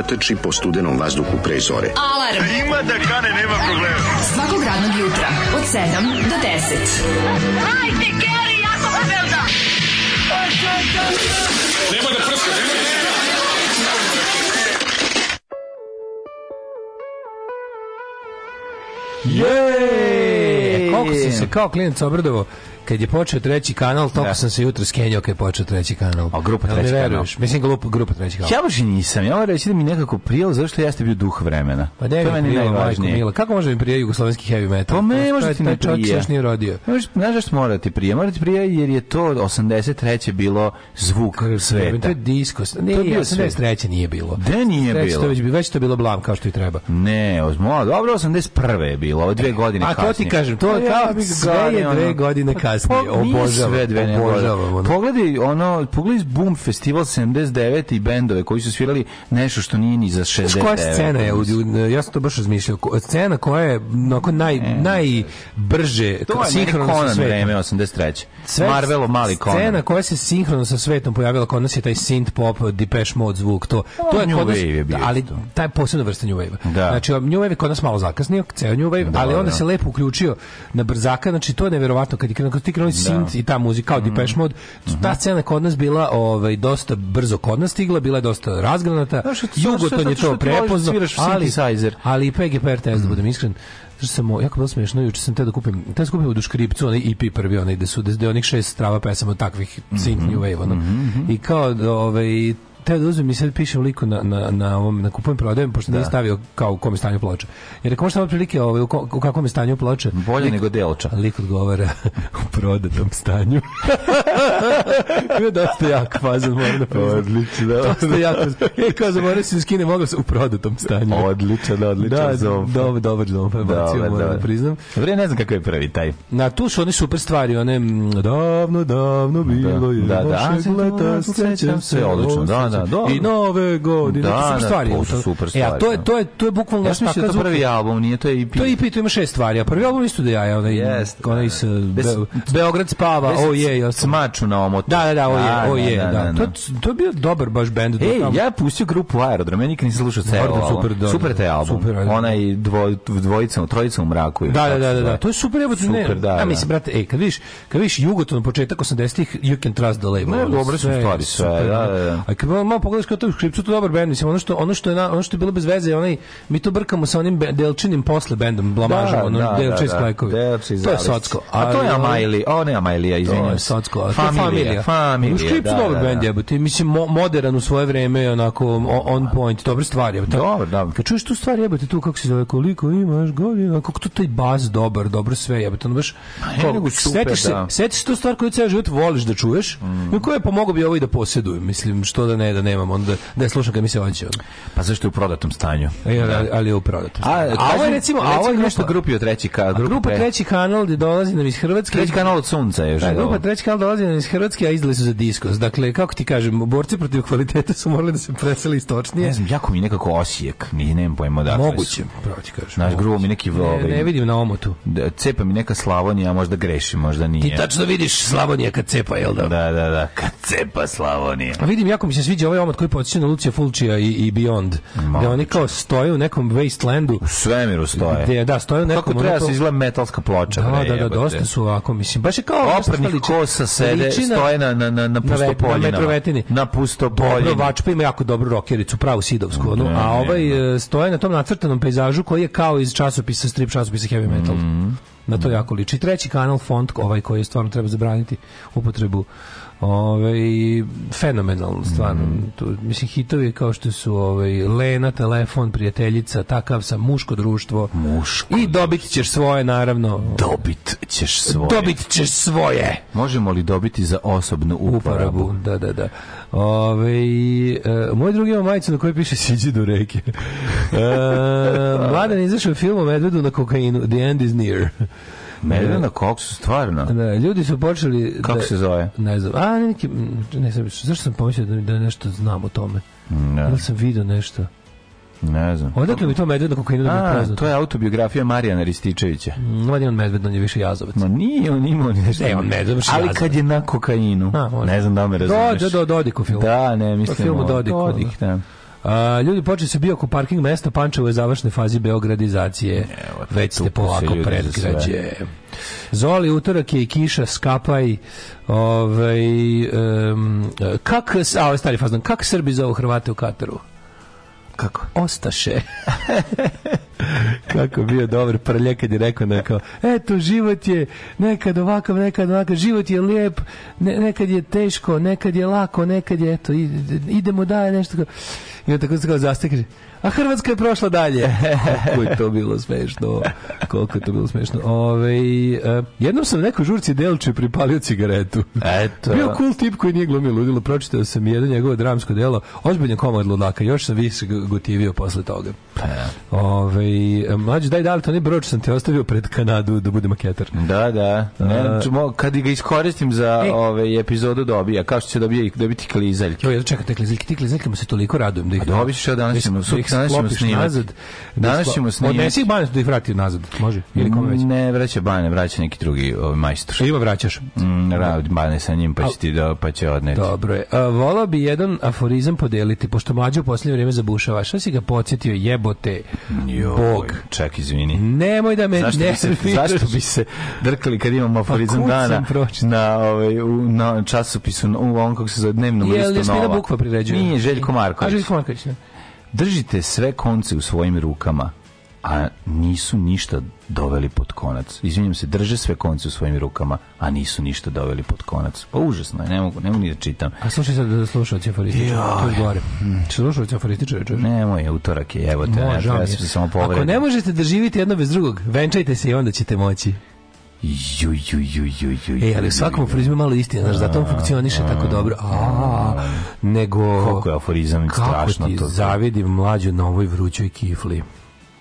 sunca trči po studenom vazduhu pre zore. Alarm! A ima da kane, nema problema. Svakog radnog jutra, od 7 do 10. Hajde, Keri, jako se velda! Nema da prska, nema da prska! Jej! E, Kako sam se kao klinac obradovao Kad je počeo treći kanal, toliko da. sam se jutro skenjao kad je počeo treći kanal. A grupa treći ne kanal. Mislim grupa, grupa treći kanal. Ja baš i nisam. Ja moram reći da mi nekako prijelo zašto jeste bio duh vremena. Pa ne, to meni najvažnije. Mila. Kako može mi prije jugoslovenski heavy metal? Pa ne, može ti ne prije. još nije rodio. Znaš zašto mora ti prije? Mora ti prije jer je to 83. bilo zvuk sveta. To je disko. Ne, to je bio 83. nije bilo. Da nije bilo. Već, već to bilo blam kao što i treba. Ne, ozmo, dobro, 81. je bilo, dve e, godine kasnije. A to ti kažem, to je pa kao sve je dve godine kasnije kasnije. Po, pa, obožavam, sve obožavam. Ono. Pogledaj, ono, pogledaj Boom Festival 79 i bendove koji su svirali nešto što nije ni za 69. Koja scena je? Ja sam to baš razmišljao. Scena koja je nakon naj, e, najbrže to sinhrono sa svetom. vreme 83. Sve, Marvelo mali Conan. Scena koja se sinhrono sa svetom pojavila kod nas je taj synth pop, Depeche Mode zvuk. To, to je New kod nas, je ali to. taj posebno vrsta New Wave. Da. Znači, New Wave je kod nas malo zakasnio, ceo New Wave, da, ali onda da. se lepo uključio na brzaka, znači to je neverovatno kad je krenuo su ti krenuli da. synth i ta muzika kao mm. Depeche Mode, ta mhm. scena kod nas bila ovaj dosta brzo kod nas stigla, bila je dosta razgranata. Jugoton je to da prepoznao, ali ali PGPR test, da budem mhm. iskren, Znači sam, jako bilo smiješno, juče sam te da kupim, te da kupim u Duškripcu, onaj EP prvi, onaj, da su, da onih šest strava pesama takvih mhm. synth new wave, ono. Mm -hmm. I kao, ovaj, teo da uzmem i sad pišem liku na, na, na, ovom, na kupujem prodajem, pošto da. nije stavio kao u kom je stanju ploče. Jer ako možete otprilike ovaj, u, ko, u kakvom je stanju ploče... Bolje lik, nego delča. Lik odgovara u prodatom stanju. Ima dosta jak fazan, moram da priznam. Odlično. Da. Dosta jak E, kao zaboravim da se skine, mogao se u prodatom stanju. Odlično, da, odlično. Da, zom. dobar, dobar zom, moram da priznam. Vre, ne znam kako je prvi taj. Na tu su oni super stvari, one mm, davno, davno da. bilo da, je da, da. leta, sećam se. Odlično, da, da, da, I nove godine, da, da super stvari. Da, su super stvari. E, a to je, da. to je, to je bukvalno... Ja sam mislio da to prvi album, nije to EP. To je EP, to ima šest stvari, a prvi album isto da ja, onaj, yes, onaj iz Beograd spava, o oh, je, ja sam... Smaču na omotu. Da, da, da, o oh, je, o oh, je, da. To, to je bio dobar baš bend. Ej, ja je pustio grupu Aerodrom, ja nikad nisam slušao ceo album. Super, da, super taj album. Super, Onaj dvojicom, trojicom u mraku. Da, da, da, da, to je super, evo, super, da, ja mislim, brate, ej, kad vidiš, kad vidiš Jugoton početak 80-ih, you can trust the label. Ne, dobre su stvari, sve, da, da. A ono malo pogledaš kao to škripcu to dobar bend, mislim ono što ono što je na, ono što je bilo bez veze, onaj mi to brkamo sa onim be, Delčinim posle bendom, blamažom, da, ono da, da Delči da, Sklajkovi. Delči to je Socko. A to je Amajli, o ne Amajlija, izvinjavam se. To je Socko, a familija, familija. familija škripcu da, dobar da, bend da. jebote, mislim mo, modern u svoje vreme, onako on point, dobre stvari, je. Dobar, da. Kad čuješ tu stvar jebote, tu kako se zove, koliko imaš godina, kako tu taj bas dobar, dobro sve jebote, ono baš setiš se, da. setiš tu stvar koju ceo život voliš da čuješ, i mm. koja je pomogao bi ovo i da posjedujem, mislim, što da ne da nemam, onda ne slušam kad mi se hoće. Pa zašto je u prodatom stanju? Ja, e, da. ali, ali je u prodatom. A, stanju. a ovo je recimo, a ovo je nešto grupi od treći kanal. Grupa, grupa treći kanal gde dolazi nam iz Hrvatske. Treći kanal od sunca je. Da, grupa treći kanal dolazi nam iz Hrvatske, a izdali su za diskos. Dakle, kako ti kažem, borci protiv kvaliteta su morali da se preseli istočnije. Ne znam, jako mi nekako osijek, mi nemam pojma da. Moguće, pravo ti kažem. Naš grubo mi neki ne, ne ovaj- vidim na omotu. Da, cepa mi neka Slavonija, možda greši, možda nije. Ti tačno vidiš Slavonija kad cepa, jel da? Da, da, da, kad cepa Slavonija. A pa vidim, jako mi se sviđa najluđi ovaj omot koji podsjeća na Lucija Fulčija i, i Beyond. Gde oni kao stoje u nekom wastelandu. U svemiru stoje. Gde, da, stoje u nekom... Kako treba da se izgleda metalska ploča. Da, da, da, dosta su ovako, mislim. Baš je kao... Oprnih kosa sede, stoje na, na, na, na pustopoljinama. Na metrovetini. Na pustopoljini. Dobro, Vačpa ima jako dobru rokericu, pravu sidovsku. Ono, a ovaj e, stoje na tom nacrtanom pejzažu koji je kao iz časopisa, strip časopisa heavy metal. Mhm. Na to jako liči. treći kanal, font, ovaj koji je stvarno treba zabraniti upotrebu Ove, fenomenalno, stvarno. Mm. Tu, mislim, hitovi kao što su ove, Lena, Telefon, Prijateljica, Takav sam, Muško društvo. Muško I dobit ćeš svoje, naravno. Dobit ćeš svoje. Dobit ćeš svoje. Možemo li dobiti za osobnu uporabu? uporabu da, da, da. Ove, e, moj drugi ima majicu na kojoj piše Siđi do reke. E, mladen izašao film o medvedu na kokainu. The end is near. Medvedna koksu, stvarno. Da, ljudi su počeli... Kako da, se zove? Ne znam. A, neki, ne znam, zašto sam pomislio da, da nešto znam o tome? Ne. Da, da sam vidio nešto? Ne znam. Odakle bi to Medvedna kokaina da bi To je autobiografija Marijana Rističevića. Mm, on je on Medved, on je više jazovac. Ma nije on imao ni nešto. Ne, on Medved, baš Ali kad je na kokainu. A, ne znam da me razumeš. Do, do, do, Dodiku film. Da, ne, mislim. O filmu Dodiku. Dodik, da. da. A, ljudi počeli su bio oko parking mesta Pančevo je završne fazi beogradizacije. Evo, Već ste polako predgrađe. Zoli, utorak je i kiša, skapaj. Ovaj, um, kak, a, ovaj stari fazan, kak Srbi zovu Hrvate u Kataru? Kako? Ostaše. Kako bio dobar prljak kad je rekao na eto, život je nekad ovakav, nekad ovakav, život je lijep, ne, nekad je teško, nekad je lako, nekad je, eto, idemo dalje, nešto kao. I on tako se kao zastekne, a Hrvatska je prošla dalje. Kako je to bilo smešno. Koliko je to bilo smešno. Ove, e, jednom sam nekoj žurci Delče pripalio cigaretu. Eto. Bio cool tip koji nije glumio ludilo. Pročitao sam jedno njegovo dramsko delo. Ozbiljno komad ludaka. Još sam više gotivio posle toga. Pa ove, e, mlađi, daj da li to ne broč sam te ostavio pred Kanadu da bude maketar. Da, da. Ne, čumo, kad ga iskoristim za e. ove, epizodu dobija, kao što će dobiti, dobiti klizaljke. Jo, ja, čekajte te klizaljke, ti klizaljke mu se toliko radujem da ih... A dobiš što danas ćemo, da ih danas sklopiš nazad. Danas da ćemo snimati. Odnesi ih Bane da ih vrati nazad, može? Ili kome već? Ne, vraća banje, vraća neki drugi ovaj, majstor. Ima vraćaš? Mm, ra, bane sa njim, pa će, ti do, da, pa će odneti. Dobro je. A, volao bi jedan aforizam podeliti, pošto mlađe u posljednje vrijeme zabušava. Šta si ga podsjetio, jebote, Joj, Bog. Čak, izvini. Nemoj da me zašto ne bi se, Zašto bi se drkali kad imam pa aforizam pa, dana na, ovaj, u, na časopisu, u ovom kako se zove dnevnom listu da Nova? Je li bukva priređuje? Nije, Željko Marković. A, Željko Marković, ne. Da držite sve konce u svojim rukama, a nisu ništa doveli pod konac. Izvinjam se, drže sve konce u svojim rukama, a nisu ništa doveli pod konac. Pa užasno je, ne mogu, ne mogu ni da čitam. A slušaj sad da slušalci aforističari, to je gore. Slušalci aforističari, čuješ? Nemoj, utorak je, evo te, Može, ne, ja sam samo povredio. Ako ne možete da živite jedno bez drugog, venčajte se i onda ćete moći. Ju, ju, ju, ju, ju, e, ali u svakom aforizmu malo istina, znaš, zato on funkcioniše tako dobro. A, nego... Kako je aforizam strašno to. Kako ti zavidim mlađu na ovoj vrućoj kifli.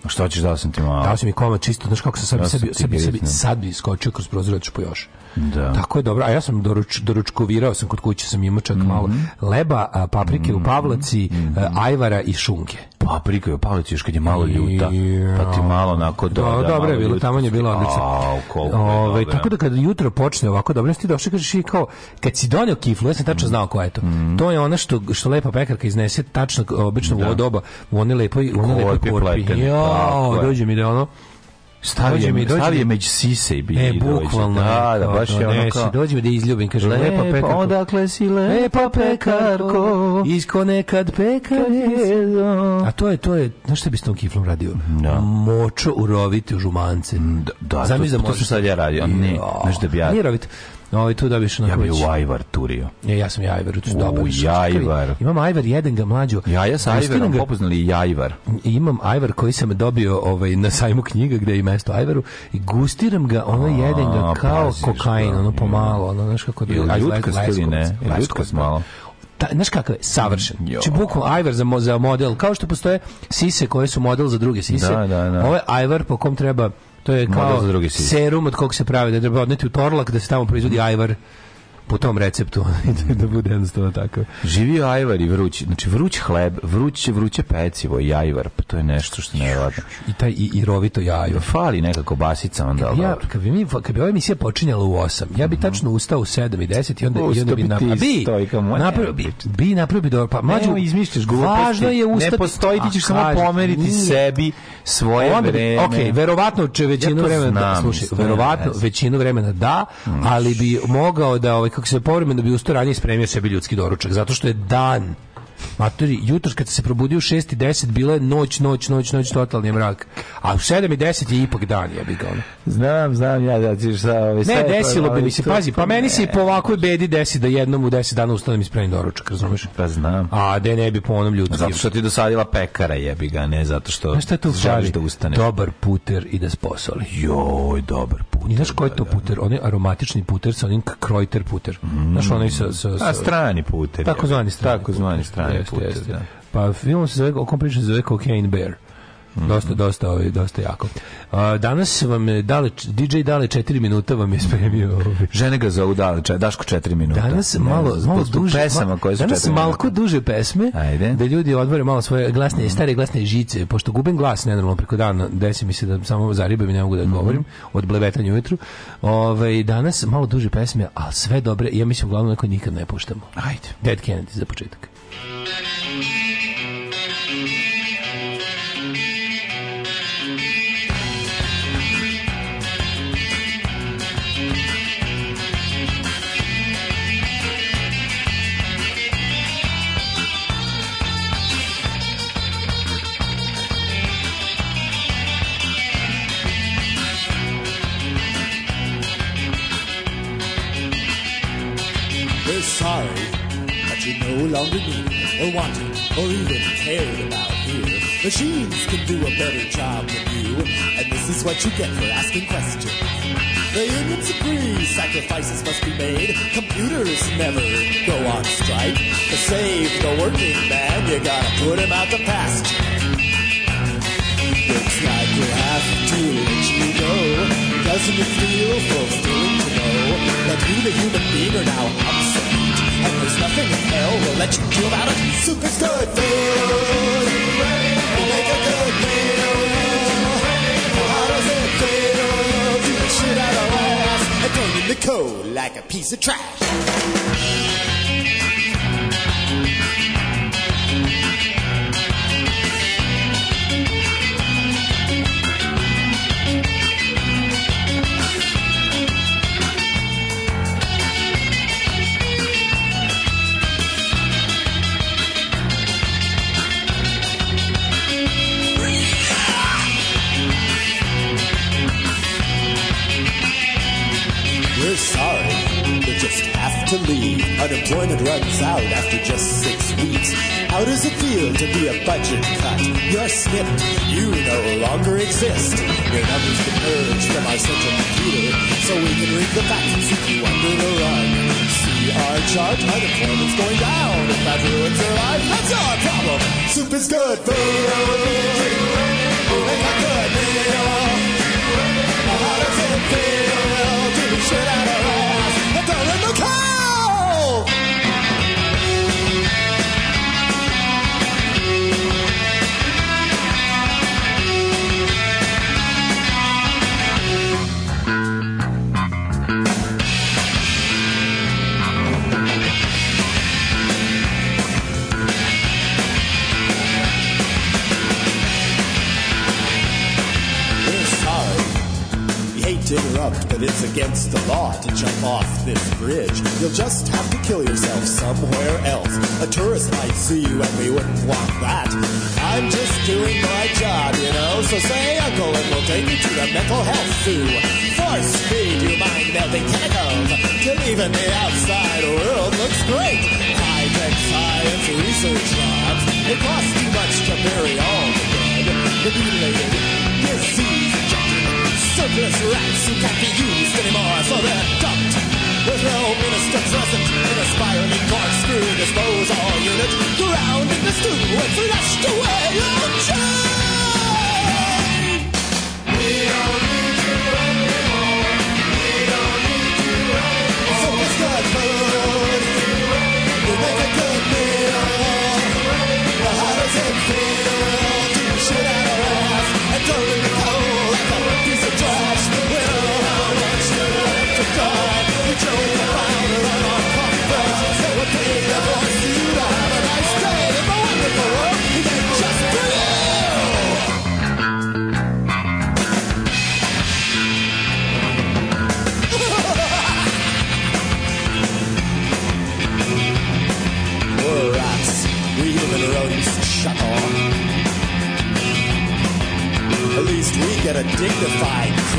A što ćeš dao sam ti malo? Dao sam mi koma čisto, znaš kako sam sebi, sebi, sebi, sebi, sad bi skočio kroz prozor, ću po još. Da. Tako je dobro. A ja sam doruč, doručkovirao sam kod kuće, sam imao čak mm -hmm. malo mhm. leba, paprike mm -hmm. u mhm. pavlaci, mm -hmm. ajvara i šunke. Paprika u pavlaci još kad je malo ljuta. I, pa ti malo onako do, da, da, dobro je bilo, tamo je bilo odlično. Ove, ovaj, tako da kad jutro počne ovako dobro, ti došao kažeš i kao kad si donio kiflu, ja sam tačno mhm. znao koja je to. To je ono što što lepa pekarka iznese tačno obično da. u ovo doba, u one lepoj, u one lepoj korpi. Jo, dođe mi da ono Stavio je, dođe je među sise i bi. E bukvalno. Da, da, baš je ono kao. Dođi mi da izljubim, kaže lepa pekarko. Odakle si lepa pekarko? Isko nekad pekarezo. A to je to je, znaš što bi s tom kiflom radio? Da. Močo uroviti u žumance. Da, da. Zamisli da to, to sam sad ja radio. Ne, znaš da bi ja. Nije roviti. No, ovaj tu dobiš na Ja bih u Ajvar turio. Ja, e, ja sam Jajvar, tu dobar. U Jajvar. Imam Ajvar jedan ga mlađu. Ja, ja sa Ajvarom popoznali Jajvar. Imam Ajvar koji sam dobio ovaj, na sajmu knjiga gde je mesto Ajvaru i gustiram ga, ono jedan ga kao kokain, ono pomalo, ono, znaš kako... Ljutka stili, ne? Ljutka malo ta, znaš kakav je, savršen. Mm, Či znači, bukvalno ajvar za, za model, kao što postoje sise koje su model za druge sise, da, da, da. ovo je ajvar po kom treba to je kao serum od kog se pravi da treba odneti u Torlak da se tamo proizvodi ajvar po tom receptu da, da bude jednostavno tako. Živi ajvar i vruć, znači vruć hleb, vruće, vruće pecivo i ajvar, pa to je nešto što ne vada. I taj i, i rovito jajo. Da fali nekako basica onda. Kad bi, ja, kad bi, mi, kad bi ova emisija počinjala u 8, ja bi mhm. tačno ustao u 7 i 10 i onda, Usto i onda bi napravio. Bi, napravio bi, bi napravio bi dobro. Pa, mlađu, ne, izmišljaš Važno je ustati. Ne postoji, ti ćeš samo pomeriti nije. sebi svoje onda, vreme. Ok, verovatno će većinu ja vremena, da, slušaj, verovatno većinu vremena da, ali bi mogao da ovaj, kako se povremeno bi ustao ranije spremio sebi ljudski doručak, zato što je dan Matori, jutros kad se probudio u 6 i 10, bila je noć, noć, noć, noć, totalni mrak. A u 7 i 10 je ipak dan, ja bih ga Znam, znam, ja da ćeš sa... Ovaj, ne, desilo bi mi se, ovaj, pazi, pa meni se i po ovakvoj bedi desi da jednom u 10 dana ustanem i spremim doručak, razumeš? Pa znam. A da ne bi po onom ljudskim. Zato što ti dosadila pekara, jebi ga, ne zato što znaš šta to želiš da ustane? Dobar puter i da sposoli. Joj, dobar puter. I znaš koji je to da, da. puter? On je aromatični puter sa onim krojter puter. Mm. Znaš onaj sa... sa, sa... A strani puter. Tako zvani strani. Tako zvani strani puta. Jeste. Da. Pa film se zove, se zove Cocaine Bear. Dosta, mhm. dosta, ovaj, dosta jako. A, danas vam je dale, DJ dale 4 minuta vam je spremio. Ovaj. Žene ga zovu dale, če, Daško 4 minuta. Danas malo, ne, malo duže, pesama koje su danas malko duže pesme, Ajde. da ljudi odvore malo svoje glasne, mm stare glasne žice, pošto gubim glas nenormalno preko dana, desi mi se da samo zaribam i ne mogu da mhm. govorim, mm -hmm. od blevetanja ujutru. Ovaj, danas malo duže pesme, ali sve dobre, ja mislim uglavnom neko nikad ne puštamo. Ajde. Dead Kennedy za početak. sorry but you no longer need or wanted or even cared about here. Machines can do a better job than you, and this is what you get for asking questions. The unions agree sacrifices must be made. Computers never go on strike. To save the working man, you gotta put him out the past. Looks like we have to let you go. Doesn't it feel fulfilling to know that we, the human being, are now obsolete? And there's nothing in hell will let you do about it. Soup is good food. We'll make a good meal. how does it feel Do the shit out of ass and throw in the cold like a piece of trash? to leave. Unemployment runs out after just six weeks. How does it feel to be a budget cut? You're snipped. You no longer exist. Your numbers can merge from our central computer, so we can read the facts and you under the rug. See our chart. Unemployment's going down. If that ruins your life, that's our problem. Soup is good for food. It's a good meal. How does it feel to be shit out of Interrupt, but it's against the law to jump off this bridge. You'll just have to kill yourself somewhere else. A tourist might see you and we wouldn't want that. I'm just doing my job, you know, so say uncle and we'll take you to the mental health zoo. Force feed you mind melting chemicals till even the outside world looks great. High-tech science research labs, it costs too much to bury all the dead, the mutilated, diseased, Surplus rats who can't be used anymore, so they're dumped. There's no minister present in a spiraling corkscrew disposal unit, ground in the stew and flushed away.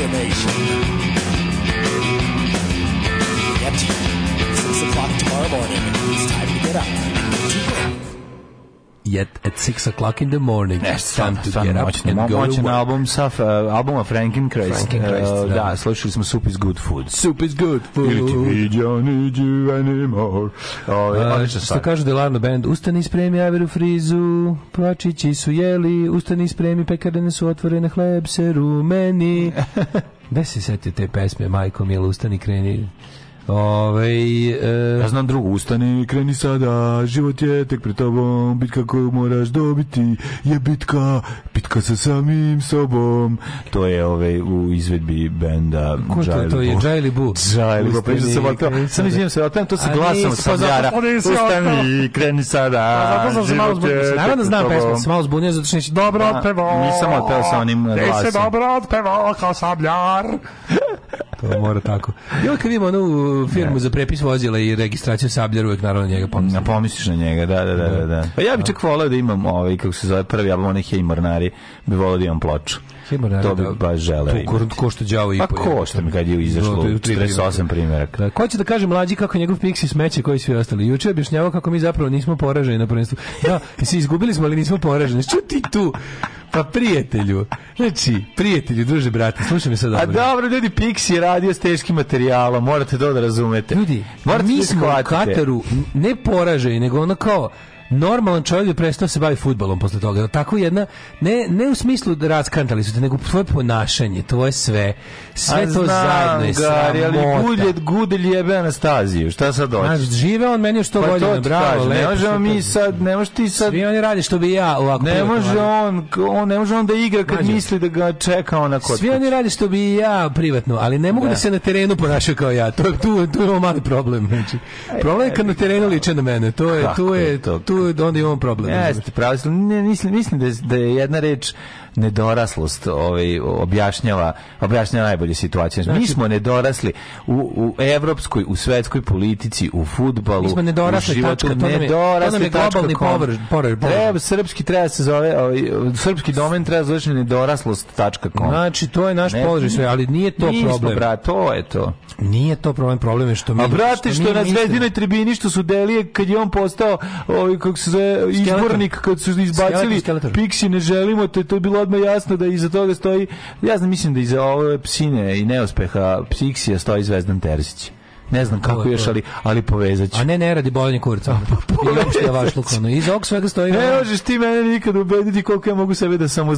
destination. sa Clock in the Morning. Nešto time to get up and go moćan album sa uh, albuma Franken Christ. Uh, da. da. slušali smo Soup is Good Food. Soup is Good Food. Ili ti video need you anymore. O, uh, što kaže da Delano Band, ustani i spremi averu frizu, plačići su jeli, ustani spremi, pekarene su otvorene, hleb se rumeni. Gde se setio te pesme, majko, milo, ustani, kreni. Ove, e... Ja znam drugu, ustani, kreni sada, život je tek pred tobom, bitka koju moraš dobiti je bitka, bitka sa samim sobom. To je ove, u izvedbi benda Ko to, to je Jaili Bu. Jaili Bu, pa se voltao, sam izvijem se, otam to se glasom sam Sanjara. Ustani, kreni sada, pa je sam se malo znam pesmu, sam malo zbunio, zato što neće dobro da, otpevo. Nisam otpeo sa onim glasom. Ti se dobro otpevo kao sabljar to mora tako. I kad vidimo onu firmu za prepis vozila i registraciju sablja, uvek naravno njega pomislim. Na pomisliš na njega, da, da, da. da. da. Pa ja bih čak volao da imam ovaj, kako se zove, prvi album, onaj Hej Mornari, bi volao da imam ploču. Himno naroda. To bi da baš želeo. Tu košta đavo i po. Pa što mi kad je izašlo no, 48 da, da, ko će da kaže mlađi kako njegov Pixi smeće koji svi ostali. Juče objašnjavao kako mi zapravo nismo poraženi na prvenstvu. Da, se izgubili smo, ali nismo poraženi. Što ti tu? Pa prijatelju, znači, prijatelju, druže, brate, slušaj me sad dobro. A dobro, ljudi, Pixi radio s teškim materijalom, morate to da razumete. Ljudi, morate mi da smo u Kataru ne poraženi, nego ono kao, normalan čovjek je prestao da se bavi futbolom posle toga. Tako jedna, ne, ne u smislu da raskantali su te, nego tvoje ponašanje, tvoje sve, sve A to zajedno je gari, ali guljet, gudelj jebe Anastaziju, šta sad hoćeš? Znaš, žive on meni još što pa godina, bravo, lepo. Ne možemo mi sad, ne možeš ti sad... Svi oni radi što bi ja ovako... Ne može on, on, ne može on da igra kad Mađu. misli da ga čeka ona kod. Svi oni radi što bi ja privatno, ali ne mogu da, da se na terenu ponašaju kao ja. To, tu, tu je mali problem. Znači, problem je kad na terenu liče na mene. To je, tu je, tu onda imamo problem. Jeste, pravo, ne, mislim, mislim da je, da je jedna reč nedoraslost ovaj, objašnjava, objašnjava najbolje situacije. Znači, mi smo nedorasli u, u evropskoj, u svetskoj politici, u futbalu, mi smo nedorasli, u životu. Tačka, to nam je, nedorasli, to nam je globalni povrž, povrž, povrž. Treba, srpski treba da se zove, ovaj, srpski domen treba da zove nedoraslost.com. Znači, to je naš ne, položaj, ali nije to nismo, problem. Brat, to je to. Nije to problem, problem je što mi... A brate, što, što na zvezdinoj tribini, što su delije, kad je on postao, ovaj, kako se zove, izbornik, kad su izbacili, Pixi ne želimo, to, to je bilo odmah jasno da iza toga stoji, ja znam, mislim da iza ove psine i neuspeha Psiksija stoji Zvezdan Terzić. Ne znam kako još, ali, ali povezaću. A ne, ne radi bolanje kurca. Pa I vaš lukano. Iz ovog svega stoji... Ne da- možeš ti mene nikad ubediti koliko ja mogu sebe da samo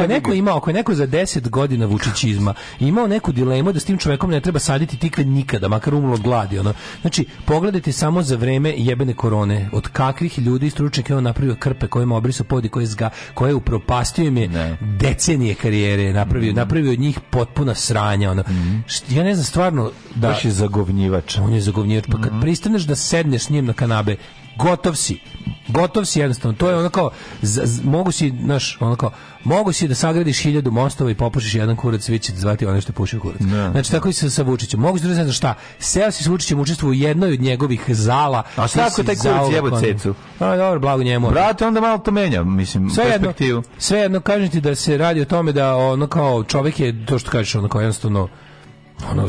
Ako neko imao, ako neko za 10 godina Vučićizma imao neku dilemu da s tim čovekom ne treba saditi tikve nikada, makar umrlo od gladi. Ono. Znači, pogledajte samo za vreme jebene korone, od kakvih ljudi i stručnjaka napravio krpe kojima obrisu podi, koje, zga, koje upropastio im je ne. decenije karijere, napravio, napravio od njih potpuna sranja. Ono. Mhm. Ja sam stvarno da baš je zagovnjivač. On je zagovnjivač, pa kad mm -hmm. pristaneš da sedneš s njim na kanabe, gotov si. Gotov si jednostavno. To je onako, z, z, mogu si, znaš, onako, mogu si da sagradiš hiljadu mostova i popušiš jedan kurac, vi će zvati onaj što puši kurac. Ne, da. znači tako i sa, sa Vučićem. Mogu si da znaš šta, seo si s Vučićem učestvu u jednoj od njegovih zala. A šta ako taj kurac jebo cecu? A dobro, blago njemu. Brate, onda malo to menja, mislim, sve perspektivu. Jedno, sve jedno kažem ti da se radi o tome da ono kao čovjek je to što kažeš, ono kao jednostavno ono,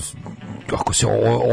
ako se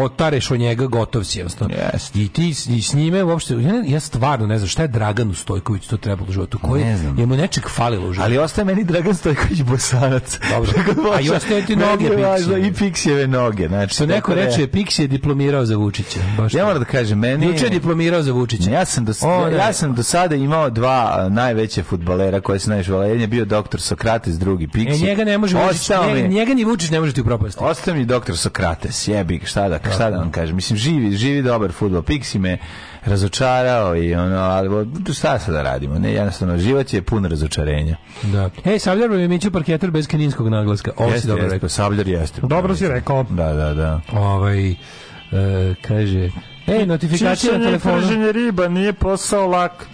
otareš od njega, gotov si Yes. I ti i s njime uopšte, ja, ja stvarno ne znam šta je Draganu Stojković to trebalo u životu, koji ne znam. je mu nečeg falilo u životu. Ali ostaje meni Dragan Stojković bosanac. Dobro, a i ostaje ti noge piksije. I piksijeve noge. Znači, Što neko da reče, je piksije diplomirao za Vučića. Baš ja moram da kažem, meni... Juče je diplomirao za Vučića. Ja sam do, o, ja, ja sam do sada imao dva najveće futbalera koje se najviše volao. Jedan je bio doktor Sokrates, drugi Pikse. E, njega ne može Vučić, njega, njega ni Vučić ne može ti upropasti. Ostaje i doktor Sokrates, jebi, šta da, šta da vam kažem, mislim, živi, živi dobar futbol, Pixi me razočarao i ono, ali šta sad da radimo, ne, jednostavno, život je pun razočarenja. Da. Ej, Savljar je miću parketar bez kaninskog naglaska, ovo si dobro rekao. Pa Savljar jeste. Dobro si rekao. Da, da, da. Ovaj, e, kaže, ej, notifikacija na telefonu. Čišćenje riba, nije posao lak.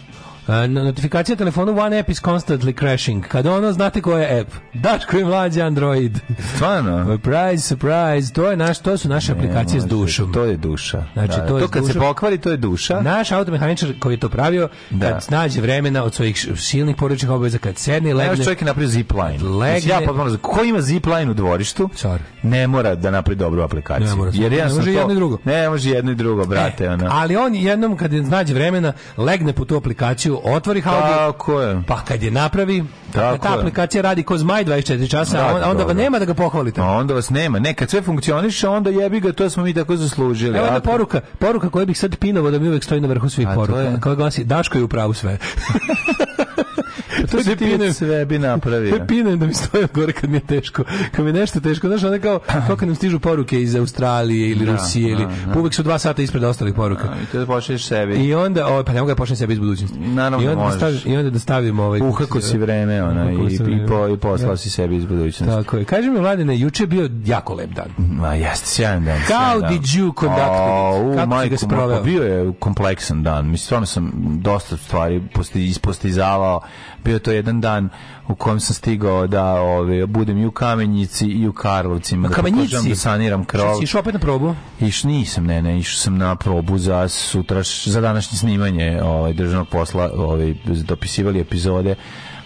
E, notifikacija telefonu one app is constantly crashing. Kad ono, znate koja je app? Daško je mlađi Android. Stvarno? surprise, surprise. To, je naš, to su naše ne, aplikacije može, s dušom. To je duša. Znači, da, to, to kad dušom. se pokvari, to je duša. Naš automehaničar koji je to pravio, da. kad snađe vremena od svojih silnih porodičnih obaveza, kad sedne i legne... Naš čovjek je napravio zipline. Legne... Ja potpuno znam. Ko ima zipline u dvorištu, Sorry. ne mora da napravi dobru aplikaciju. Ne mora. Jer ja ne može to, jedno i drugo. Ne može jedno i drugo, brate. E, Ali on jednom kad je nađe vremena, legne po tu aplikaciju, otvori haubu. Tako je. Pa kad je napravi, Tako ta aplikacija radi ko zmaj 24 časa, a da, onda, onda ga nema da ga pohvalite. A onda vas nema. Ne, kad sve funkcioniše, onda jebi ga, to smo mi tako zaslužili. Evo da poruka, poruka koju bih sad pinovao da mi uvek stoji na vrhu svih a poruka. Je... Koja glasi, Daško je u pravu sve. to se pine sve bi napravio. pine da mi stoje gore kad mi je teško. Kad mi je nešto teško, znaš, onda kao, kao kad nam stižu poruke iz Australije ili da, Rusije ili da, da. Pa uvek su dva sata ispred ostalih poruka. Da, I to da počneš sebi. I onda, o, pa ne mogu da počnem sebi iz budućnosti. Na, naravno I onda da možeš. Da stavi, I onda da stavimo ovaj... Uhako si vreme, ona, i, i, po, i poslao ja. si sebi iz budućnosti. Tako je. Kaži mi, Vladine, juče je bio jako lep dan. Ma, jeste, sjajan dan. How dan. did you conduct it? Kako majko, si ga sproveo? Pa bio je kompleksan dan. Mislim, stvarno sam dosta stvari ispostizavao. Bio to jedan dan u kojem sam stigao da ove, budem i u Kamenjici i u Karlovcima. Na Kamenjici? Da, da saniram krov. Išao opet na probu? Iš, nisam, ne, ne, išao sam na probu za sutra, za današnje snimanje ovaj, državnog posla, ovaj, dopisivali epizode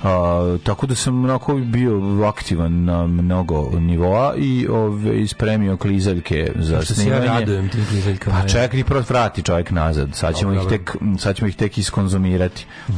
A, tako da sam onako bio aktivan na mnogo nivoa i ove, ispremio klizaljke za što snimanje. Se ja radujem tim klizaljkama. Pa čovjek ni prot vrati čovjek nazad. Sad ćemo, ih tek, sad ćemo ih tek iskonzumirati. Mm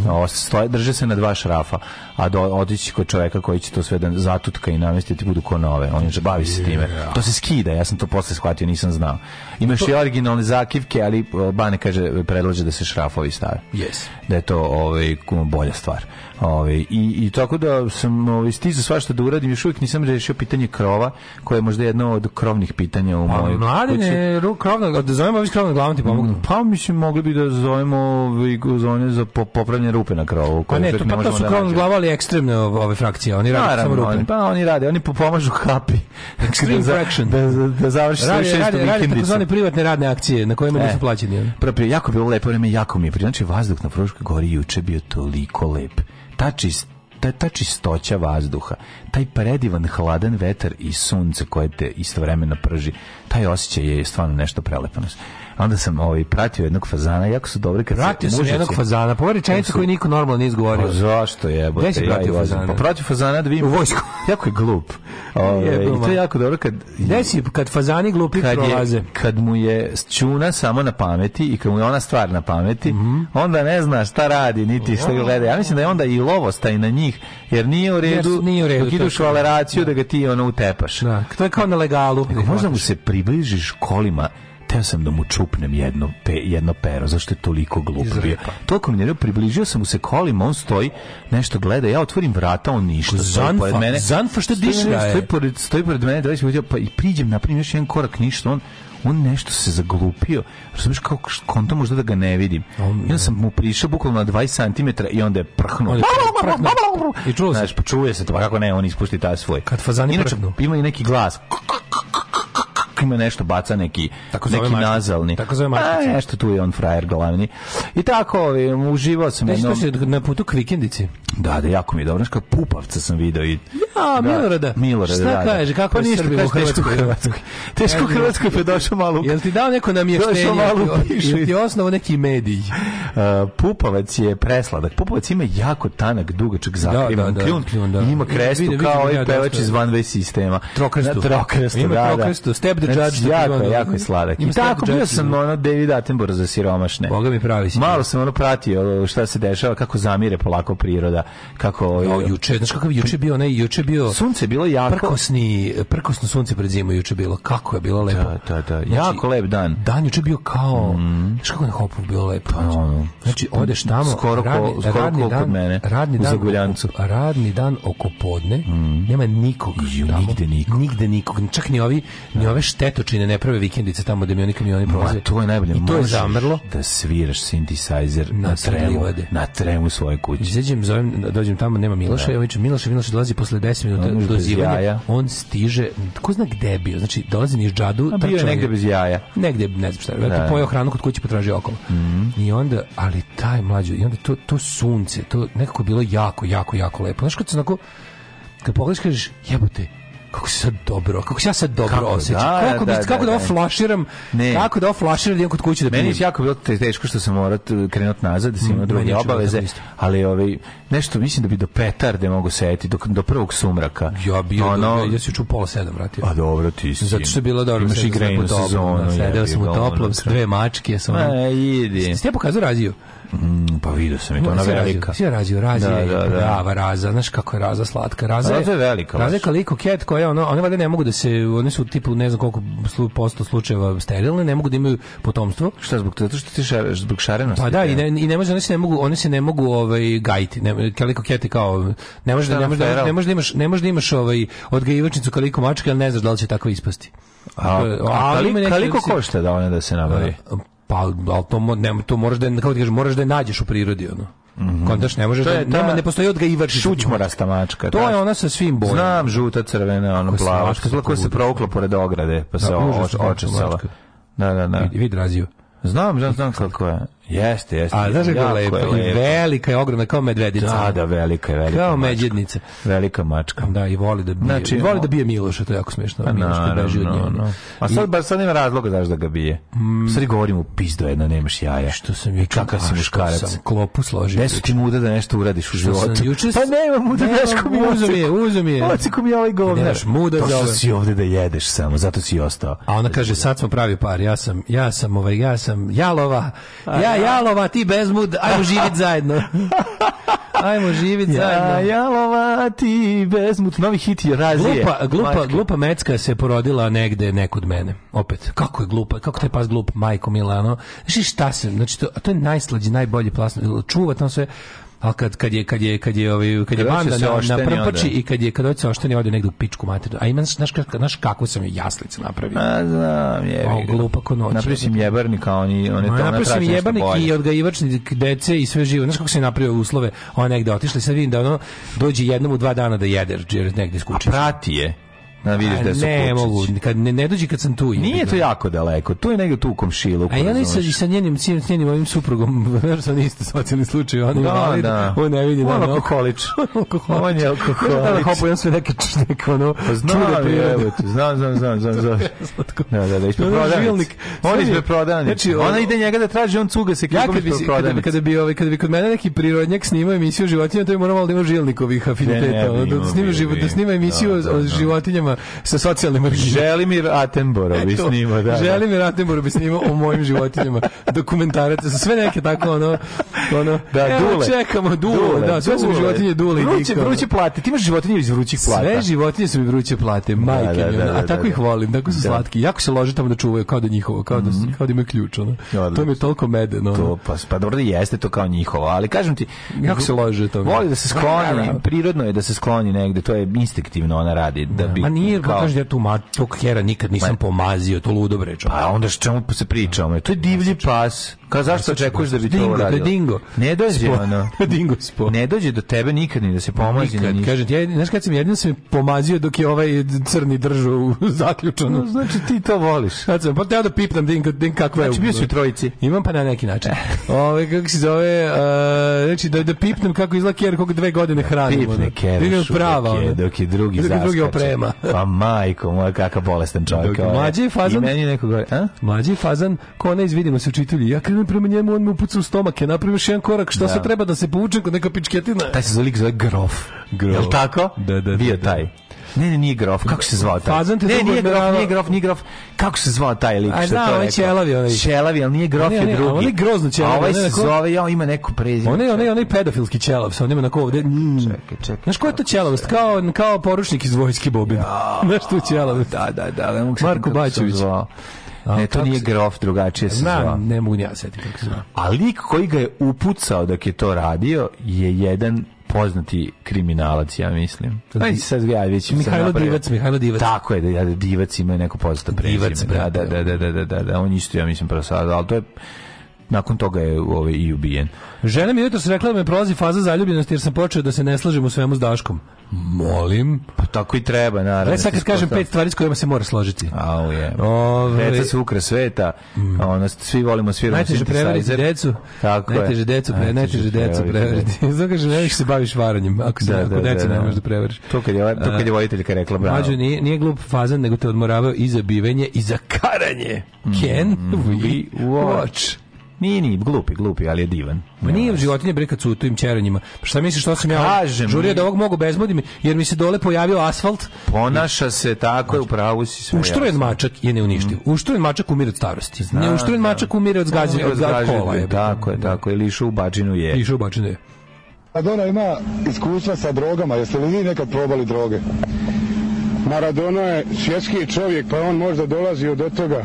drže se na dva šrafa, a do, otići kod čovjeka koji će to sve da zatutka i namestiti da budu ko nove. On je bavi se time. To se skida, ja sam to posle shvatio, nisam znao. Imaš to... i originalne zakivke, ali Bane kaže, predlože da se šrafovi stave. Yes. Da je to ovaj, bolja stvar. Ovaj, i, i tako da sam ovaj, stiza svašta da uradim, još uvijek nisam rešio pitanje krova, koje je možda jedno od krovnih pitanja u pa, mojoj mladine, kući. Krovna, da zovemo ovi krovna glavom ti mm, pomognu. Mm, pa mislim, mogli bi da zovemo ovi, zovemo za po, popravljanje rupe na krovu. Pa ne, to, pa to su da krovna glava, ali ekstremne ove frakcije, oni rade samo rupe. pa oni rade, oni pomažu kapi. Extreme da fraction. Da, da, da završi radi, sve šestu vikendicu. Rade privatne radne akcije na kojima e, plaćeni. Prvo, jako bilo lepo vreme, jako mi je. Znači, vazduh na Fruškoj gori juče bio toliko lep ta čist ta, ta čistoća vazduha, taj predivan hladan vetar i sunce koje te istovremeno prži, taj osjećaj je stvarno nešto prelepo onda sam ovaj, pratio jednog fazana, jako su dobri kad pratio se jednog fazana, pa rečenica su... koju niko normalno nije izgovorio. Pa zašto jebote? Gde si pratio ja fazana? Pa pratio fazana da vidim. U vojsku. jako je glup. Ove, ovaj, I to je jako dobro kad... Gde si, kad fazani glupi kad prolaze? Je, kad mu je čuna samo na pameti i kad mu je ona stvar na pameti, mm -hmm. onda ne zna šta radi, niti šta gleda. Ja mislim da je onda i lovostaj na njih, jer nije u redu, jer, nije u redu dok iduš u da. da ga ti ona utepaš. Da, to je kao na legalu. možda mu se približiš kolima teo sam da mu čupnem jedno, pe, jedno pero, zašto je toliko glup bio. Toliko mi nereo, približio sam mu se kolima, on stoji, nešto gleda, ja otvorim vrata, on ništa, zanfa, stoji mene. Zanfa što diše? Stoji, stoji, pored, stoji pored mene, da već pa i priđem, napravim još jedan korak, ništa, on on nešto se zaglupio. Razumeš kako konta možda da ga ne vidim. On, ja sam mu prišao bukvalno na 20 cm i onda je prhnuo. I čuo se. Znaš, pa čuje se to, pa kako ne, on ispušti taj svoj. Kad fazani Inače, ima i neki glas ima nešto baca neki tako neki maštica. nazalni. Tako zove maštica. A, nešto tu je on frajer glavni. I tako, uživao sam. Nešto jednom... se na putu k vikendici. Da, da, jako mi je dobro. Znaš pupavca sam video i... Ja, da, Milorada. Milorada, Šta da, da. kaže, kako pa ništa u Hrvatskoj? Hrvatskoj. Teško u Hrvatskoj pa došao malo... Jel ti dao neko nam namještenje? Došao malo pišu. Jel ti osnovo neki medij? Uh, pupavac je presladak. Pupavac ima jako tanak, dugačak zakrivan da, da, da, kljun. kljun da. ima krestu vidim, vidim, kao ovaj i pevač iz One Way sistema. Trokrestu. Na trokrestu, da, da. Trokrestu, step the znači, Judge. jako, ono, jako je sladak. I tako bio sam ono David Attenborough za siromašne. Boga mi pravi si. Malo sam ono pratio šta se dešava, kako zamire polako priroda, kako... Jo, juče, znaš kakav juče bio, ne, juče bio... Sunce je bilo jako... Prkosni, prkosno sunce pred zimu juče bilo, kako je bilo lepo. Da, da, da. Znači, jako lep dan. Dan juče bio kao, mm. znaš kako je na hopu bilo lepo. Pa, znači, no, znači odeš tamo, skoro radni, skoro radni ko kod mene, radni dan, Zaguljancu. Radni dan oko podne, mm. nema nikog. Ju, nigde nikog. Nigde nikog, čak ni ovi, ni ove štetočine ne prave vikendice tamo da mi oni kamioni prolaze. Ma, to je najbolje. I to je zamrlo. Da sviraš synthesizer na, na tremu, na tremu svoje kuće. Izađem, zovem, dođem tamo, nema Miloša, ja da. vičem Miloša, Miloša dolazi posle 10 minuta dozivanja. On stiže, ko zna gde je bio, znači dolazi niz džadu. A bio je negde bez jaja. Negde, ne znam šta, da. pojeo hranu kod kuće potraži okolo. Mm -hmm. I onda, ali taj mlađi, i onda to, to sunce, to nekako bilo jako, jako, jako lepo. Znaš kad se onako, kad pogledaš, kažeš, jebote, kako se sad dobro, kako se ja sad dobro kako, osjećam, da, kako, da, da, kako da, da, oflaširam, ne. kako da oflaširam da idem kod kuće da pijem. Meni je jako bilo teško što sam morao e, krenut nazad, da sam imao mm, druge obaveze, ali ovaj, nešto mislim da bi do petarde mogu seti, do, do prvog sumraka. Ja bio, ono, do, ja se ču pola sedam vratio. A pa dobro, ti si. Zato što je bilo dobro, imaš i grejnu sezonu. Sedeo sam u toplom, da, dve mačke, sam... Ma, idi. Ste ja pokazao raziju? Mm, pa vidio sam i to, ona velika. Sve razio, razio, da, da, da. Prava, raza, znaš kako je raza slatka. Raza, raza je velika. Raza je kaliko ket koja, ono, one vade ne mogu da se, one su tipu ne znam koliko slu, posto slučajeva sterilne, ne mogu da imaju potomstvo. Šta zbog toga? što ti šar, zbog šarenosti? Pa da, i ne, i ne može, one se ne mogu, one se ne mogu ovaj, gajiti. Ne, kaliko ket je kao, ne može, da, ne, može da, ne može da imaš, ne može da imaš ovaj, odgajivačnicu kaliko mačke, ali ne znaš da li će tako ispasti. A, a, a ali, kaliko, kaliko košta da ona da se nabavi? Pa, Pa, ali to, ne, to možeš da, kako ti kažem, moraš da je nađeš u prirodi, ono. Mm -hmm. ne možeš da, nema ne postoji odga i odgajivač šućmorasta mačka. To je ona sa svim bojama. Znam, žuta, crvena, ono plava, što koja se provukla pored ograde, pa da, se očesala. Da, da, da. Vidi, vidi razio. Znam, znam, znam kako je. Jeste, jeste. A znaš kako lepo, je lepo. velika je ogromna kao medvedica. Da, da, velika je, velika. Kao medjednica. Velika mačka. Da, i voli da bije. Znači, voli da bije Miloša, to je jako smiješno. Pa Miloš kad beži No. A sad baš sad nema razloga daš da ga bije. Mm. Sad govorim u pizdo jedna, nemaš jaja. Što sam juče kakav si muškarac. Sam klopu složio. Desu ti muda da nešto uradiš u životu. Juče... Pa nema muda nema, daš ko mi uzem je, uzem je. Oci ko mi ovaj govnar. Nemaš muda za ovo. To ovaj- si ovde da jedeš samo, zato si ostao. A ona kaže sad smo pravi par, ja sam ja sam ovaj ja sam Jalova. Ja jalova, ti bezmud, ajmo živit zajedno. Ajmo živit ja, zajedno. jalova, ti bezmud, novi hit je razije. Glupa, glupa, Majka. glupa mecka se porodila negde nekud mene. Opet, kako je glupa, kako te pas glup, Majko Milano. Znači šta se, znači to, to je najslađi, najbolji plasno, čuva tamo sve, A kad kad je kad je kad je ovaj kad je banda se na, na prpači i kad je kad hoće se ošteni ode negde u pičku materinu. A imaš znaš kako znaš kakvu sam jaslicu napravio. A znam, je. O, glupa ko noć. Napravio sam jebarnik, a oni oni to napravio sam jebarnik i odgajivačni dece i sve živo. Znaš kako se napravio uslove, Ona negde otišli, sad vidim da ono dođe jednom u dva dana da jede jer negde skuči. Prati je. Na vidiš da se Ne mogu, kad ne, ne dođi kad sam tu. Nije to jako daleko. Tu je negde tu u komšilu. A ja ni sa sa njenim sa njenim ovim suprugom, verovatno on isto socijalni slučaj, on da, invalid, da. on ne vidi da on je alkoholič. on je da, da, alkoholič. Hopo ja sve neke čnek ono. Pa znam, evo, znam, znam, znam, znam, znam. Da, da, da, ispred prodavnice. On ispred prodavnice. Znači, ona ide njega da traži, on cuga se kako bi kada, kada bi ovaj kada bi kod mene neki prirodnjak snimao emisiju životinja, to je moralo da ima žilnikovih afiniteta. Da snima život, da snima emisiju da, o životinjama ono, sa socijalne mrke. Želimir Atenboro bi snimao, da. da. Želimir Atenboro bi snimao o mojim životinjama. Dokumentarac, sve neke tako, ono, ono, da, evo, dule. čekamo, dule, dule da, sve su mi životinje dule i vruće, vruće plate, ti imaš životinje iz vrućih plata. Sve životinje su mi vruće plate, da, majke da, da, da, da, a tako ih da. volim, tako su slatki. Jako se lože tamo da čuvaju kao da njihovo, kao da, mhm. kao da imaju ključ, ono. To mi je toliko medeno. To, pa, pa dobro da jeste to kao njihovo, ali kažem ti... Kako se lože to? Voli da se skloni, prirodno je da se skloni negde, to je instinktivno ona radi, da bi nije, pa kao... kaže, ja tu mačog hera nikad nisam pomazio, to ludo breče. Pa onda što čemu se priča? To je divlji pas. Ka zašto znači, očekuješ da bi dingo, da uradio? Dingo, Ne dođe spo, ono. dingo spo. Ne dođe do tebe nikad ni da se pomazi nikad, ni ništa. ti, ja, znaš kad sam jedin sam pomazio dok je ovaj crni držao zaključano. No, znači ti to voliš. Sad sam, pa teo da pipnam dingo, dingo kakva znači, je. Znači bio su trojici. Imam pa na neki način. Ove, kako se zove, uh, znači da, da pipnem kako izgleda jer kog dve godine hranimo. Pipne kjer, prava, dok, je, dok je drugi za. zaskače. drugi oprema. pa majko moja, kakav bolestan čovjek. Ovaj. Mlađi fazan. I meni neko govori, a? Mlađi fazan, ko ne izvidimo se u Ja krenem prema njemu, on me upuca u stomak. Ja napravim još jedan korak, šta da. se treba da se povučem kod neka pičketina? Taj se zove lik zove Grof. Grof. Jel tako? Da, da, da. Bio da. taj. Ne, ne, nije Grof. Kako se zvao taj? Fazan te ne, nije Grof, nije Grof, nije Grof. Kako se zvao taj lik? Aj, da, on je Čelavi. onaj. Čelavi, ali nije Grof, je drugi. On je grozno Čelavi. A ovaj se zove, ja, ima neko prezime. On je, on je, on je pedofilski Čelav, sa onim onako ovde. Mm. Mm. Čekaj, čekaj. Znaš ko je to Čelavost? Kao, kao poručnik iz vojske Bobina. Znaš tu Čelavost? Da, da, da. Marko Bačević ne, to nije grof, drugačije se zna, zvao. ne mogu ja da setiti kako se zna. A lik koji ga je upucao dok je to radio je jedan poznati kriminalac, ja mislim. Aj, sad ja već Mihajlo Divac, Mihajlo Divac. Tako je, da, Divac ima neko poznato prezime. Divac, da, da, da, da, da, da, da, on isto, ja mislim, prosad, ali to je nakon toga je ovaj, i ubijen. Žena mi jutro se rekla da me prolazi faza zaljubljenosti jer sam počeo da se ne slažem u svemu s Daškom. Molim. Pa tako i treba, naravno. Reći sad kad kažem pet stvari s kojima se mora složiti. Au je. Ove... Ovaj- deca su ukra sveta. Mm. Ono, svi volimo sviramo Najteže preveriti decu. Tako je. Najteže decu, pre, najteže decu preveriti. Zato kažem, ne se baviš varanjem. Ako se da, da, deca da, ne možeš da, da preveriš. To kad je, ovaj- to kad je voditeljka rekla bravo. Mađo, nije, nije glup fazan, nego te odmoravao i za bivenje i za karanje. Can mm, mm, we watch? Nije, nije, glupi, glupi, ali je divan. Ma nije u životinje brika u tim čeranjima. Pa šta misliš, što sam ja Kažem, žurio da ovog mogu bezmodim, jer mi se dole pojavio asfalt. Ponaša se tako, znači, u pravu si sve. Uštrojen mačak je neuništiv. Mm. Uštrojen mačak umire od starosti. Zna, Neuštrojen da. mačak umire od zgađenja, od kola. Je, tako je, da. tako je, lišu u bačinu je. Lišu u bađinu je. Maradona ima iskustva sa drogama. Jeste li vi nekad probali droge? Maradona je svjetski čovjek, pa on možda dolazi od toga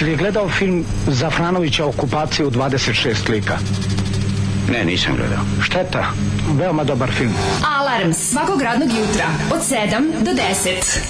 Jesi li gledao film Zafranovića okupacije u 26 lika? Ne, nisam gledao. Šteta, veoma dobar film. Alarms svakog radnog jutra od 7 do 10.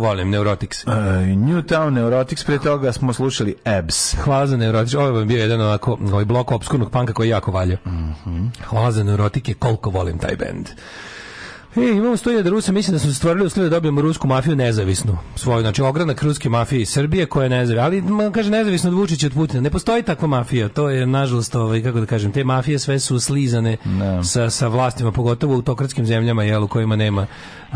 jako volim Neurotics. Uh, e, Town Neurotics, pre toga smo slušali Ebs. Hvala za Neurotics, ovo je bio jedan ovako, ovaj blok obskurnog panka koji jako valja. Mm -hmm. Hvala za Neurotike, koliko volim taj bend. E, imamo da Rusa, mislim da su stvorili uslove da dobijemo rusku mafiju nezavisnu svoju, znači ogranak kruske mafije iz Srbije koja je nezavisna, ali kaže nezavisno od Vučića od Putina. Ne postoji takva mafija, to je nažalost ovaj kako da kažem, te mafije sve su slizane no. sa, sa vlastima, pogotovo u autokratskim zemljama, jel, u kojima nema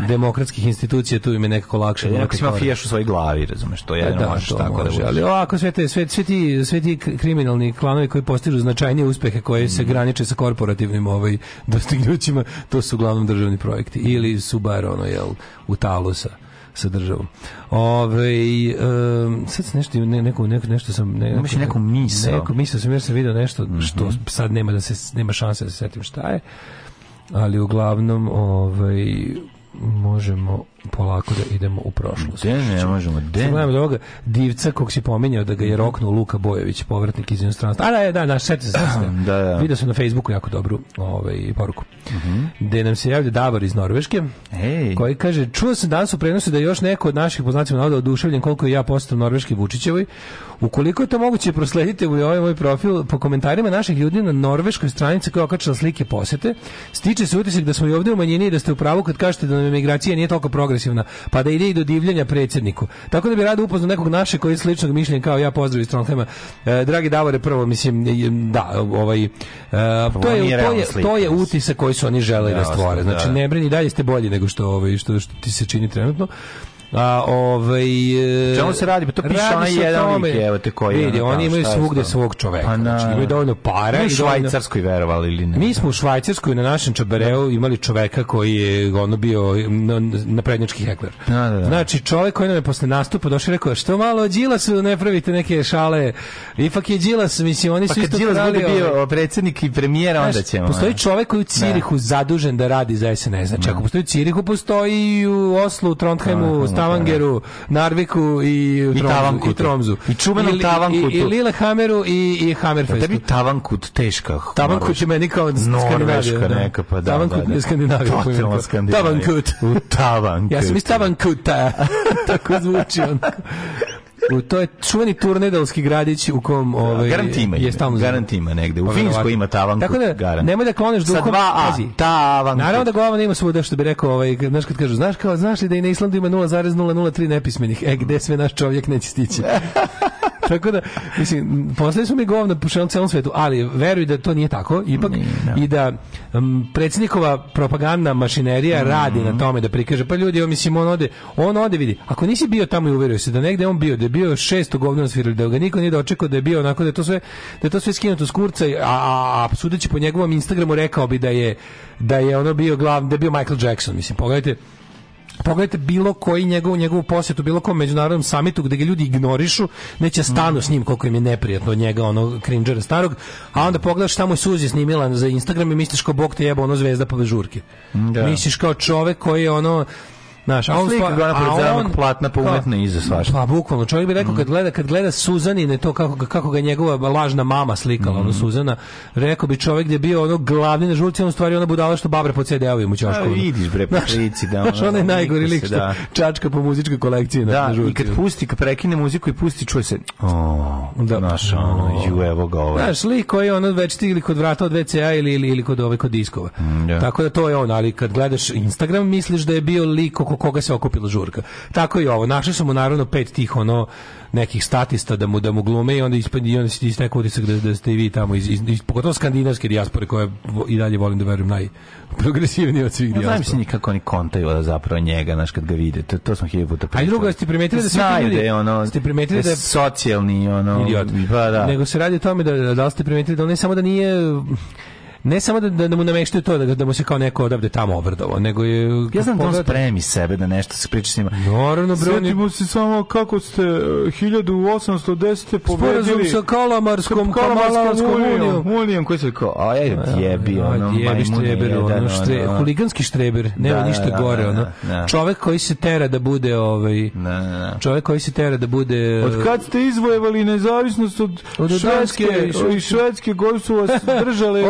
demokratskih institucija, tu im je nekako lakše. Ja, e, da ako si mafijaš u svojoj glavi, razumeš, to e, je da, možeš tako da može, da Ali ovako sve, te, sve, sve, ti, sve ti kriminalni klanovi koji postižu značajnije uspehe koje se mm. graniče sa korporativnim ovaj, dostignućima, to su uglavnom državni projekti. Ili su bar ono, jel, u talusa sa državom. Ove, um, sad se nešto, ne, neko, neko, nešto sam... Ne, neko, Mislim, neku misao. Neko misao sam jer sam vidio nešto što mhm. sad nema, da se, nema šanse da se setim šta je ali uglavnom ovaj možemo polako da idemo u prošlost. De, ne možemo, de. Gledamo do ovoga divca kog si pominjao da ga je roknuo Luka Bojević, povratnik iz inostranstva. A da, da, da, šete se. da, da. Vidio sam na Facebooku jako dobru ovaj, poruku. Mm -hmm. Gde nam se javlja Davor iz Norveške, hey. koji kaže, čuo sam danas u prenosu da još neko od naših poznacima navoda oduševljen koliko je ja postao Norveški Vučićevoj. Ukoliko je to moguće, prosledite u ovaj moj profil po komentarima naših ljudi na norveškoj stranici koja okačila slike posete. Stiče se utisak da smo i ovde u manjini da ste u pravu kad kažete da nam emigracija nije toliko progres progresivna, pa da ide i do divljenja predsjedniku. Tako da bi rado upoznao nekog naše koji je sličnog mišljenja kao ja, pozdrav iz Trondheima. E, dragi Davore, prvo, mislim, da, ovaj, e, to, je, to, je, to je utisak koji su oni želeli da stvore. Znači, da. ne brini, dalje ste bolji nego što, ovaj, što, što ti se čini trenutno. A, ovaj, e, Čemu se radi? Pa to piše onaj jedan tome, lik, evo te koji. Vidi, oni imaju svugde svog čoveka. Pa znači, na, znači, imaju dovoljno para. Mi u Švajcarskoj verovali ili ne? Mi smo u Švajcarskoj na našem čabereu imali čoveka koji je ono bio na, na prednjački hekler. Da, da, da. Znači, čovek koji nam je posle nastupa došao i rekao, što malo Đilasu ne pravite neke šale. Ipak je Đilas, mislim, oni pa su isto Đilas bude bio ovaj- predsjednik i premijera, onda ćemo. Postoji čovek koji u da. Cirihu zadužen da radi za SNS. Znači, ako da. postoji u Cirihu, postoji u Oslu, u Trondheimu, da. Tavangeru, da, da, da. Narviku i, I, i Tromzu. I čuvenom I, Tavankutu. I, i Lila Hameru i, i Hammerfestu. Da tebi Tavankut teška. Tavankut je meni kao Skandinavija. neka, pa da. Tavankut je Skandinavija. Totalno Skandinavija. Tavankut. U Tavankut. Ja sam iz Tavankuta. Tako zvuči on. U, to je čuveni turnedalski gradić u kom da, ovaj garantima je stalno garantima negde. U ovaj, Finskoj ima tavan. Tako da garant. nemoj da kloneš duhom. Sa dva A, tavan. Naravno da glava nema svuda što bi rekao ovaj znaš kad kažu znaš kao znaš li da i na Islandu ima 0,003 nepismenih. E gde sve naš čovjek neće stići. Tako da, mislim, postali su mi govna po celom svetu, ali veruj da to nije tako, ipak, nije, da. i da um, predsjednikova propagandna mašinerija mm radi na tome da prikaže, pa ljudi, on, mislim, on ode, on ode vidi, ako nisi bio tamo i uverio se da negde on bio, da je bio šesto govno svirali, da ga niko nije dočekao, da je bio onako, da je to sve, da je to sve skinuto s kurca, a, a, a sudeći po njegovom Instagramu rekao bi da je, da je ono bio glavni, da je bio Michael Jackson, mislim, pogledajte, pogledajte bilo koji njegov njegovu posetu bilo kom međunarodnom samitu gde ga ljudi ignorišu, neće stanu s njim koliko im je neprijatno od njega onog cringera starog, a onda pogledaš šta mu je suzi snimila za Instagram i misliš kao bog te jebo ono zvezda po žurke. Da. Misliš kao čovek koji je ono Znaš, a on slika ga napred zamak platna pa umetna iza svašta. Pa bukvalno čovjek bi rekao mhm. kad gleda kad gleda Suzanine to kako ga, kako ga njegova lažna mama slikala, mm. ono mhm. Suzana, rekao bi čovjek da je bio ono glavni na žulci, on stvari ona budala što babre po CD-ovima u ćošku. vidiš bre po slici da ona. Ona je najgori lik što da. čačka po muzičkoj kolekciji na, da, na i kad pusti, kad prekine muziku i pusti, čuje se o, da, naš ono, ju evo ga ovaj. Znaš, lik koji ono već ti ili kod vrata od wc ili, ili, ili kod ove kod diskova. Mm, yeah. Tako da to je on, ali kad gledaš Instagram misliš da je bio lik oko oko koga se okupila žurka. Tako i ovo. Našli smo naravno pet tih ono nekih statista da mu da mu glume i onda ispadi i onda se istekao utisak da, da ste i vi tamo iz, iz, iz pogotovo skandinavske dijaspore koja i dalje volim da verujem naj progresivniji od svih dijaspora. Ja, znam se nikako oni kontaju da zapravo njega, znaš, kad ga vide. To, to smo hiljadu puta pričali. A drugo, ste primetili da, da ljudi... Da je ono, ste primetili da je socijalni ono... Idiot. Pa, da. Nego se radi o tome da, da ste primetili da on ne samo da nije ne samo da, da, da mu nameštaju to, da, da mu se kao neko odavde tamo obrdovo, nego je... Ja znam da on spremi sebe da nešto se priča s njima. Naravno, bre, oni... se samo kako ste 1810. E, pobedili... Sporazum sa Kalamarskom, Kalamarskom unijom. Unijom koji se kao, a ja idem jebi, ono, jebi štreber, da, ono, da, štre, da, huliganski štreber, nema ništa gore, ono. Čovek koji se tera da bude, ovaj, čovek koji se tera da bude... Od kad ste izvojevali nezavisnost od, Švedske, i Švedske, koji su vas držale,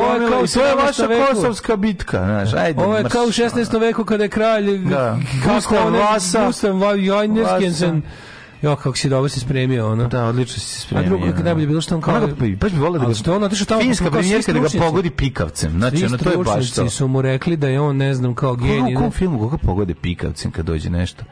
u to je vaša veku. kosovska bitka, znaš. Da. Ajde, Ovo je mrš, kao u 16. veku kada je kralj da. Gustav Vasa, Gustav Vasa, Jo, kako si dobro se spremio, ono. Da, odlično si se spremio. A drugo, kada bi bilo što on kao... ga, pa baš bi volio da ga... Što ona otišao tamo... Pa Finska premijerka da ga pogodi pikavcem. Znači, ono, to je baš to. su mu rekli da je on, ne znam, kao genij. Kako u kom filmu koga pogode pikavcem kad dođe nešto?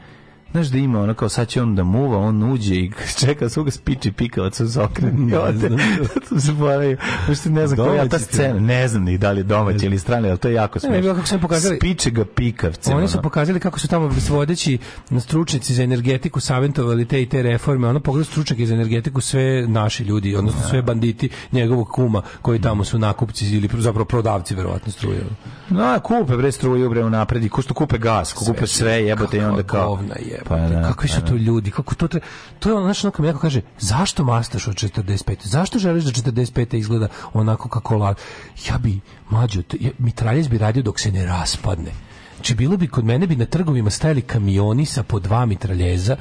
znaš da ima ono kao sad će on da muva, on uđe i čeka svog spiči pikavac uz okren i ode. Zato se poraju. Možete ne znam koja je ta scena. Ne znam ni da li je domaći ili strani, ali to je jako smiješno. kako su pokazali. Spiče ga pikavce. Oni su pokazali kako su tamo svodeći stručnici za energetiku saventovali te i te reforme. Ono pogledaj stručnjake za energetiku sve naši ljudi, odnosno da. sve banditi njegovog kuma koji tamo su nakupci ili zapravo prodavci verovatno struje. No, kupe bre struju bre ko što kupe gas, ko kupe sve, jebote i onda kao. Govna je Pa, da, kakvi su pa da. to ljudi? Kako to To je ono, znači, ono neko kaže, zašto mastaš od 45? Zašto želiš da 45. izgleda onako kako la... Ja bi, mlađo, ja, mitraljez bi radio dok se ne raspadne. Znači, bilo bi, kod mene bi na trgovima stajali kamioni sa po dva mitraljeza,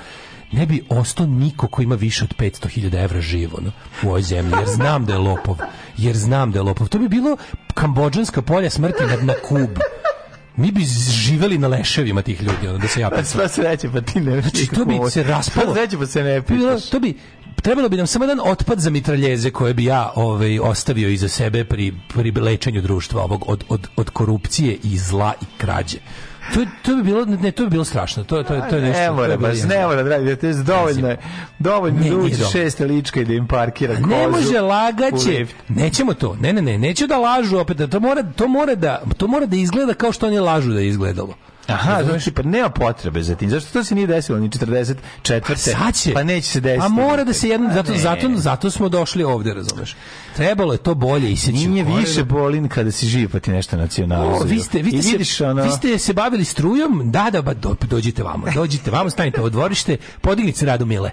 ne bi ostao niko ko ima više od 500.000 evra živo no, u ovoj zemlji, jer znam da je lopov. Jer znam da je lopov. To bi bilo kambođanska polja smrti na, na kubu mi bi živeli na leševima tih ljudi, onda da se ja pa pitam. Sva sreće, pa ti ne znači, to bi se raspalo. Sva sreće, pa se ne pitaš. To bi, trebalo bi nam samo jedan otpad za mitraljeze koje bi ja ovaj, ostavio iza sebe pri, pri lečenju društva ovog, od, od, od korupcije i zla i krađe to, to bi bilo ne to bi bilo strašno. To to to je nešto. Ne mora, baš da ne mora, dragi, to je dovoljno. dovoljno ne, da uđe šest lička i da im parkira kozu. Ne može lagaće. Nećemo to. Ne, ne, ne, neću da lažu opet. To mora to mora da to mora da izgleda kao što oni lažu da je izgledalo. Aha, znači pa nema potrebe za tim. Zašto to se nije desilo ni 44. Pa, će. pa neće se desiti. A mora da se jedno pa zato ne. zato zato smo došli ovde, razumeš. Trebalo je to bolje i se nije više bolin kada se živi pa ti nešto nacionalno. vi ste vi ste, se, vidiš, ono... vi ste se bavili strujom, da da ba, do, dođite vamo. Dođite vamo, stanite u dvorište, podignite radu Mile.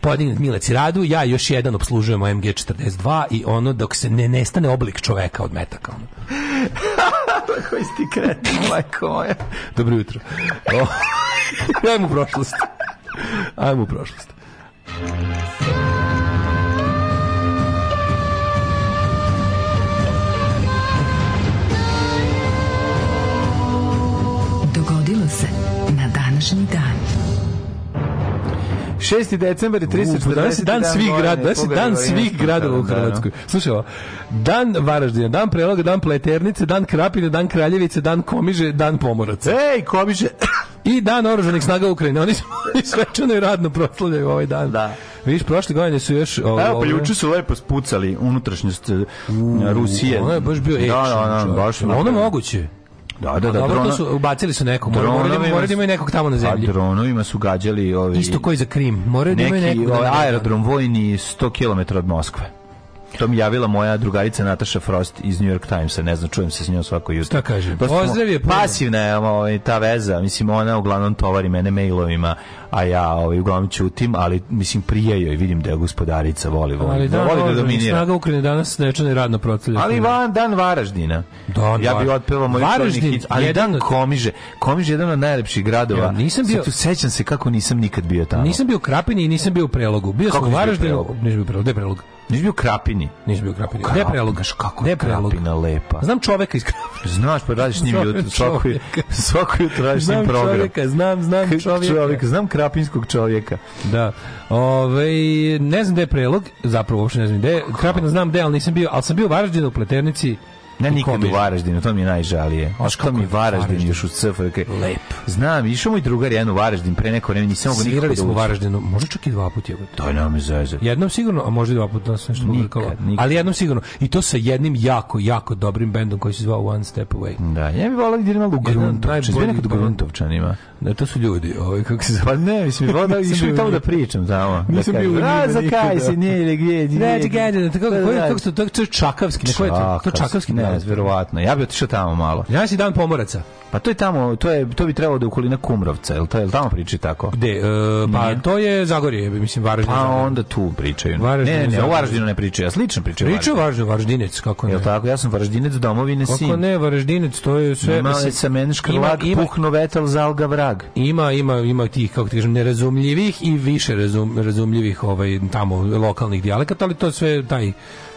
Podignite Mile radu, ja još jedan obslužujem MG42 i ono dok se ne nestane oblik čoveka od metaka. Ono to koji si kretan, majko moja. Dobro jutro. Ajmo u prošlost. Ajmo u prošlost. Dogodilo se na današnji dan. 6. decembar je 340. Pa danas dan svih grada, danas dan svih gradova u da, da. Hrvatskoj. Slušaj, dan Varaždina, dan Preloga, dan Pleternice, dan Krapine, dan Kraljevice, dan Komiže, dan Pomorac. Ej, Komiže! I dan oružanih snaga Ukrajine. Oni, oni svečano i radno proslavljaju ovaj dan. Da. Vidiš, prošle godine su još... Ovo, pa Evo, pa juče su lepo spucali unutrašnjost e, Rusije. Ono je baš bio da, action. Da, da, da, baš. Ono moguće. Da, da, da. Dobro, su, ubacili su nekog. Morali, morali da, da imaju nekog tamo na zemlji. A dronovima su gađali ovi... Isto koji za Krim. Moraju da imaju nekog. Neki da- aerodrom vojni 100 km od Moskve. To mi javila moja drugarica Nataša Frost iz New York Timesa, ne znam, čujem se s njom svako jutro. Šta kaže? Pa pozdrav je pasivna je ovaj, ta veza, mislim ona uglavnom tovari mene mailovima, a ja ovaj, uglavnom ćutim, ali mislim prije joj vidim da je gospodarica voli, voli, ali da, da voli da, da dominira. Snaga Ukrajine danas nečane radno protivlja. Ali van, dan Varaždina. Dan, ja bih otpevao moj Varaždin, ali jedan dan Komiže. Komiže je jedan od najlepših gradova. Ja, nisam bio... Sada sećam se kako nisam nikad bio tamo. Nisam bio u Krapini i nisam bio u Prelogu. Bio kako sam u Varaždinu. Nisam bio u Prelogu. Gde je Prelog? Nisi bio Krapini. Nisi bio Krapini. Gde preloga? Kako je preloga? Krapina lepa. Znam čoveka iz Krapina. Znaš, pa radiš s njim jutro. Svako, svako jutro radiš s njim program. Znam čoveka, znam, znam čoveka. čoveka. Znam krapinskog čovjeka. Da. Ove, ne znam gde je prelog, zapravo uopšte ne znam gde Krapina znam gde, ali nisam bio, ali sam bio u Varaždinu u Pleternici Ne nikad u Varaždinu, to mi je najžalije. Ostao mi Varaždin još u CFK. Lep. Znam, išao moj drugar jedan u Varaždin pre neko vreme, nisam mogao nikako da smo u Varaždinu, možda čak i dva puta. To je nam je Jednom sigurno, a možda i dva puta nas nešto ugrkalo. Ali jednom sigurno. I to sa jednim jako, jako dobrim bendom koji se zvao One Step Away. Da, ja bih volao da idem u Gruntovče. Sve nekad u Gruntovčanima. Da, to su ljudi, ovaj, kako se Pa ne, mislim, volao da išao tamo da pričam tamo. Nisam da bio u Gruntovče. Za kaj se, nije ili gdje, gdje. Ne, čekaj, kako da, je to čakavski, ne, to čakavski, ne, ne Verovatno. Ja bih otišao tamo malo. Ja si dan pomoraca. Pa to je tamo, to je to bi trebalo da je okolina Kumrovca, el to je tamo priči tako. Gde? E, pa Nije. to je Zagorje, mislim Varaždin. Pa onda tu pričaju. Varaždin, ne, ne, ne, o Varaždinu ne pričaju, ja slično pričaju. Pričaju Varaždin, Varaždinec kako ne. Jel tako? Ja sam Varaždinec domovine sin. Kako ne, Varaždinec, to je sve Ima mislim, se meni škrlag, puhno vetal alga vrag. Ima, ima, ima tih kako ti kažem nerazumljivih i više razum, razumljivih ovaj tamo lokalnih dijalekata, ali to sve taj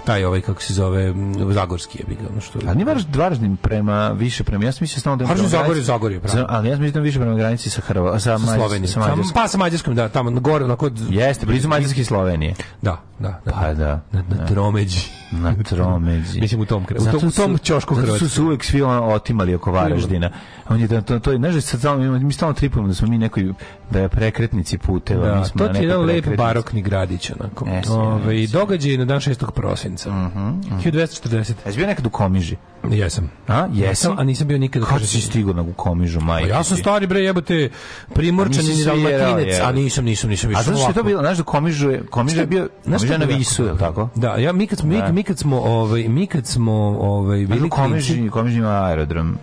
taj ovaj kako se zove Zagorski je bilo ono što A ni baš Varaždin prema više prema ja sam mislio stalno da Varaždin Zagorje Zagorje pravo. Ali ja mislim da više prema granici sa Hrvatskom sa, sa Slovenijom. Sa Mađarskom. Pa sa Mađarskom da tamo na gore na kod Jeste blizu Mađarske i Slovenije. Da, da, da. Pa da, na, na tromeđi. Da. Na tromeđi. Mislim u tom kraju, u tom, u tom ćošku Hrvatske. Su, su uvek svi ono otimali oko Varaždina. On je da to to je da stalno mi stalno tripujemo da smo mi neki da je prekretnici puteva, da, mi smo to je jedan lep barokni gradić onako. i ovaj, događaj na dan 6. prosinca. Mhm. Mm uh -huh, 1240. Jesi bio nekad u Komiži? Jesam. A, jesam, a nisam bio nikad u Komiži. Kako si stigao na Komižu, pa majke? Ja sam stari bre, jebote, primorčanin da i dalmatinec, a nisam, nisam, nisam više. A znaš što je to bilo? Znaš da Komižu je, Komižu je bio, Komižu na Visu, je tako? Da, ja mi kad smo, mi, da. mi kad smo, ovaj, mi kad smo, ovaj, bili Komiži, Komiži ima aerodrom,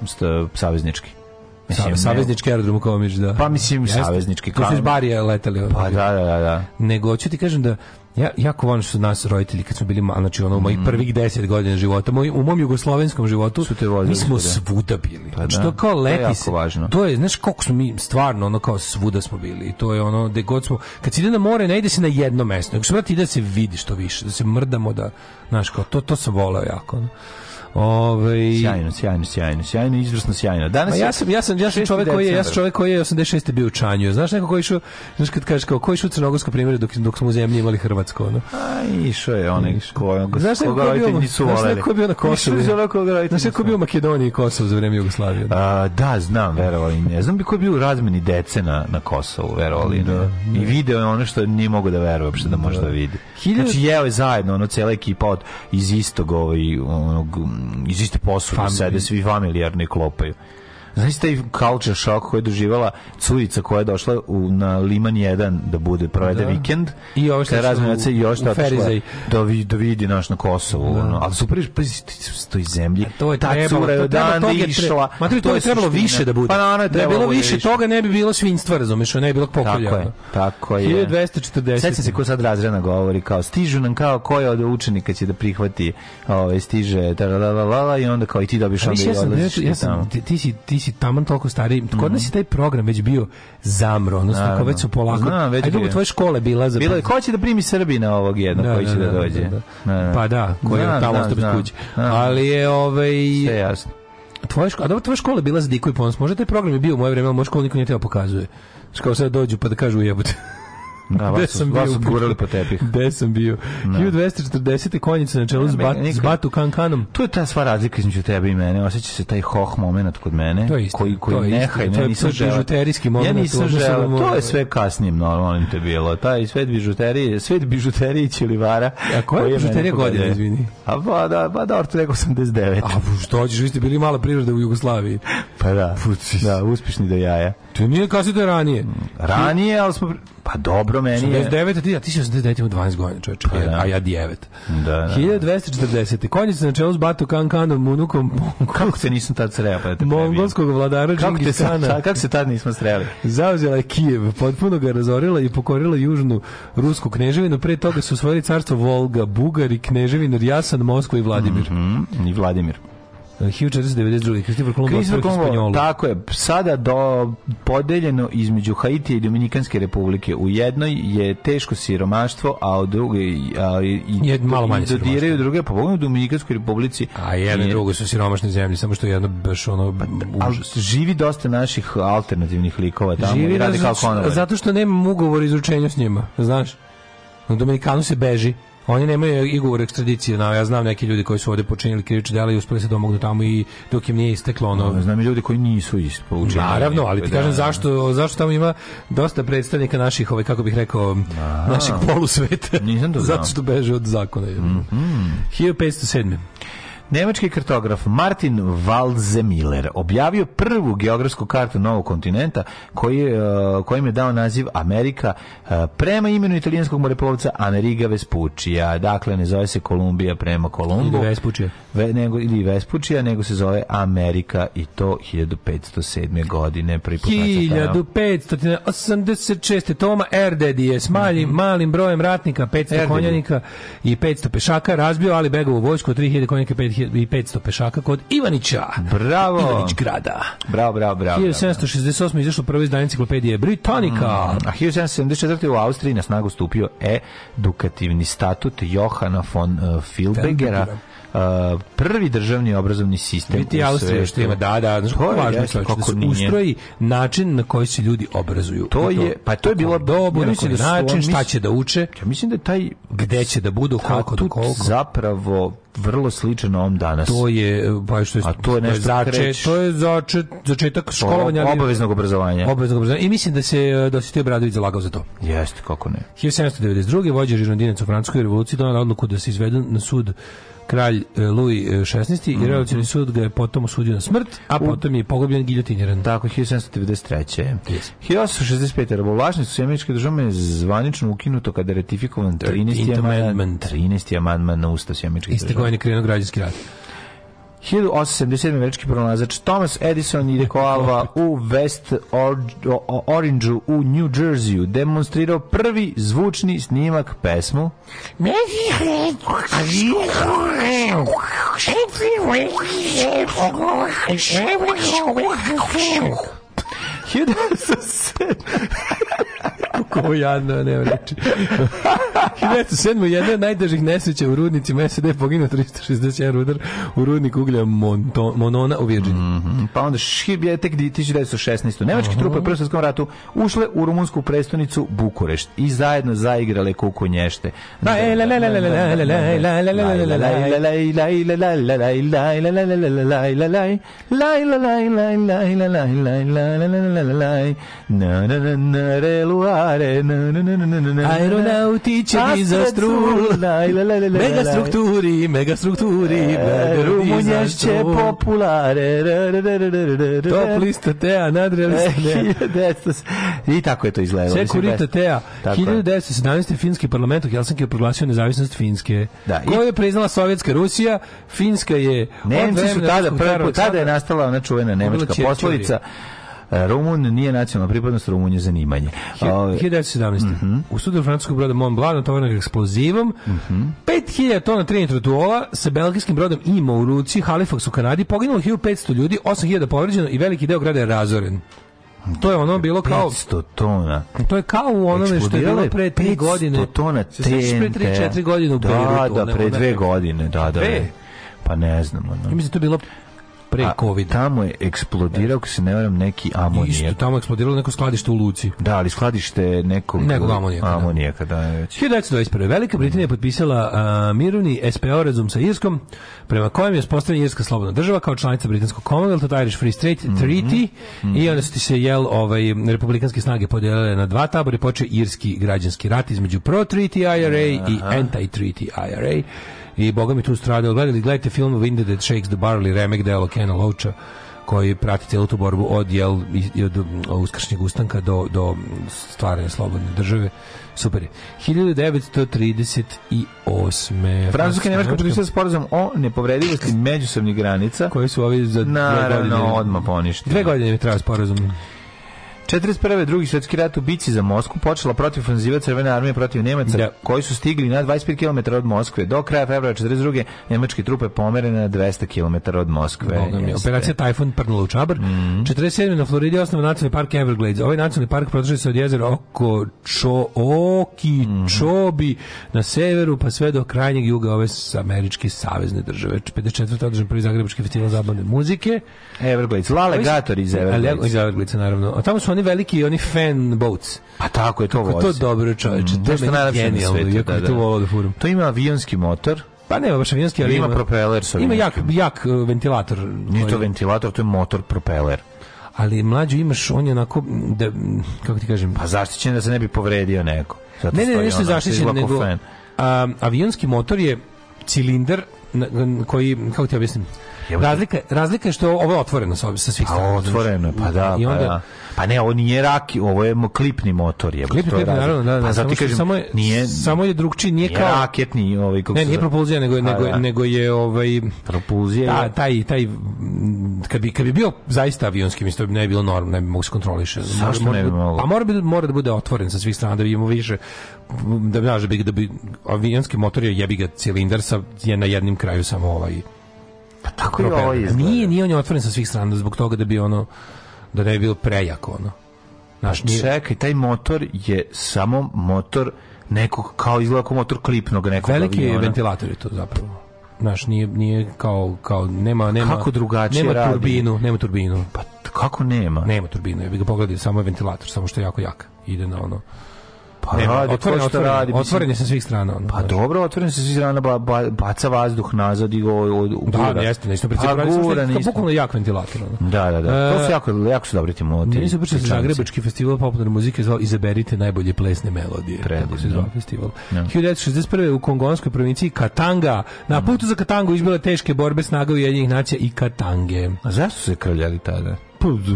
saveznički. Mislim, saveznički aerodrom u Komić, da. Pa mislim, Jeste? saveznički. Kao... Da su barije letali. Pa da, da, da, da. Nego, ću ti kažem da ja jako volim što su nas roditelji kad smo bili mali, znači ono u mojih mm. prvih 10 godina života, moj, u mom jugoslovenskom životu su te mi smo svuda bili. Pa znači da. to kao leti to se. Važno. To je, znaš koliko smo mi stvarno ono kao svuda smo bili. I to je ono gde god smo, kad si ide na more, ne ide se na jedno mesto, nego se brate ide da se vidi što više, da se mrdamo da, znaš kao to to sam voleo jako. Ono. Ovaj sjajno, sjajno, sjajno, sjajno, izvrsno sjajno. Danas ja sam ja sam ja sam čovjek koji je ja sam čovjek koji je 86 bio u Čanju. Znaš neko koji išao, znaš kad kažeš kao koji išao crnogorsko primjer dok dok smo u zemlji imali hrvatsko, ono. Aj, išao je onaj koji Znaš neko koji bio, znaš neko bio na Kosovu. Znaš neko bio u Makedoniji i Kosovu za vrijeme Jugoslavije. A, da, znam, vjerovali ne. Znam bi ko je bio u razmeni dece na na Kosovu, vjerovali ne. Da, I da. video je ono što ne mogu da vjerujem uopšte da može da, da vidi. Znači jeo je zajedno ono cela ekipa od iz istog ovaj onog iz iste posude Fam... sede svi familijarni klopaju Znaš taj culture shock koji je doživala curica koja je došla u, na Liman 1 da bude provede da. vikend. I ovo što je razmjenaca i ovo što je da, da, da vidi naš na Kosovu. Da. Ono. Ali su prviš, pazi, s toj zemlji. A to je ta trebalo, cura je odande išla. Ma to je, to je trebalo više da bude. Pa na, ono da je trebalo je bilo više, više toga ne bi bilo svinjstva, razumeš, ne bi bilo pokolja. Tako je, tako je. 1240. Sjećam se ko sad razrena govori, kao stižu nam kao koja od učenika će da prihvati, ove, ovaj, stiže, da, la, la, la, i onda kao i ti dobiš onda i odlaziš. ti si si taman toliko stariji. Kod mhm. nas je taj program već bio zamro, odnosno da, već su polako. Znam, već Ajde, tvoje škole bila za. Bilo je ko će da primi Srbina ovog jednog da, koji da, će da, da, da dođe. Da. da, pa da, koji je tamo ostao bez kuće. Ali je ovaj Sve jasno. Tvoja škola, a dobro, tvoja škola bila za Diko i Ponos. Možda taj program je bio u moje vreme, ali škola niko nije teo pokazuje. Kao sad dođu pa da kažu jebote. Da, vas su, vas gurali po tepih. Gde sam bio? Da. 1240. konjica na čelu ja, s, bat, nekaj, s Batu Kankanom. To je ta sva razlika između tebe i mene. Osjeća se taj hoh moment kod mene. To je isto. Koji, koji to je nehaj, isto. Ne, nisam to je bižuterijski moment. Ja nisam želeo. To je sve kasnije, normalno te bilo. Taj svet bižuterije, svet bižuterije i Čilivara. A koja je bižuterija godina, izvini? A pa da, pa da, rekao sam 19. A što hoćeš, vi ste bili mala privreda u Jugoslaviji. Pa da, da, uspešni do jaja. To nije kasnije, to je ranije. Ranije, ali smo... Pa dobro, dobro meni je. 89, ti, ti si 89, u 12 godina, čovječe, a, pa da. a ja 9. Da, da. 1240. Da. Konje se na čelu s Batu Kankanom, unukom... Kako se nisam tad sreo, pa da te Mongolskog vladara Džingisana. Kako se tad nismo sreli? Zauzela je Kijev, potpuno ga razorila i pokorila južnu rusku kneževinu. Pre toga su osvojili carstvo Volga, Bugari, kneževinu, Rjasan, Moskva i Vladimir. Mm -hmm, I Vladimir. 1492. Christopher Columbus, Christopher Columbus tako je, sada do, podeljeno između Haitije i Dominikanske republike. U jednoj je teško siromaštvo, a u drugoj a, i, je malo manje dodiraju druge, pa u Dominikanskoj republici. A jedno i drugo su siromašne zemlje, samo što je jedno baš ono pa, živi dosta naših alternativnih likova tamo živi i radi kao Zato što nema ugovor izučenja s njima, znaš. Na Dominikanu se beži. Oni nemaju igovor ekstradicije, na, ja znam neki ljudi koji su ovde počinili krivične dela i uspeli se domognu da tamo i dok im nije isteklo ono. No, znam i ljudi koji nisu isto Naravno, ali ti da. kažem zašto zašto tamo ima dosta predstavnika naših, ovaj kako bih rekao, A, naših polusveta. Nisam to znao. Zato što beže od zakona. Mm -hmm. 1507. Nemački kartograf Martin Walzemiller objavio prvu geografsku kartu novog kontinenta koji, e, kojim je dao naziv Amerika e, prema imenu italijanskog moreplovca Ameriga Vespuccija. Dakle, ne zove se Kolumbija prema Kolumbu. Ili Vespučija. Ve, nego, ili Vespučija, nego se zove Amerika i to 1507. godine. 1586. Toma Erdedi je s malim, mm -hmm. malim brojem ratnika, 500 Erdedi. konjanika i 500 pešaka razbio Ali Begovu vojsku 3000 konjanika 5000 2500 pešaka kod Ivanića. Bravo. Ivanić grada. Bravo, bravo, bravo. 1768. izašlo prvo izdanje enciklopedije Britanika. Mm, a 1774. u Austriji na snagu stupio edukativni statut Johana von uh, Filbegera prvi državni obrazovni sistem. Vidite Austrija što ima, da, da, znaš kako važno je da kako ustroji način na koji se ljudi obrazuju. To, to je, pa to je bilo dobu, ja da način, šta će da uče. Ja mislim da je taj gde će da budu, kako do koliko. Zapravo vrlo sličan ovom danas. To je pa što je, A to je nešto začet, to je začet, začetak školovanja obaveznog obrazovanja. Obaveznog obrazovanja. I mislim da se da se Dositej Bradović zalagao za to. Jeste, kako ne. 1792. vođa Žirondinac u Francuskoj revoluciji donao odluku da se izvedu na sud kralj e, Louis XVI mm -hmm. i mhm. revolucioni sud ga je potom osudio na smrt, a potom je pogobljen giljotiniran. Tako, 1793. Yes. 1865. Rabovlašnicu Sjemeničke države zvanično ukinuto kada je ratifikovan 13. amandman 13. amandman na Ustav Sjemeničke države. Isto je krenuo građanski rat. 1877. američki pronalazač Thomas Edison ide ko Alva u West Orange u New Jerseyu demonstrirao prvi zvučni snimak pesmu Ovo jadno, ne reči. 1907. jedna od najtežih nesreća u rudnici SED poginuo 361 rudar u rudnik uglja Monto, Monona u Virginiji. Mm -hmm. Pa onda šib je tek 1916. Nemačke Aha. trupe u Prvom ratu ušle u rumunsku prestonicu Bukurešt i zajedno zaigrale kuku nješte. Laj, je... Aeronautiče za strul, Mega mega strukturi, megastrukturi, megastrukturi, rumunjašće populare, top lista Tea, nadrealista e, I tako je to izgledalo. Sve kurita 1917. finski parlament u Helsinki je proglasio nezavisnost Finske. Da, Koju je priznala Sovjetska Rusija, Finska je... Nemci su tada, tada je nastala ona čuvena nemačka poslovica. E, Rumun nije nacionalna pripadnost, Rumun je zanimanje. 1917. Mm -hmm. U sudu francuskog broda Mont Blanc natovarnog eksplozivom mm -hmm. 5000 tona trinitroduola sa belgijskim brodom IMO u ruci Halifax u Kanadi poginulo 1500 ljudi, 8000 povređeno i veliki deo grada je razoren. To je ono bilo kao 500 tona. To je kao u onome što je bilo pre 3 godine. 500 tona TNT. Pre 3-4 godine u da, Beirutu. Da, da, pre 2 godine, da, da. Pa ne znam. Ono. Ja mislim, da to bilo pre A, COVID. Tamo je eksplodirao, ako se ne varam, neki amonijak. Isto, tamo je eksplodiralo neko skladište u Luci. Da, ali skladište nekog, nekog amonijaka. Da. amonijaka da. da, već. 1921. Velika Britanija je potpisala uh, mirovni SPO rezum sa Irskom, prema kojem je postavljena Irska slobodna država kao članica britanskog Commonwealth, Irish Free State mm Treaty, mm i onda su se jel, ovaj, republikanske snage podijelile na dva tabora i počeo irski građanski rat između pro-treaty IRA Aha. i anti-treaty IRA i boga mi tu stradao. Gledali, gledajte film Wind That Shakes the Barley, remek delo Kena Loacha, koji prati celu tu borbu od, jel, od uskršnjeg ustanka do, do stvaranja slobodne države. Super je. 1938. Francuska i Nemačka potpisala sporazum o nepovredivosti međusobnih granica. Koji su ovi za Naravno, dve godine. odmah poništili. Dve godine mi treba sporazum. 41. drugi svjetski rat u bici za Mosku počela protiv ofenziva Crvene armije protiv Njemaca da. koji su stigli na 25 km od Moskve. Do kraja februara 42. nemačke trupe pomerene na 200 km od Moskve. Operacija Tajfun prdnula u Čabr. Mm -hmm. 47. na Floridi osnovan nacionalni park Everglades. Ovaj nacionalni park proteže se od jezera oko Čo, Oki, mm -hmm. Čobi na severu pa sve do krajnjeg juga ove američke savezne države. 54. održan prvi zagrebački festival zabavne muzike. Everglades. Lale Gator iz Everglades. Iz Everglades, naravno. A tamo su oni veliki, oni fan boats. Pa tako je to vozi. to dobro, čoveče. Mm, to je najlepše na svetu. Da, da. To, da to ima avionski motor. Pa nema baš avionski, ali ima, ima propeler sa Ima jak, jak e, ventilator. Nije to ovaj- ventilator, to je motor propeler ali mlađu imaš, on je onako, da, kako ti kažem... Pa zaštićen da se ne bi povredio neko. Zato ne, ne, nešto je zaštićen, nego... A, avionski motor je cilindar koji kako ti objasnim razlika razlika je što ovo je otvoreno sa sa svih pa, strana. otvoreno pa da, I onda, pa da. Pa ne, ovo nije raki, ovo je klipni motor, je. Klipni, klipni naravno, da, da, pa zato ti kažem, samo nije samo je drugčiji, nije, nije kao raketni, ovaj kako Ne, nije propulzija, nego pa nego da. nego je ovaj propulzija. Da, taj taj kad bi kad bi bio zaista avionski, isto ne bi bilo normalno, ne bi mogu se kontroliše. Zašto mora, ne bi moglo? Pa mora bi mora da bude otvoren sa svih strana da vidimo više da, da bi da bi avionski motor je jebi ga cilindar sa je na jednim kraju samo ovaj pa tako je ovaj Nije, nije on je otvoren sa svih strana zbog toga da bi ono da ne bi bilo prejako ono. Naš, pa nije... Čekaj, taj motor je samo motor nekog kao izgleda kao motor klipnog nekog Veliki aviona. ventilator je to zapravo. Naš nije nije kao kao nema nema kako drugačije nema radi? turbinu, nema turbinu. Pa kako nema? Nema turbinu, ja bih ga pogledao, samo je ventilator, samo što je jako jak. Ide na ono Pa ne, radi, otvoren, otvoren, radi, otvoren je sa svih strana. Ono, pa dobro, otvoren je sa svih strana, ba, ba, baca vazduh nazad i go, da, u Da, jeste, na istom principu. Pa, gura, na istom. jak ventilator. Ono. Da, da, da. E, to su e, jako, jako su dobri ti moti. Nisu pričali Zagrebački festival popularne muzike zvao Izaberite najbolje plesne melodije. Predivno. se zvao festival. Ja. 1961. u kongonskoj provinciji Katanga. Na mm. putu za Katangu izbile teške borbe snaga u Ujedinjenih nacija i Katange. A zašto su se krljali tada?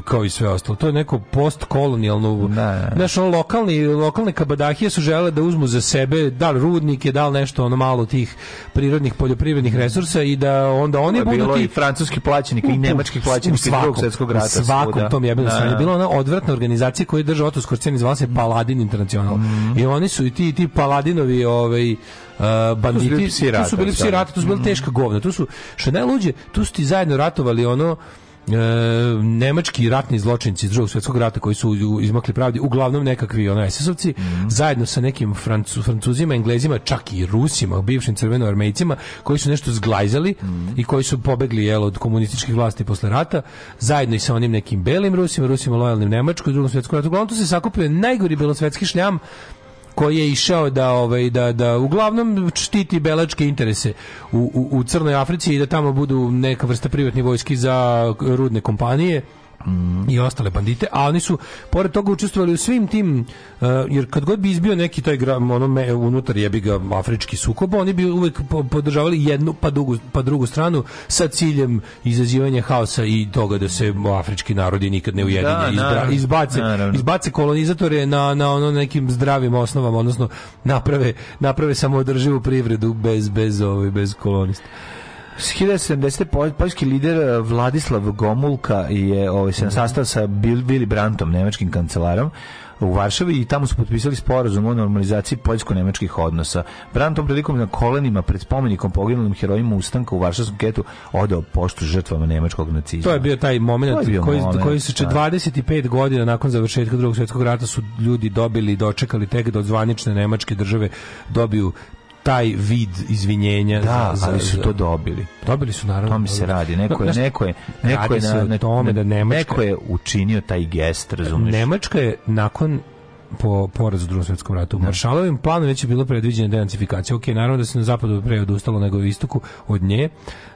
kao i sve ostalo. To je neko postkolonijalno... Ne. Da, da, da. Znaš, on, lokalni, lokalne kabadahije su žele da uzmu za sebe da li rudnike, da li nešto ono malo tih prirodnih poljoprivrednih resursa i da onda oni je budu ti... i francuski plaćenik i nemački plaćenik iz drugog svjetskog rata. U svakom svuda. tom jebenom stanju. Bila ona odvratna organizacija koja je držao Oto Skorceni, zvala se mm. Paladin International. Mm. Mm-hmm. I oni su i ti, ti Paladinovi ovaj, Uh, banditi, tu su bili psi rata, tu su bili, rata, tu su bili mm -hmm. teška govna, tu su, što najluđe, tu su ti zajedno ratovali ono, e, nemački ratni zločinci iz drugog svjetskog rata koji su izmakli pravdi, uglavnom nekakvi ono SS-ovci, mm -hmm. zajedno sa nekim Francu, Francuzima, Englezima, čak i Rusima, bivšim crvenoarmejcima, koji su nešto zglajzali mm -hmm. i koji su pobegli jel, od komunističkih vlasti posle rata, zajedno i sa onim nekim belim Rusima, Rusima lojalnim Nemačkoj u drugom svjetskom ratu. Uglavnom tu se sakupio najgori belosvetski šljam koji je išao da ovaj da da uglavnom štiti belačke interese u, u, u Crnoj Africi i da tamo budu neka vrsta privatni vojski za rudne kompanije i ostale bandite, a oni su pored toga učestvovali u svim tim uh, jer kad god bi izbio neki taj gram ono me, unutar jebi ga afrički sukob, oni bi uvek podržavali jednu pa drugu pa drugu stranu sa ciljem izazivanja haosa i toga da se afrički narodi nikad ne ujedine, da, izbace naravno. izbace kolonizatore na na ono nekim zdravim osnovama, odnosno naprave naprave samoodrživu privredu bez bez ovaj bez kolonista. 1970. poljski lider eh, Vladislav Gomulka je ovaj, se mhm. sastao sa Billy Brantom, nemačkim kancelarom, u Varšavi i tamo su potpisali sporazum o normalizaciji poljsko-nemačkih odnosa. Brantom prilikom na kolenima pred spomenikom poginulim herojima ustanka u Varšavskom getu odao poštu žrtvama nemačkog nacizma. To je bio taj moment bio koji, moment, koji su če 25 da. godina nakon završetka drugog svjetskog rata su ljudi dobili, dočekali tek do da zvanične nemačke države dobiju taj vid izvinjenja da, za, ali su to dobili. Dobili su naravno. To mi se radi. Neko je, neko je, neko je na, na, tome da Nemačka, neko je učinio taj gest, razumiješ? Nemačka je nakon po porazu drugog svetskog rata. ratu. U da. Maršalovim planu već je bilo predviđena denancifikacija. Ok, naravno da se na zapadu pre odustalo nego u istoku od nje,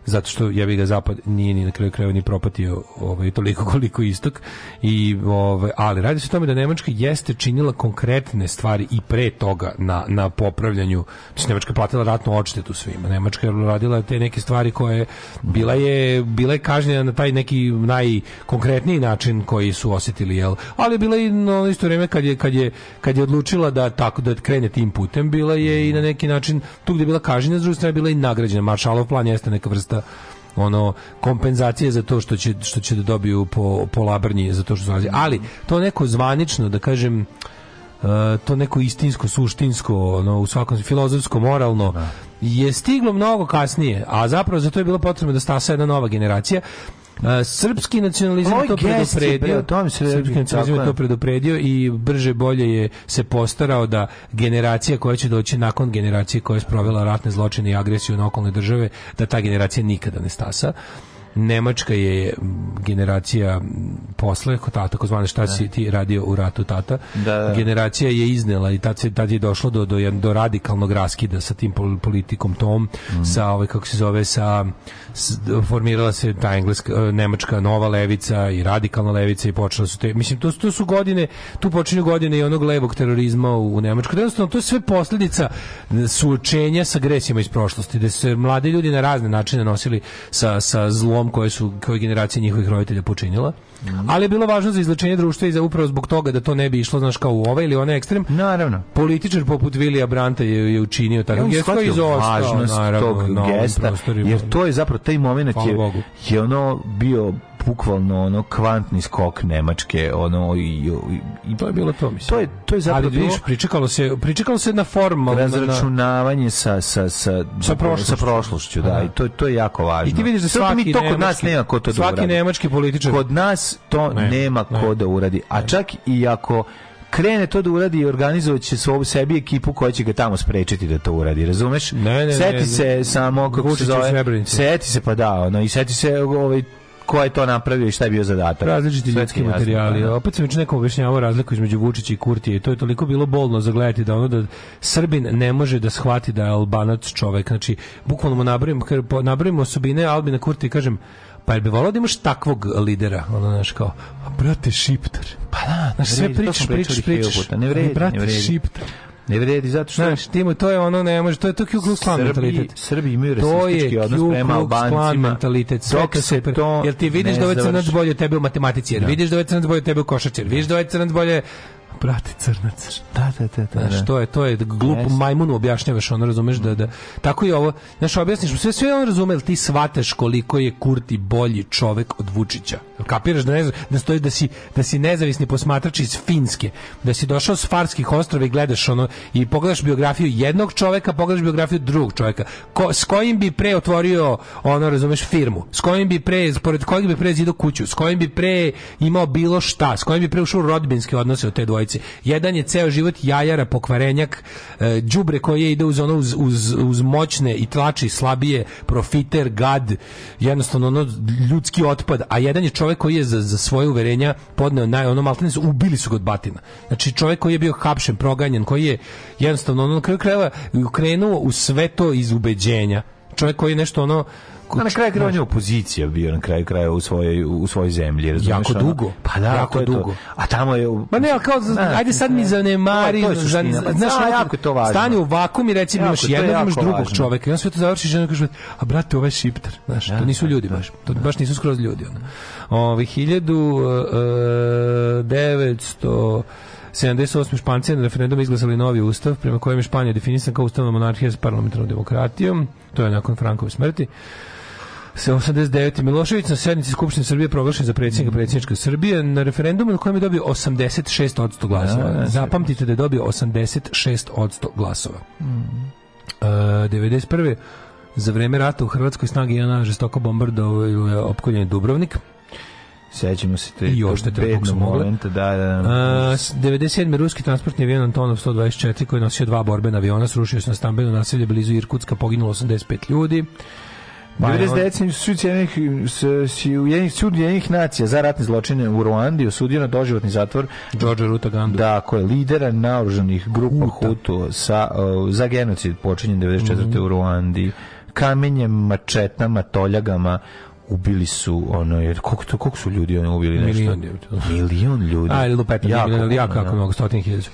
zato što ja bih ga zapad nije ni na kraju krajeva ni propatio ovaj, toliko koliko istok i ovaj, ali radi se o tome da Nemačka jeste činila konkretne stvari i pre toga na, na popravljanju znači Nemačka platila ratnu odštetu svima Nemačka je radila te neke stvari koje bila je, bila je kažnjena na taj neki najkonkretniji način koji su osetili jel ali je bila i na isto vrijeme kad je, kad je, kad je odlučila da tako da krene tim putem bila je i na neki način tu gde je bila kažnjena s druge strane bila i nagrađena Maršalov plan jeste neka vrsta vrsta ono kompenzacije za to što će što će da dobiju po po labrnji za to što su Ali to neko zvanično da kažem e, to neko istinsko, suštinsko, ono, u svakom filozofsko, moralno, da. je stiglo mnogo kasnije, a zapravo za to je bilo potrebno da stasa jedna nova generacija srpski nacionalizam Moj to predupredio. Bio, se srpski nacionalizam to predupredio i brže bolje je se postarao da generacija koja će doći nakon generacije koja je sprovela ratne zločine i agresiju na okolne države, da ta generacija nikada ne stasa. Nemačka je generacija posle, ko tata, takozvane šta da. si ti radio u ratu tata, da, da. generacija je iznela i tad, se, tad je došlo do, do, do radikalnog raskida sa tim politikom tom, mm. sa ovaj, kako se zove, sa, s, formirala se ta engleska, e, nemačka nova levica i radikalna levica i počela su te, mislim, to, to su godine, tu počinju godine i onog levog terorizma u, u Nemačkoj, jednostavno to je sve posljedica suočenja sa gresima iz prošlosti, da su se mladi ljudi na razne načine nosili sa, sa zlom zlom koje su koje generacije njihovih roditelja počinila. Mm Ali je bilo važno za izlečenje društva i za upravo zbog toga da to ne bi išlo znaš kao u ovaj ili onaj ekstrem. Naravno. Političar poput Vilija Branta je, je učinio tako ja, je važnost naravno, tog gesta, jer to je zapravo taj momenat je, je ono bio bukvalno ono kvantni skok Nemačke ono i, i, i to je bilo to mislim. To je to je zapravo Ali, viš, pričekalo se pričekalo se na formu razračunavanje sa sa sa sa prošlošću, sa prošlošću da i to to je jako važno. I ti vidiš da svaki mi to kod nas nema ko to da svaki da uradi. nemački političar kod nas to ne, nema ne, ko da uradi. A ne. čak i ako krene to da uradi i organizovat će svoju sebi ekipu koja će ga tamo sprečiti da to uradi, razumeš? Ne, ne, seti ne, se samo, kako se zove, seti se pa da, ono, i seti se ovaj, ko je to napravio i šta je bio zadatak. Različiti ljudski materijali. Da. Opet sam već nekom objašnjavao razliku između Vučića i Kurtije. To je toliko bilo bolno zagledati da ono da Srbin ne može da shvati da je Albanac čovek. Znači, bukvalno mu nabrojimo, nabrojimo osobine Albina Kurtije i kažem, pa jel bi volao da imaš takvog lidera, ono, znaš, kao, pa brate, šiptar. Pa da, znaš, sve pričaš, pričaš, pričaš, pričaš, brate, šiptar. Ne vredi zato što Znaš, timu to je ono ne može, to je to Ku Klux Klan mentalitet. Srbi imaju rasistički odnos prema Albancima. mentalitet. Sve Dok se to Jel ti da ovaj da. vidiš da ovaj crnac bolje tebe u matematici, jer vidiš da ovaj crnac bolje tebe u košarci, vidiš da ovaj crnac bolje Prati crnac. Da, da, da, da. Znaš, da. to je, to je glupo yes. majmunu objašnjavaš, on razumeš da, da, tako i ovo, znaš, objasniš mu sve, sve on razume, ali ti shvateš koliko je Kurti bolji čovek od Vučića. Kapiraš da ne znaš, da stoji da si, da si nezavisni posmatrač iz Finske, da si došao s Farskih ostrova i gledaš ono, i pogledaš biografiju jednog čoveka, pogledaš biografiju drugog čoveka. Ko, s kojim bi pre otvorio, ono, razumeš, firmu, s kojim bi pre, pored kojeg bi pre zidao kuću, s kojim bi pre imao bilo šta, s kojim bi pre ušao rodbinske odnose od te dvoje trojice. Jedan je ceo život jajara, pokvarenjak, e, đubre koje ide uz ono uz, uz, uz moćne i tlači slabije, profiter, gad, jednostavno ono ljudski otpad, a jedan je čovjek koji je za, za svoje uverenja podneo naj ono maltene ubili su ga od batina. Znači čovjek koji je bio hapšen, proganjan, koji je jednostavno ono na kraju krajeva krenuo u sve to iz ubeđenja. Čovjek koji je nešto ono Ko, pa na kraju krajeva on je opozicija bio na kraju kraja u svojoj u svojoj zemlji, razumiješ? Jako dugo. Pa da, jako dugo. To. A tamo je Ma ne, kao ne, ajde sad mi zanemari, to je suština, za, znaš, a, jako je to važno. Stani u vakuum i reci mi još jednog, imaš drugog važno. čoveka i on sve to završi žena kaže: "A brate, ovaj šipter, znaš, ja, to da, nisu da, ljudi da, baš. To baš nisu skroz ljudi ona." Ovi 1900 78. E, e, Španci na referendumu izglasali novi ustav prema kojem je Španija definisan kao ustavna monarhija s parlamentarnom demokratijom. To je nakon Frankove smrti. 89. Milošević na sednici Skupštine Srbije proglašen za predsjednika mm. predsjednička Srbije na referendumu na kojem je dobio 86% glasova. Da, Zapamtite da je dobio 86% glasova. Mm. Uh, e, 91. Za vreme rata u Hrvatskoj snagi Jana žestoko bombardovao i opkoljen Dubrovnik. Sećamo se te I još te bednog momenta, da, da. da. A, e, 97. ruski transportni avion Antonov 124 koji nosio dva borbena aviona, srušio se na stambeno naselje blizu Irkutska, poginulo 85 ljudi. Pa, 99. sud jednih, jednih, sud jednih nacija za ratne zločine u Ruandi osudio na doživotni zatvor George Ruta Gandu. Da, ko je lidera naoružanih grupa Hutu sa, uh, za genocid počinjen 94. Mm -hmm. u mhm. Ruandi kamenjem, mačetama, toljagama, ubili su ono jer koliko to koliko su ljudi oni ubili nešto milion ljudi da. milion ljudi a lupetan jako, milion, jako kako da. mnogo stotin hiljada su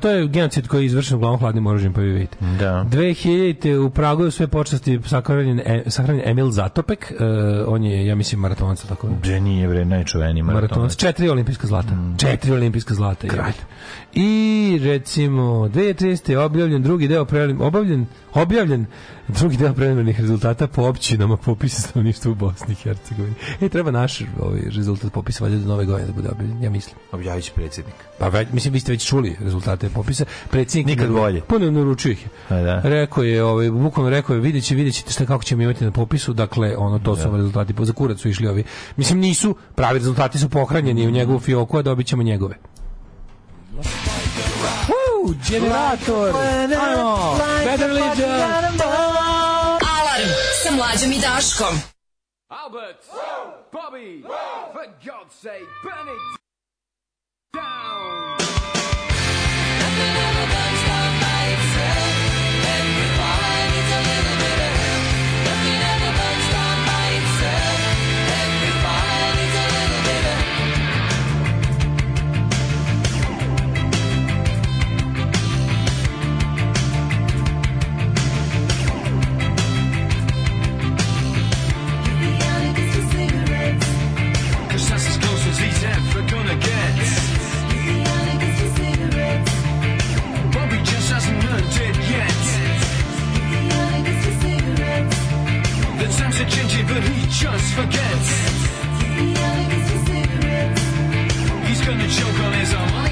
to je genocid koji je izvršen uglavnom hladnim oružjem pa vi vidite da 2000 u Pragu sve počasti sahranjen e, sahranjen Emil Zatopek e, on je ja mislim maratonac tako je nije bre najčuveni maratonac četiri olimpijska zlata mm. četiri olimpijska zlata je i recimo 2013 je objavljen drugi deo prelim, obavljen objavljen Drugi deo preliminarnih rezultata po općinama popisa stanovništva u Bosni i Hercegovini. E, treba naš ovaj, rezultat popisa valjda do nove godine da bude objavljen, ja mislim. Objavit će predsjednik. Pa već, mislim, vi ste već čuli rezultate popisa. Predsjednik nikad bolje. Puno naručuje ih. Pa da. Rekao je, ovaj, bukvalno rekao je, vidjet će, vidjet ćete šta kako ćemo imati na popisu, dakle, ono, to su da. rezultati, po za kurac su išli ovi. Mislim, nisu, pravi rezultati su pohranjeni u njegovu fioku, a dobit ćemo njegove. Generator! Ajmo! Better Legion! sa mlađom i Daškom. Albert! Bobby! For God's sake, burn it down! But he just forgets. He's gonna choke on his own money.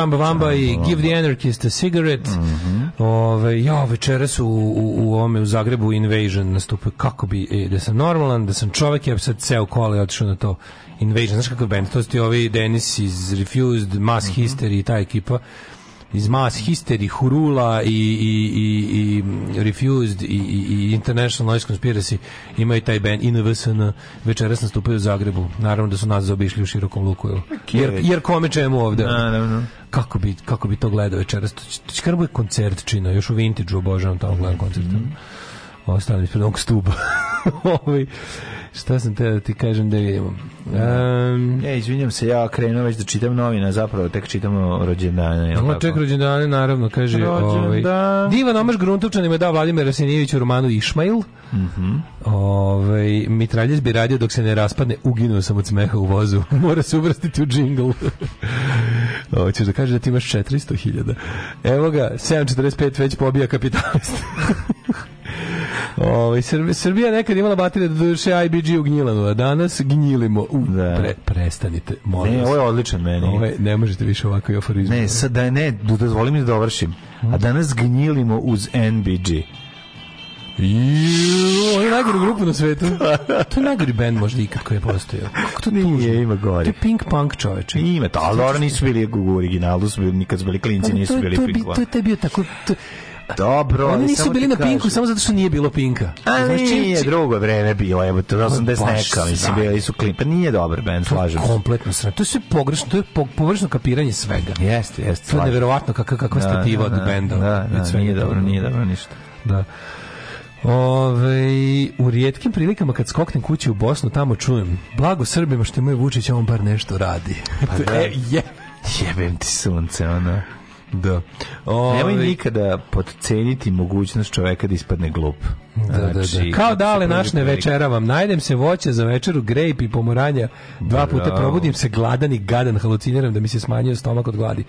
Chamba Vamba i Give the Anarchist a Cigarette. Mm -hmm. Ove, ja, večeras u, u, u, ome, u Zagrebu Invasion nastupio. Kako bi, e, da sam normalan, da sam čovek, ja bi sad ceo kole otišao na to. Invasion, znaš kakav band? To su ti ovi Dennis iz Refused, Mass mm -hmm. History i ta ekipa iz Mass History, Hurula i, i, i, i Refused i, i, International Noise Conspiracy imaju taj band i NVSN večeras nastupaju u Zagrebu. Naravno da su nas zaobišli u širokom luku. Jer, jer kome čemu ovde? Naravno kako bi, kako bi to gledao večeras. Čkarbo je koncert čino još u vintage obožavam tamo gledam koncert. Mm -hmm. Ostavljam ispred ovog stuba. ovaj, šta sam te da ti kažem da vidimo. Um, ja, e, izvinjam se, ja krenuo već da čitam novina, zapravo tek čitam rođendane. No, tek rođendane, naravno, kaže. Ovaj, Rođendan. Ovaj, divan omaš Gruntovčanima dao Vladimir Rasenijević u romanu Išmail. Mm -hmm. ovaj, mitraljez bi radio dok se ne raspadne, uginuo sam od smeha u vozu. Mora se uvrstiti u džingl. Hoćeš da kaže da ti imaš 400.000. Evo ga, 7.45 već pobija kapitalist. Ovaj Srbija, Srbija nekad imala baterije da do duše IBG u Gnjilanu, a danas gnjilimo. U, da. pre, prestanite, molim Ne, ovo je odličan meni. Ove, ne možete više ovako aforizma. Ne, sad da ne, da, dozvoli mi da dovršim. A danas gnjilimo uz NBG. Juuu, on je najgori grupu na svetu. To je najgori band možda ikad koji je postojao. Kako to tužno? Nije, ima gore. To je Pink Punk čoveče. Ima to, ali dobro nisu bili u originalu, su bili, nikad su bili klinci, nisu bili Pink Punk. To je bio tako... To, Dobro, oni nisu bili na Pinku samo zato što nije bilo Pinka. A znači, nije, drugo vreme bilo, evo to 80 neka, mislim, bili su klipa, pa nije dobar bend, slažem se. Kompletno sram. To se pogrešno, to je po, površno kapiranje svega. Jeste, jeste. To je neverovatno kakva kakva da, stativa da, od da, benda. Da, da, sve nije dobro, nije dobro ništa. Da. Ove, u rijetkim prilikama kad skoknem kući u Bosnu, tamo čujem blago Srbima što imaju Vučić, on bar nešto radi. Pa e, da. e, je. Jebem ti sunce, ono. Da. Ove... Nemoj nikada podceniti mogućnost čoveka da ispadne glup. Da, znači, da, da. Znači, Kao dale našne večera vam najdem se voće za večeru, grejp i pomoranja, dva puta Bravo. probudim se gladan i gadan, haluciniram da mi se smanjio stomak od gladi.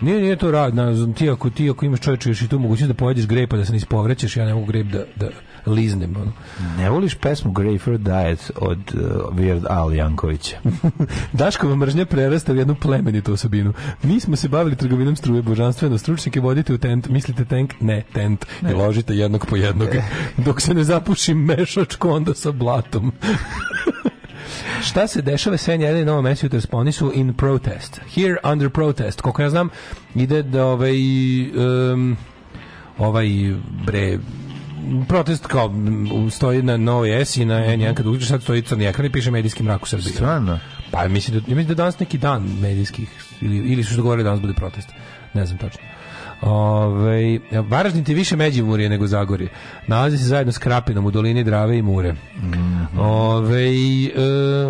Nije, nije to rad, na, ti, ako, ti ako imaš čovječe još i tu mogućnost da pojedeš grejpa da se ne ispovrećeš, ja ne mogu grejp da, da liznem. Ono. Ne voliš pesmu Greyford Diet od uh, Weird Al Jankovića? Daškova mržnja prerasta u jednu plemenitu osobinu. Mi smo se bavili trgovinom struje božanstveno. Stručnike vodite u tent, mislite tank? Ne, tent. Ne. I ložite jednog po jednog. Dok se ne zapuši mešačko onda sa blatom. Šta se dešava sve njede i novo mesi oni su in protest. Here under protest. Koliko ja znam, ide da ovaj... Um, ovaj bre protest kao stoji na Novoj S i na mhm. N1 kad uđeš sad stoji crni ekran i piše medijski mrak u Srbiji. Stvarno? Pa mislim da, mislim da danas neki dan medijskih ili, ili su što govorili danas bude protest. Ne znam tačno. Ove, Varaždin ti više Međimurje nego Zagorje. Nalazi se zajedno s Krapinom u dolini Drave i Mure. Mm -hmm. Ove,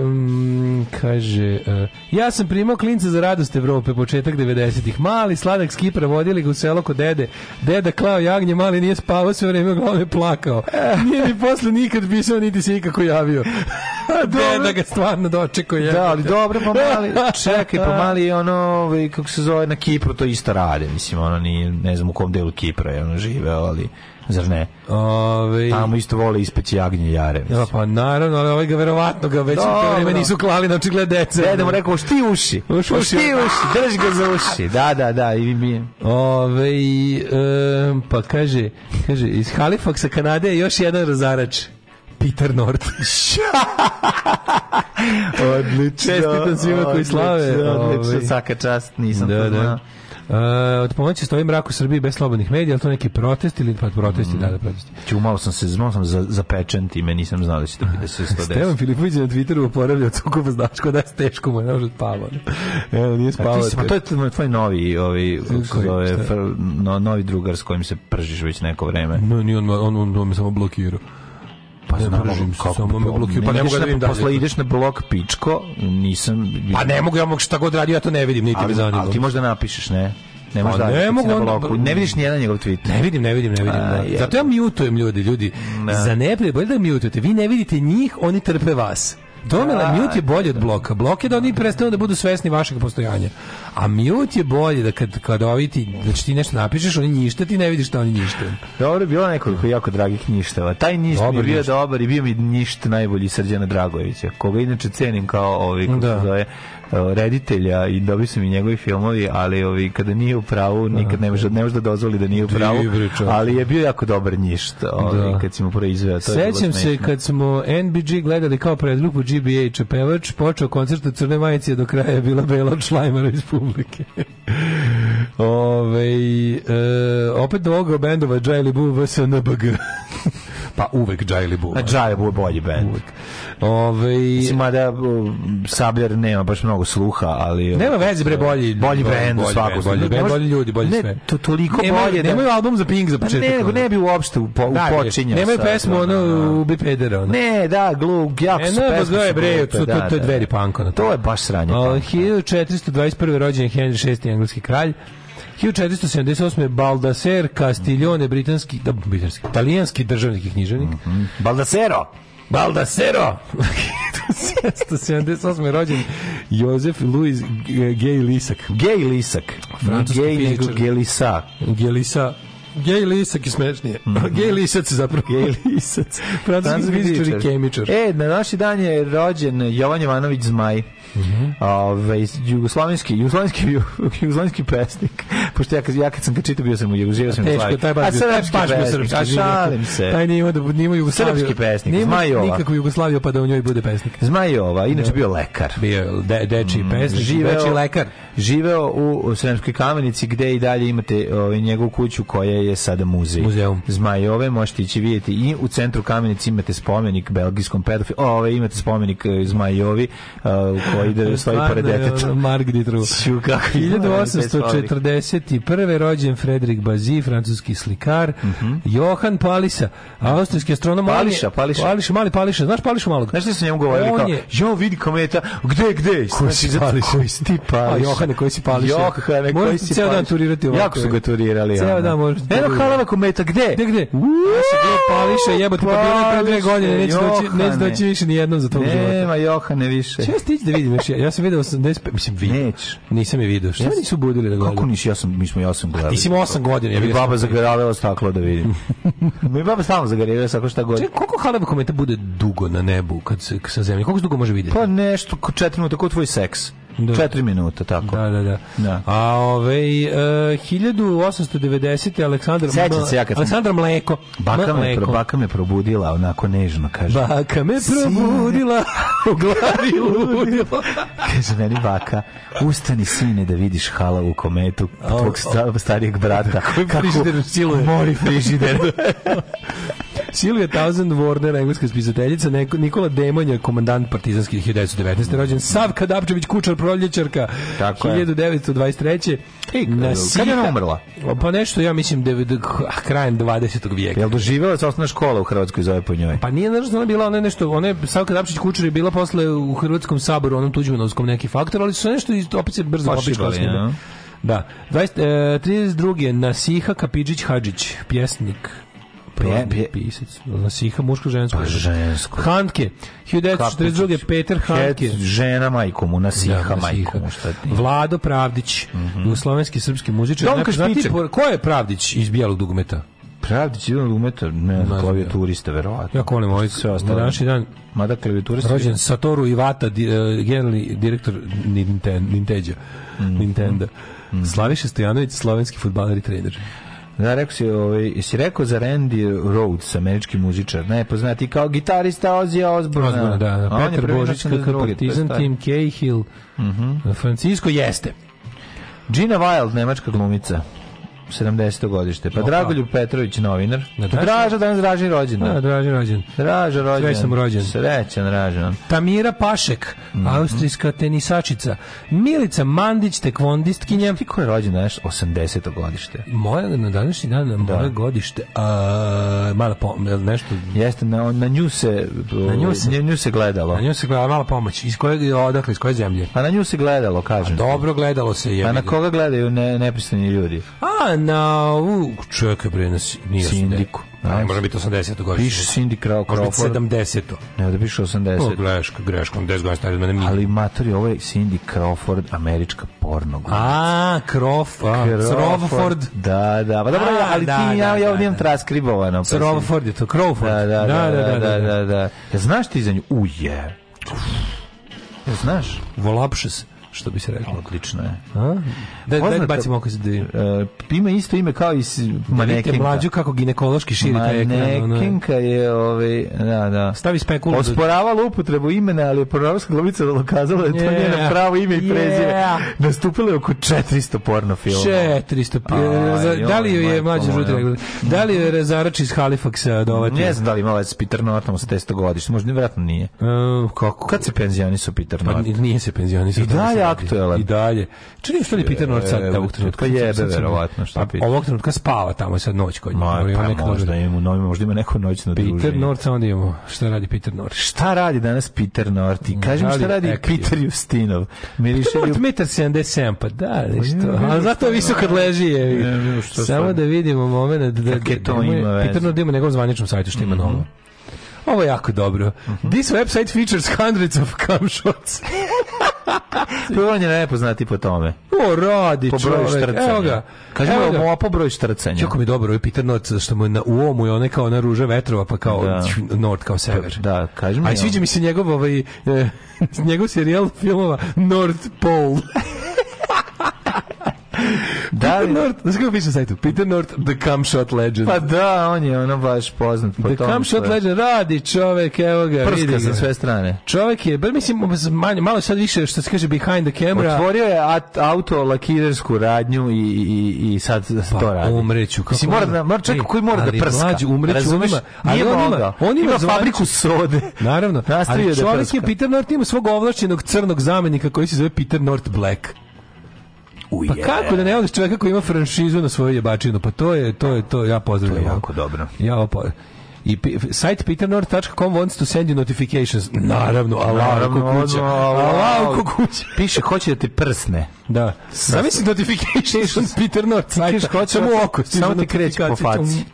um, kaže, uh, ja sam primao klinca za radost Evrope, početak 90-ih. Mali sladak s Kipra vodili ga u selo kod dede. Deda klao jagnje, mali nije spavao sve vreme, glavom je plakao. Nije ni posle nikad pisao, niti se ikako javio. deda ga stvarno dočekao. Da, ali dobro, pomali. Čekaj, pomali ono, ovaj, kako se zove, na Kipru to isto rade. Mislim, ono nije ne znam u kom delu Kipra je ono živeo, ali zar ne? Ove... Tamo isto vole ispeći jagnje jare. Da, mislim. Ja, pa naravno, ali ovaj ga verovatno ga već u vreme nisu klali na očigled dece. Deda mu rekao, šti uši, uši, uši, šti uši, drži ga za uši. Da, da, da. I, i, Ove, e, pa kaže, kaže, iz Halifaxa Kanade je još jedan razarač. Peter North. odlično. Čestitam svima koji slave. Odlično, odlično. Ovaj. Svaka čast, nisam da, to da. znao. Da. Uh, od pomoći stoji mrak u Srbiji bez slobodnih medija, ali to neki protest ili pa protesti, mm. da, da protesti. Čumao sam se, malo sam za, zapečen time, nisam znao da će to biti da se to Stevan Filipović na Twitteru oporavlja od znaš ko da je teško mu, je može spavao. Evo, nije spavao. Pa to je tvoj novi, ovi, Koji, zove, fr, no, novi drugar s kojim se pržiš već neko vreme. No, nije, on, on, on, on me samo blokirao. Pa ne pržim se, samo me blokiraju. Pa ne, ne mogu da, da vidim da Posle ideš na blok pičko, nisam... Pa ne mogu, ja mogu šta god radio, ja to ne vidim, niti me zanima. Ali ti možda napišeš, ne? Ne možeš pa da ne mogu na bloku. Ne vidiš ni jedan njegov tweet. Ne vidim, ne vidim, ne vidim. A, da. Zato ja mutujem ljudi, ljudi. Ne. Da. Za ne bolje da mutujete. Vi ne vidite njih, oni trpe vas. Domela, mute je bolje od bloka. Blok je da oni prestanu da budu svesni vašeg postojanja. A mute je bolje da kad, kad ovi ti, da ti nešto napišeš, oni ništa, ti ne vidiš da oni ništa. Dobro bilo nekoliko jako dragih ništava. Taj ništ dobar mi je bio ništ. dobar i bio mi ništ najbolji Srđana Dragojevića, koga inače cenim kao ovi, kako da. se zove, E, reditelja i dobri su i njegovi filmovi, ali ovi kada nije u pravu, nikad ne može ne može da dozvoli da nije u pravu. Ali je bio jako dobar njišt, ovaj da. kad smo proizveo to. Sećam se kad smo NBG gledali kao predlupu GBA čepevač, počeo koncert u crne majice do kraja je bila bela šlajmara iz publike. Ove, e, opet do ovoga bendova Jaili Boo VSNBG. Pa uvek Džajli Buba. Džajli Buba je bolji band. Uvek. Ove... Ovaj- Mislim, mada Sabljar nema baš mnogo sluha, ali... Nema veze, bre, bolji... Bolji, bolji band u svakom bolji, bolji, bolji, ljudi, bolji ne, sve. To, toliko nema, bolje. Da... Nemaju album za Pink za pa početak. Ne, nego ne bi uopšte upo, da, upočinjao. Nemaju pesmu, ono, da. u pedera. Ono. Ne, da, glup, jako su pa pesmu. Ne, bre, to, to, da, to je dveri da, punk. To je baš sranje. 1421. rođen je Henry VI, engleski kralj. 1478. Baldaser Castiglione, britanski, da, britanski, italijanski državnik i književnik. Mm -hmm. Baldasero! Baldasero! 1778. rođen Jozef Louis Gej Lisak. Gej Lisak. Francuski Gej nego Gej Lisa. Gej Lisa. Gej lisak je smešnije. Mm -hmm. Gej lisac je zapravo. Gej lisac. Francuski fizičar i kemičar. E, na naši dan je rođen Jovan Jovanović Zmaj. Mm -hmm. Ove, jugoslovenski, jugoslovenski, jugoslovenski pesnik. Pošto ja, kad, ja kad sam ga čitao bio sam u Jugoslaviji. Teško, taj baš, a srpski baš pesnik. Srpski, a šalim se. Taj nije da nije Jugoslaviju. Srpski pesnik, nema Zmajova. Nikakvu Jugoslaviju pa da u njoj bude pesnik. Zmajova, inače da. bio lekar. Bio de, deči mm, pesnik, mm, živeo, deči lekar. Živeo u Sremskoj kamenici gde i dalje imate ovaj, njegovu kuću koja je sada muzej. Muzeum. Zmajove možete ići videti i u centru kamenice imate spomenik belgijskom pedofilu. Ove imate spomenik eh, Zmajovi uh, eh, stoji, da pored deteta. Mark Ditru. 1841. rođen Frederik Bazi, francuski slikar, mm -hmm. Johan Palisa, austrijski astronom. Pališa, Pališa. Pališa, mali Pališa. Znaš Pališa malog? Znaš što su njemu govorili? On kao, je... jo, vidi kometa, gde, gde? Ko znači, si znači, Pališa? Koji si ti Pališa? Johane, koji si Pališa? Johane, koji si Pališa? Cijel dan turirati ovako. Jako su ga turirali. Cijel dan možete. Da Eno, halava kometa, gde? Gde, gde? Ja Pališa, jebote, pa bilo je pre dve godine, neće doći, doći više ni jednom za to u životu. Nema Johane više. Čeo stići da vidim znači ja, ja sam video 85, mislim video. Neć. Nisam je video. Šta ja nisu budili da gledam? Kako nisi, ja sam, mi smo ja sam gledali. Ti si 8 godina, ja bih baba zagaravala staklo da vidim. mi baba samo zagaravala sa košta god. Ček, koliko haleba komete bude dugo na nebu kad se sa zemlje? Koliko dugo može videti? Pa nešto, 4 minuta, kao tvoj seks. Da. Četiri minuta, tako. Da, da, da. da. A ovaj e, 1890. Aleksandar, Sećam se ja kad Aleksandar sam... Mleko. Baka, Ma, me, pro, baka me probudila, onako nežno, kaže. Baka me probudila, u glavi ludila. kaže meni baka, ustani sine da vidiš hala kometu tvog starijeg brata. Koji frižider siluje. Mori frižider. Silvia Thousand Warner, engleska spisateljica, Nikola Demon je komandant partizanskih 1919. rođen, Savka Dapčević, kučar proljećarka, Tako 1923. Je. Nasita, Kada je umrla? Pa nešto, ja mislim, da, da krajem 20. vijeka. Jel doživjela se osnovna škola u Hrvatskoj zove po njoj? Pa nije nešto, ona bila ona nešto, ona je, Savka Dapčević kučar je bila posle u Hrvatskom saboru, onom tuđmanovskom neki faktor, ali su nešto, opet se brzo popiš Da. 20, da, e, 32. Nasiha Kapidžić Hadžić, pjesnik Pre, pre, na da, da, siha muško, žensko. Pa žensko. Hanke, 1942. Peter Hanke. Het, žena majkomu, da, na siha majkomu. Šta ti? Vlado Pravdić, mm -hmm. jugoslovenski srpski muzičar. Donka Špiček. Ko je Pravdić iz bijelog dugmeta? Pravdić jedan dugmeta ne znam, turista verovatno. Ja volim ovaj sve ostalo. Današnji dan, mada klavijaturista... Rođen Satoru Iwata, di, uh, generalni direktor Nintendo Ninteđa, mm. Nintendo. Mm. Slaviša Stojanović, slovenski futbaler i trener. Da, rekao si, ovaj, si rekao za Randy Rhodes, američki muzičar, najpoznati kao gitarista Ozija Osborna. Osborna, da, da. A Petar Božić, KK Partizan, da, Tim Cahill, uh mhm. -huh. Francisco jeste. Gina Wild, nemačka glumica. 70. godište. Pa Dragoljub Petrović, novinar. Na Draža, Draža danas Dražin rođen. Da, Dražin rođen. Draža rođen. Srećan rođen. Srećan rođen. Tamira Pašek, mm -hmm. austrijska tenisačica. Milica Mandić, tekvondistkinja. Ti ko je rođen, znaš, 80. godište? Moja, na današnji dan, na da. moje godište, a, mala pomoć, nešto... Jeste, na, na nju se... Na nju se, na nju se gledalo. Na nju se gledalo, mala pomoć. Iz kojeg, odakle, iz koje zemlje? A pa na nju se gledalo, kažem. A pa dobro gledalo se je. A pa na koga gledaju ne, nepristojni ljudi? A, na, na ovu, bre, na nije Sindiku. Aj, može biti 80 godišnje. Piše Cindy Crow Crawford. Može biti 70. Ne, da piše 80. No, greška, greška, 10 godina stariji mene. Mi. Ali matori, ovo je Cindy Crawford, američka porno A, Crawford. Crawford. Da, da, pa dobro, ali da, ti da, ja, ja da, ovdje imam da. transkribovano. Pa Crawford je to, Crawford. Da, da, da, da, da, da, da. Ja da. znaš ti za nju? Uje. Ja znaš? Volapše se što bi se reklo. Odlično je. Da, da bacimo oko e, da... Uh, ima isto ime kao i manekenka. mlađu kako ginekološki širi taj ekran. Manekenka je, ovaj, da, da. Stavi spekulu. Osporavala upotrebu imena, ali je pornograafska globica dokazala da je to yeah. njeno pravo ime i prezime. Yeah. Nastupilo je oko 400 porno filmova. 400. A, e, da li je mlađa žuti Da li je Zarač iz Halifaxa dovati? Ne znam da li ima već ovaj Peter Norton sa 10 godišta. Možda vjerojatno nije. Uh, kako? Kad se penzionisao Peter pa Norton? Pa nije se penzionisao. I da dalje aktuelan. I dalje. Čini se da je Peter North sad da e, ovog trenutka pa jebe verovatno šta pita. Ovog trenutka spava tamo sad noć kod njega. Pa, možda ima noć, možda ima neko noćno druženje. Peter North onda imamo. Šta radi Peter North? Šta radi danas Peter North? I mm, kaži mi šta radi Peter Justinov. Miriše Peter pa metar 77 pa da, nešto. Pa A zato kad leži je. Samo da vidimo momenat da, da-, da- Peter North ima nekom zvaničnom sajtu što ima mhm. novo. Ovo je jako dobro. Mm -hmm. This website features hundreds of cam shots. on je nepoznati po tome. O, radi po broju štrcanja. Evo ga. Kaži evo ga. Mu, po broju štrcanja. Čako mi dobro, ovaj je Peter North, što mu na, u ovom je one kao na ruža vetrova, pa kao da. Nord, kao pa sever. Da, kažem mi. Aj, sviđa mi se njegov, ovaj, eh, njegov serijal filmova North Pole da li... Peter North, znaš kako piše na sajtu? Peter North, the come shot legend. Pa da, on je ono baš poznat po the tom. The shot legend, radi čovek, evo ga, Prska vidi sa sve strane. Čovek je, bar mislim, manje, malo sad više, što se kaže, behind the camera. Otvorio je at, auto lakirersku radnju i, i, i sad pa, to radi. umreću. Kako mislim, mora da, mora čovjek e, koji mora da ali, da prska. Mlađu, umreću, Razumeš? Ima, ali on ima, on ima, ima, fabriku sode. Naravno, Nastavio ali čovjek da je Peter North ima svog ovlašćenog crnog zamenika koji se zove Peter North Black u Pa kako da ne voliš čovjeka koji ima franšizu na svoju jebačinu? Pa to je, to je, to ja pozdravljam. To je jako dobro. Ja ovo I site peternorth.com wants to send you notifications. Naravno, alao kukuća. Alao kukuća. Piše, hoće da ti prsne. Da. Zamisli notifications Peter North sajta. Hoće mu da oko. Samo ti kreće po faci.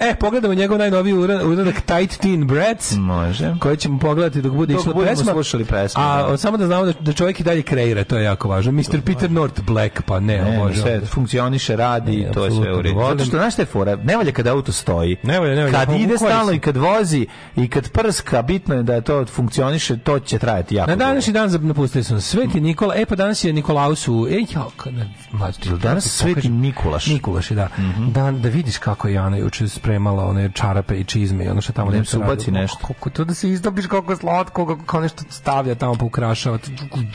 E, pogledamo njegov najnoviji uradak Tight Teen Brats. Može. Koje ćemo pogledati dok bude išla pesma. slušali pesmu. A da. samo da znamo da, da čovjek i dalje kreira, to je jako važno. Mr. Peter North Black, pa ne, može. Sve funkcioniše, radi, to je sve u redu. Zato što, znaš te fora, ne valja kada auto stoji. Ne ne, ne, kad ide stalno i kad vozi i kad prska, bitno je da to funkcioniše, to će trajati jako. Na današnji dan napustili su Sveti Nikola, e pa danas je Nikolausu, e jo, mlađi, danas Sveti Nikolaš. Nikolaš, da. Mm -hmm. Dan da vidiš kako je Ana juče spremala one čarape i čizme i ono što tamo da ne se ubaci nešto. Kako to da se izdobiš kako slatko, kako, kako nešto stavlja tamo pa ukrašava.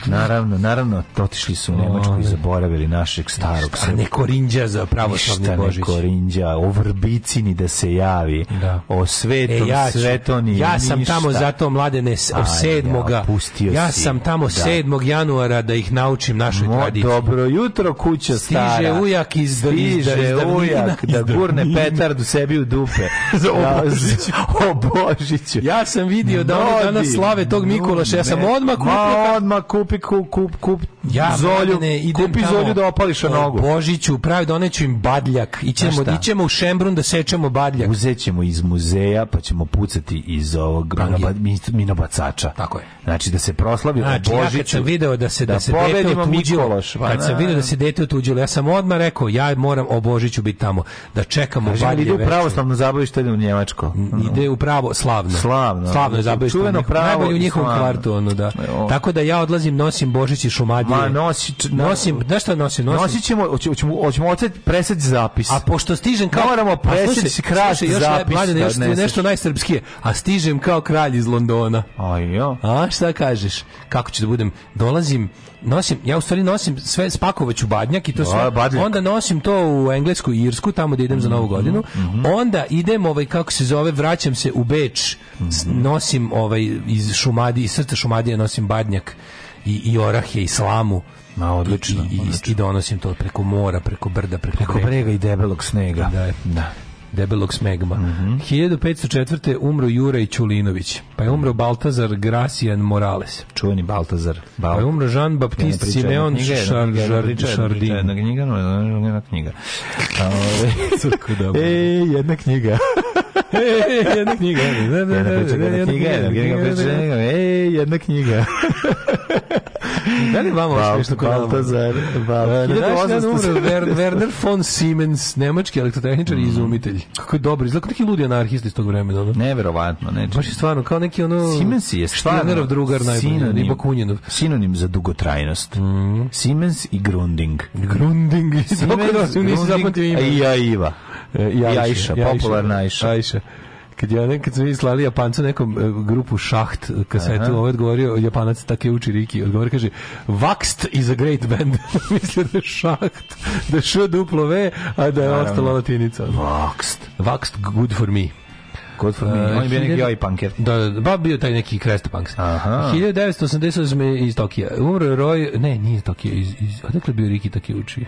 Naravno, naravno, otišli su u Nemačku i zaboravili našeg starog. Šta neko korinđa za pravoslavni božić. Šta ne korinđa, o vrbicini da se javi bavi da. o svetom, e, ja svetoni, Ja sam ništa. tamo zato mladene o sedmoga. Ja, ja sam tamo da. 7. januara da ih naučim našoj Mo, tradiciji. Dobro jutro kuća stara. Stiže ujak iz Stiže ujak da gurne petardu sebi u dupe. Da, za obožiću. obožiću. Ja sam vidio da oni danas slave tog Mikulaša. Ja sam odmah kupio. Pa- odmah kupi kup, kup, kup ja, zolju, ne, idem kupi tamo, zolju da opališ nogu. Božiću, pravi, doneću da im badljak. Ićemo, ićemo u Šembrun da sečemo badljak. Uzećemo iz muzeja, pa ćemo pucati iz ovog minoba, minobacača. Tako je. Znači da se proslavi znači, Božiću. Ja kad sam video da se, da, da se dete otuđilo, pa kad sam da. video da se dete otuđilo, ja sam odmah rekao, ja moram o Božiću biti tamo, da čekamo Kažem, badlje. Ide u pravoslavno zabavište u Njemačko. Ide u pravo, slavno. Slavno. Slavno je zabavište. Najbolje u njihovom kvartu. Ono, da. E, Tako da ja odlazim, nosim Božić i šumadje Ma nosi, nosim, znaš šta nosim? Nosim. Nosit ćemo, hoćemo, hoćemo otet preseći zapis. A pošto stižem kao... Moramo preseći kralj zapis. Da još, mladine, još nešto najsrpskije. A stižem kao kralj iz Londona. Ajo. A šta kažeš? Kako ću da budem? Dolazim, nosim, ja u stvari nosim sve spakovaću badnjak i to sve. Badljak. Onda nosim to u englesku i irsku tamo da idem mm za novu mhm, godinu. Mm -hmm. Onda idem ovaj kako se zove, vraćam se u Beč. Mm Nosim ovaj iz Šumadi, iz srca Šumadije nosim badnjak i, i orahe i slamu. Ma odlično. I, i, odlično. i donosim to preko mora, preko brda, preko, preko brega. i debelog snega. Da, da debelog smegma. Mm -hmm. 1504. umro Juraj Čulinović, pa je umro Baltazar Grasijan Morales. Čuveni Baltazar. Bal... Pa je umro Jean Baptiste ja, Simeon Šardin. Jedna knjiga, no, jedna knjiga. A, jedna knjiga. e, jedna knjiga. jedna knjiga. Jedna knjiga, Ej, jedna knjiga. Da li vama još nešto kod Baltazar, Werner von Siemens, nemački elektrotehničar i mm. izumitelj. Kako je dobro, izgleda neki ludi anarhist iz tog vremena. Ono. Neverovatno, ne. Baš je stvarno, kao neki ono... Siemens je stvarno drugar najbolji, Bakunjenov. Sinonim za dugotrajnost. Mhm. Siemens i Grunding. Grunding. Siemens, Grunding, a i Iva. I Ajša, I Ajša, popularna Ajša. Ajša kad ja nekad sam slali Japancu nekom uh, grupu Šaht kasetu, Aha. ovaj odgovorio Japanac take uči Riki, odgovor kaže Vaxt is a great band. Mislio da je Šaht, da š duplo V, a da je ostala latinica. Vaxt. Vaxt good for me. Good for me. Uh, On je bio neki oj punker. Da, da, da, ba bio taj neki crest punk. 1988 iz Tokija. Umro je Roy, ne, nije Tokija, iz, iz, odakle bio Riki Takeuchi? učio?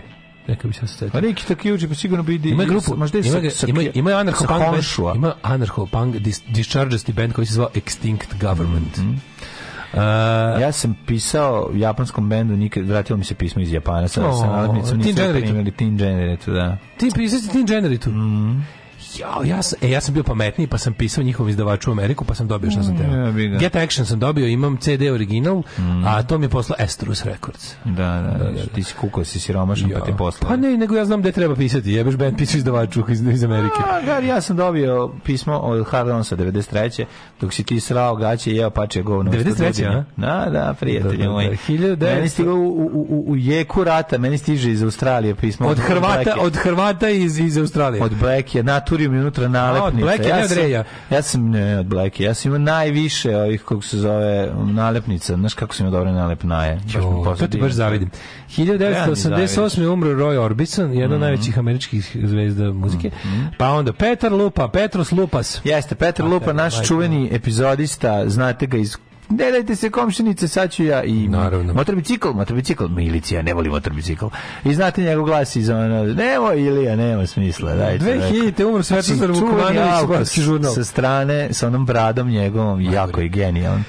neka bi se sad. Pa neki takiuči pa sigurno bi ima grupu, možda ima ima ima anarcho punk band, ima anarcho punk discharges band koji se zove Extinct Government. Mm -hmm. uh, ja sam pisao japanskom bendu, nikad vratilo mi se pismo iz Japana, sad oh, sam nalepnicu nisam primili Teen Generator, da. Ti pisaš Teen Generator? Mm -hmm. Ja, ja, sam, e, ja sam bio pametniji, pa sam pisao njihovom izdavaču u Ameriku, pa sam dobio što sam mm, teo. Ja, Get Action sam dobio, imam CD original, mm. a to mi je poslao Estrus Records. Da, da, da, da. da, da. ti si kukao, si siromašan, ja. pa ti poslao. Pa ne, nego ja znam gde treba pisati, jebeš band pisao izdavaču iz, iz Amerike. A, gar, ja sam dobio pismo od sa 93. dok si ti srao gaće i jeo pače govno. 93. a? Da, da, prijatelje da, da, moji. Da. Meni stigo u, u, u, u jeku rata, meni stiže iz Australije pismo. Od, od Hrvata, od Hrvata iz, iz Australije. Od Brekija, naturi napravio mi unutra nalepnice. Od ja, sam, ja sam, ne, od bleke, ja sam imao najviše ovih, kako se zove, nalepnica. Znaš kako se imao dobre nalepnaje? Jo, to ti baš zavidim. 1988. Ja umro Roy Orbison, jedan od mm -hmm. najvećih američkih zvezda muzike. Mm -hmm. Pa onda Petar Lupa, Petros Lupas. Jeste, Petar Lupa, naš čuveni epizodista, znate ga iz Ne dajte se komšinice, sad ću ja i Naravno. motorbicikl, motorbicikl, milicija, ne voli motorbicikl. I znate njegov glas iz ono, nema Ilija, nema smisla. Dajte, 2000. umro Svetozar znači, Vukmanović, Sa strane, sa onom bradom njegovom, Najbolj. jako je genijalan.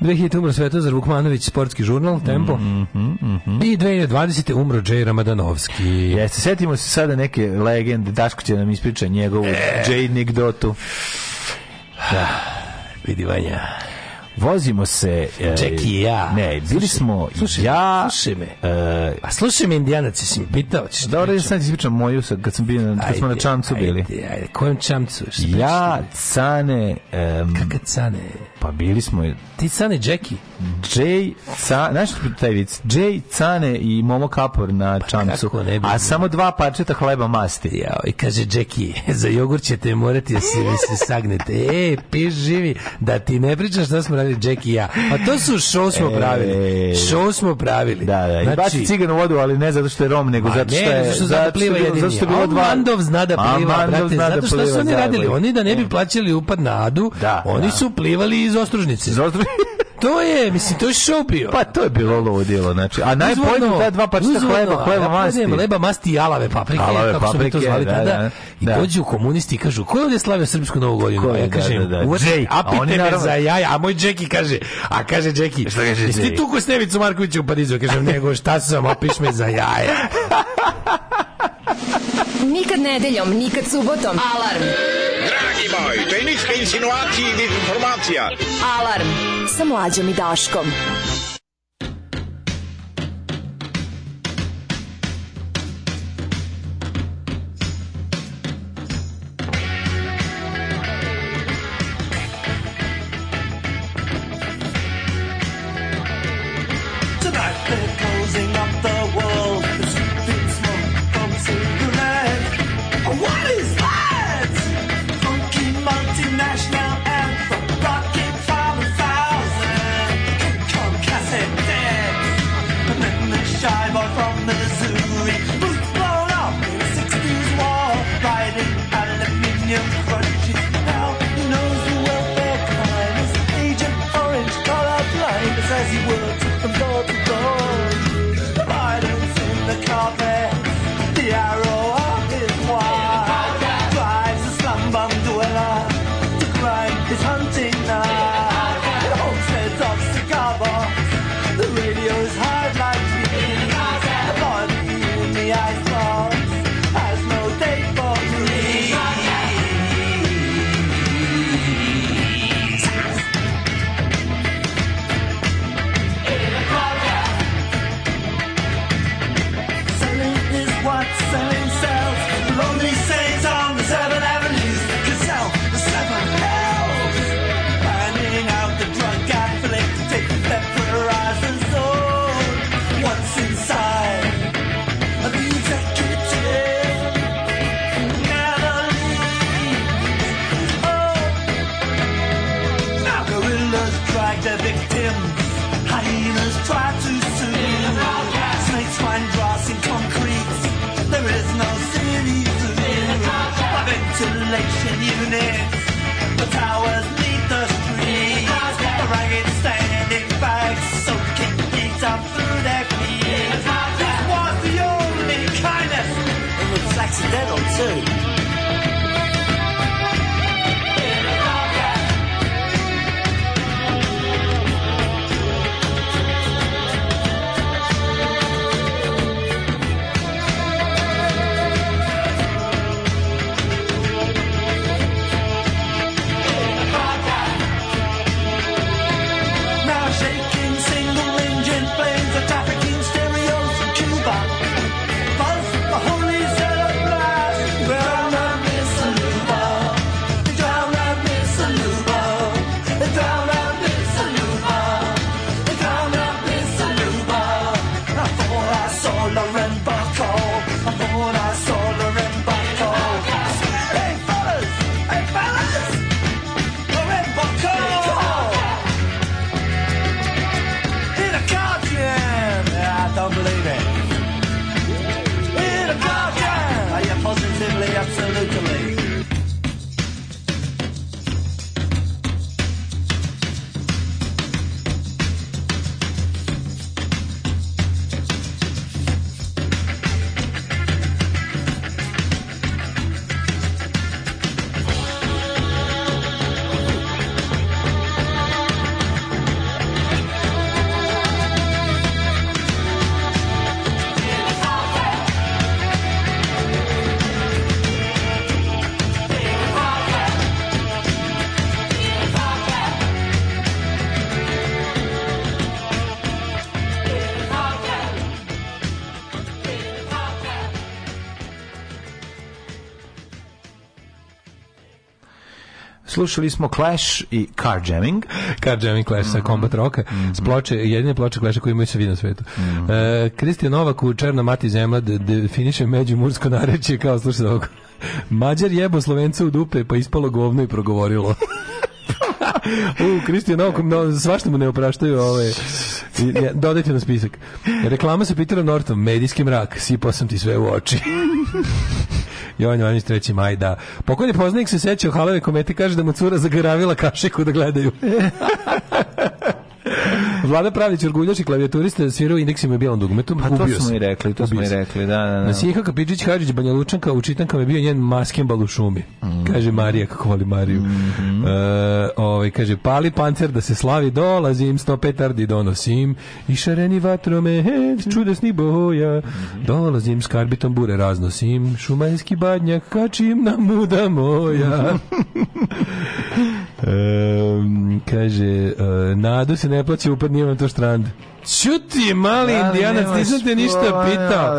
2000. umro Svetozar Vukmanović, sportski žurnal, Tempo. Mm -hmm, mm -hmm. I 2020. umro Jay Ramadanovski. Jeste, setimo se sada neke legende, Daško će nam ispriča njegovu e. Džej anegdotu. Da, vidi vanja. Vozimo se... E, Ček i ja. Ne, bili smo slušaj, ja... Slušaj me. E, A slušaj me, indijanac, jesi mi pitao? Ćeš da, reći sad pričam moju, sad, kad, sam bio, kad smo na čamcu ajde, bili. Ajde, ajde, kojem čamcu? Ja, cane... Um, Kaka cane? Pa bili smo... Ti Cane Džeki? Jay Cane, znaš taj vic? Jay Cane i Momo Kapor na pa čamcu. Ne bi a samo dva parčeta hleba masti. Ja, I kaže Džeki, za jogurt ćete morati da se, da se sagnete. E, piš živi, da ti ne pričam šta smo radili Džeki i ja. A pa to su show smo e, pravili. Show smo pravili. Da, da. Znači, I baci cigan u vodu, ali ne zato što je rom, nego zato što je... Ne, zato što zna da pliva jedini. Zato što je bilo dva... Mandov zna da pliva, brate. Da zato što su oni radili. Oni da ne bi e. plaćali upad na adu, da, oni su plivali iz Ostružnice. Iz Ostružnice. To je, mislim, to je show bio. Pa to je bilo ludilo, znači. A najbolje ta dva parčeta hleba, hleba masti. Leba masti i alave paprike, alave kako paprike, to zvali da, Da, da. I da. dođu komunisti i kažu, ko je ovdje slavio srpsku novu godinu? Pa ja da, kažem, da, da, Jay, apite me za jaja. A moj Džeki kaže, a kaže Džeki, šta kaže Jay? Ti tu ko Stevicu Markoviću u Parizu, kažem, nego šta sam, apiš me za jaja. Nikad nedeljom, nikad subotom. Alarm! Dragi moj, tehnička insinuacija i informacija. Alarm! Sa mlađom i Daškom. Slušali smo Clash i Carjamming. Jamming Clash mm -hmm. sa mhm. Combat Rocka. Mm -hmm. ploče, jedine ploče Clasha koje imaju se vidno svetu. Mm e, -hmm. uh, Kristijan Novak u Černa Mati Zemla definiše međumursko nareće kao slušaj ovog. Mađar jebo Slovenca u dupe pa ispalo govno i progovorilo. u Kristijan Novak, no, svašta mu ne opraštaju ove... Ja, dodajte na spisak. Reklama se Peterom Nortom, medijski mrak, sipao sam ti sve u oči. Jovan Jovanić 3. maj, da. Pokojni poznanik se seća u Halave komete, kaže da mu cura zagravila kašiku da gledaju. Vlada Pravić orguljaš i klavijaturista svirao indeksima i bijelom dugmetu. Pa to smo i rekli, to smo i rekli, da, da, da. Na Sijeha Kapičić Hađić, Banja Lučanka u čitankama je bio njen maskembal u šumi. Mm. Kaže Marija kako voli Mariju. Mm -hmm. e, ovaj kaže pali pancer da se slavi dolazim sto petardi donosim i šareni vatrome mhm. čudesni boja. Mhm. Dolazim s karbitom bure raznosim šumajski badnjak kačim na muda moja. Mhm. e, Ehm, kaže, uh, nadu se ne plaće, upad nije vam to štrand. Čuti, mali da, indijanac, nisam te ništa pitao.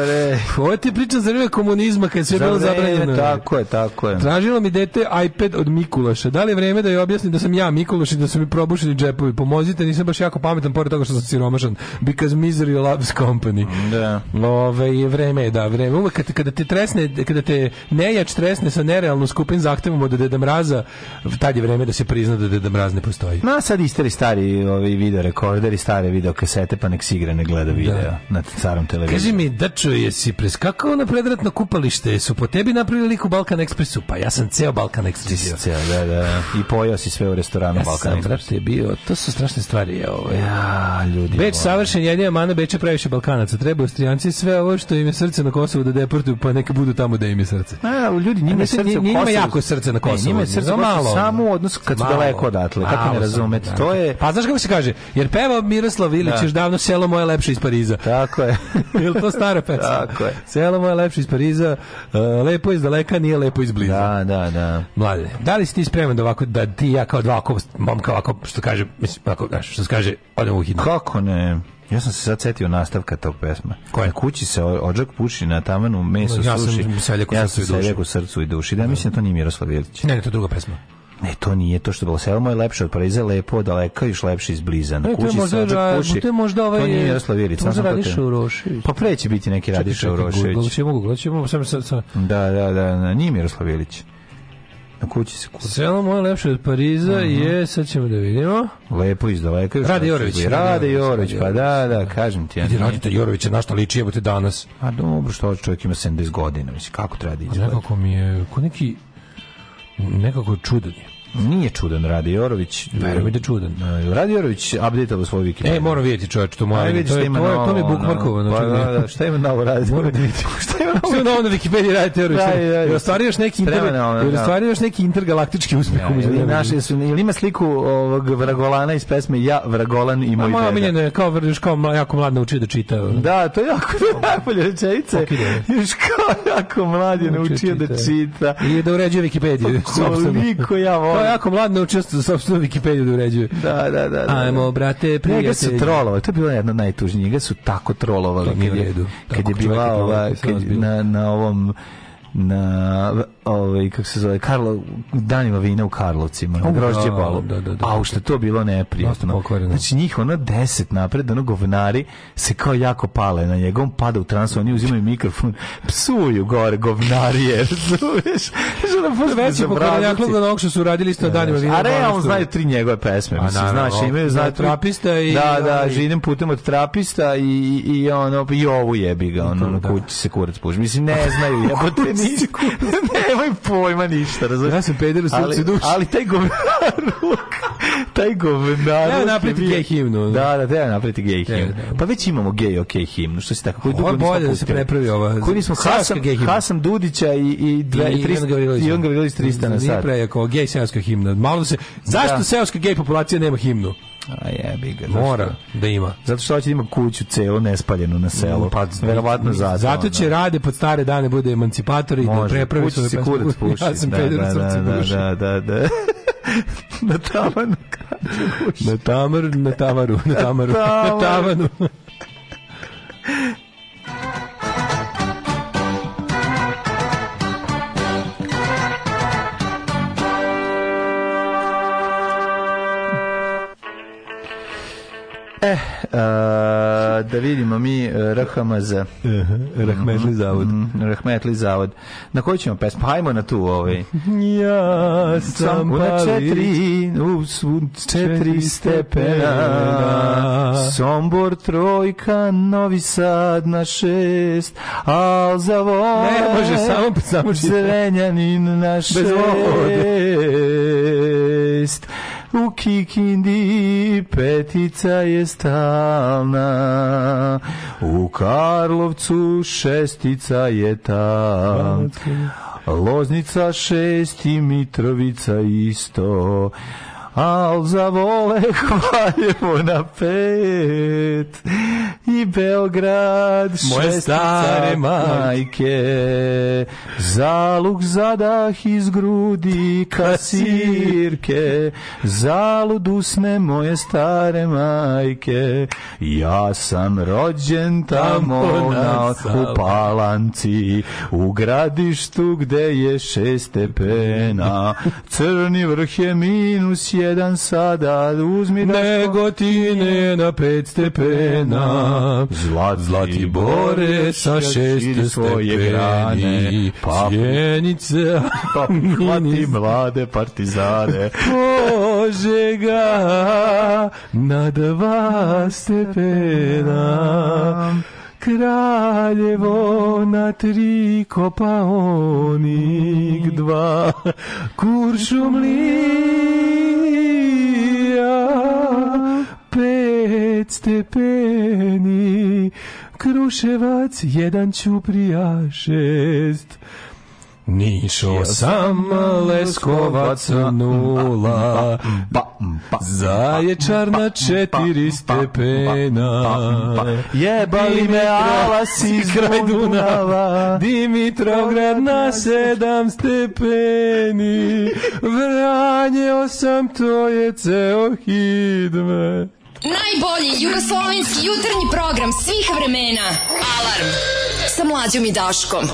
Ovo ti priča za vreme komunizma kad je sve bilo zabranjeno. Tako je, tako je. Tražilo mi dete iPad od Mikulaša. Da li je vreme da je objasnim da sam ja Mikulaš i da su mi probušeni džepovi? Pomozite, nisam baš jako pametan pored toga što sam siromašan. Because misery loves company. Da. Ove, je vreme, da, vreme. Uvek kada, kada te tresne, kada te nejač tresne sa nerealno skupim zahtevom od Deda Mraza, tad je vreme da se prizna da Deda Mraz ne postoji. Ma sad istari stari ovi video rekorderi, stare video kasete pa nek si igra, ne gleda da. video da. na carom televiziju. Kaži mi, Dačo, jesi preskakao na predratno kupalište? Su po tebi napravili liku Balkan Ekspresu? Pa ja sam ceo Balkan Ekspres. ceo, da, da. I pojao si sve u restoranu ja Balkan Ekspres. Ja sam, bio, to su strašne stvari. Je, ovo. Ja, ljudi. Beč savršen, jednija mana Beča previše Balkanaca. Treba Austrijanci sve ovo što im je srce na Kosovu da deportuju, pa neka budu tamo da im je srce. A, ljudi, njima je srce u Kosovu. jako srce na Kosovu. Ne, njima je srce malo. Samo odnos kad su daleko odatle, kako ne razumete. To je... Pa znaš kako se kaže, jer peva Miroslav Ilić da. još da davno selo moje lepše iz Pariza. Tako je. Jel to stara pesma? Tako je. Selo moje lepše iz Pariza, uh, lepo iz daleka, nije lepo iz bliza. Da, da, da. Mlade, da li si ti spreman da ovako, da ti ja kao dva ovako, momka ovako, što kaže, mislim, ovako, što se kaže, odemo u hitnu? Kako ne? Ja sam se sad setio nastavka tog pesma. Koje? Na kući se odžak puši na tamanu meso no, ja suši. Ja sam se u, ja srcu, i duši. u srcu i duši. Da, mislim, da to nije Miroslav Jelić. Ne, ne, to je druga pesma. Ne, to nije to što je bilo. Selmo je lepše od Pariza, lepo od daleka, još lepše izbliza. Na kući sađak puši. To je možda ovaj... To nije Jaroslav Ilić. To možda Radiša Urošević. Pa pre će biti neki Radiša Urošević. Čekaj, ćemo Google, ćemo sam sad... Da, da, da, nije Miroslav Ilić. Na kući se kući. Selo moje lepše od Pariza uh mhm. -huh. je, sad ćemo da vidimo. Lepo iz daleka. Radi Jorović. Radi Jorović, pa da, da, kažem ti. Vidi, Radite Jorović na našta liči, jebote danas. A dobro, što čovjek ima 70 godina, mislim, kako treba da izgleda. Pa A nekako mi je, ko neki, nekako čudan je. Nije čudan Radi Jorović. Verujem da čudan. E, Radi Jorović updateovao svoj Wikipedia. E, moram vidjeti čovjek, to moja. Ajde, to je to, to mi bukmarkovano. Pa, da, da, šta ima novo Radi? Moram da Šta ima novo? Sve novo na Wikipediji Radi Jorović. Da, ostvario još neki inter, da. ostvario još neki intergalaktički uspeh u međuvremenu. Naše su, ili ima sliku ovog Vragolana iz pesme Ja Vragolan i moj. Moja omiljena je kao vrdiš kao jako mlad naučio da čita. Da, to je jako najbolje rečenice. Još kao jako mlad je naučio da čita. I da uređuje Wikipediju. Pa koliko ja volim jako mlad naučio sa da sopstvenom Wikipediju da uređuje. Da, da, da. da Ajmo, da. brate, prijatelji. Njega su trolovali, to je bila jedna najtužnija. Njega su tako trolovali. mi Kad je, kad je bila ova, na, na ovom na ovaj kako se zove Karlo danima vina u Karlovcima na grožđe da, balo. Da, da, da, pa, A da. ušte to bilo neprijatno. Znači njih ono 10 napred ono govnari se kao jako pale na njega. On pada u trans, oni uzimaju mikrofon, psuju gore govnari govnarije, razumeš? Što da posle veći pokvarenjak da na okšu su radili isto da, danima vina. A on znaju tri njegove pesme, pa mislim, znaš, imaju za trapista i Da, da, ovaj- živim putem od trapista i i ono i ovu jebi ga, ono kući se kurac puši. Mislim ne znaju, jebote pičku. Nemoj pojma ništa, razumiješ? Ja sam peder u srcu duši. Ali taj govnaruk, taj govnaruk... Treba napriti gej himnu. Da, da, treba napriti gej himnu. Pa već imamo gej ok himnu, što si tako? Koji dugo bolje da se prepravi ova... Koji nismo Hasan, Hasan Dudića i, i, dve, i, Ivan Gavrilović 300 na sad. Nije prejako, gej seoska himna. Malo se... Zašto da. seoska gej populacija nema himnu? A jebi ga. Mora što? da ima. Zato što hoće da ima kuću celo nespaljenu na selu. Pa, verovatno zato. Zato će da. rade pod stare dane bude emancipator i da prepravi svoje se kurac puši. Ja sam da, da, da, Da, da, da. na tavan. na tamar, na tamaru, na tamaru, na tavanu. Eh, eh, da vidimo mi eh, RHMZ. Uh eh, -huh, Rahmetli mhm, zavod. Mm, Rahmetli zavod. Na koju ćemo pesmu? Pa hajmo na tu ovaj. Ja sam na četiri, u četiri stepena, Sombor trojka, Novi Sad na šest, al za vole, ne može, samo, samo Zrenjanin na šest. Bez U Kikindi petica je stalna, u Karlovcu šestica je ta. Loznica šest i Mitrovica isto al vole Valjevo na pet i Beograd moje stare majke zalug zadah iz grudi kasirke zalud usne moje stare majke ja sam rođen tamo na, u palanci u gradištu gde je šest stepena crni vrh je minus je jedan sada, uzmi Daško. Negotine na pet stepena, zlat zlati bore sa šest svoje grane, pa, sjenice, pa hvati mlade partizane. Požega na dva stepena, Kraljevo na tri kopaonik dva, kuršumlik stepeni, Kruševac jedan ćuprija šest. Niš osam, Leskovac nula, Zaječarna četiri stepena, Jebali me alas iz kraj Dunava, Dimitrograd na sedam stepeni, Vranje osam, to je ceo hidme. Najbolji jugoslovenski jutarnji program svih vremena. Alarm sa mlađom i Daškom.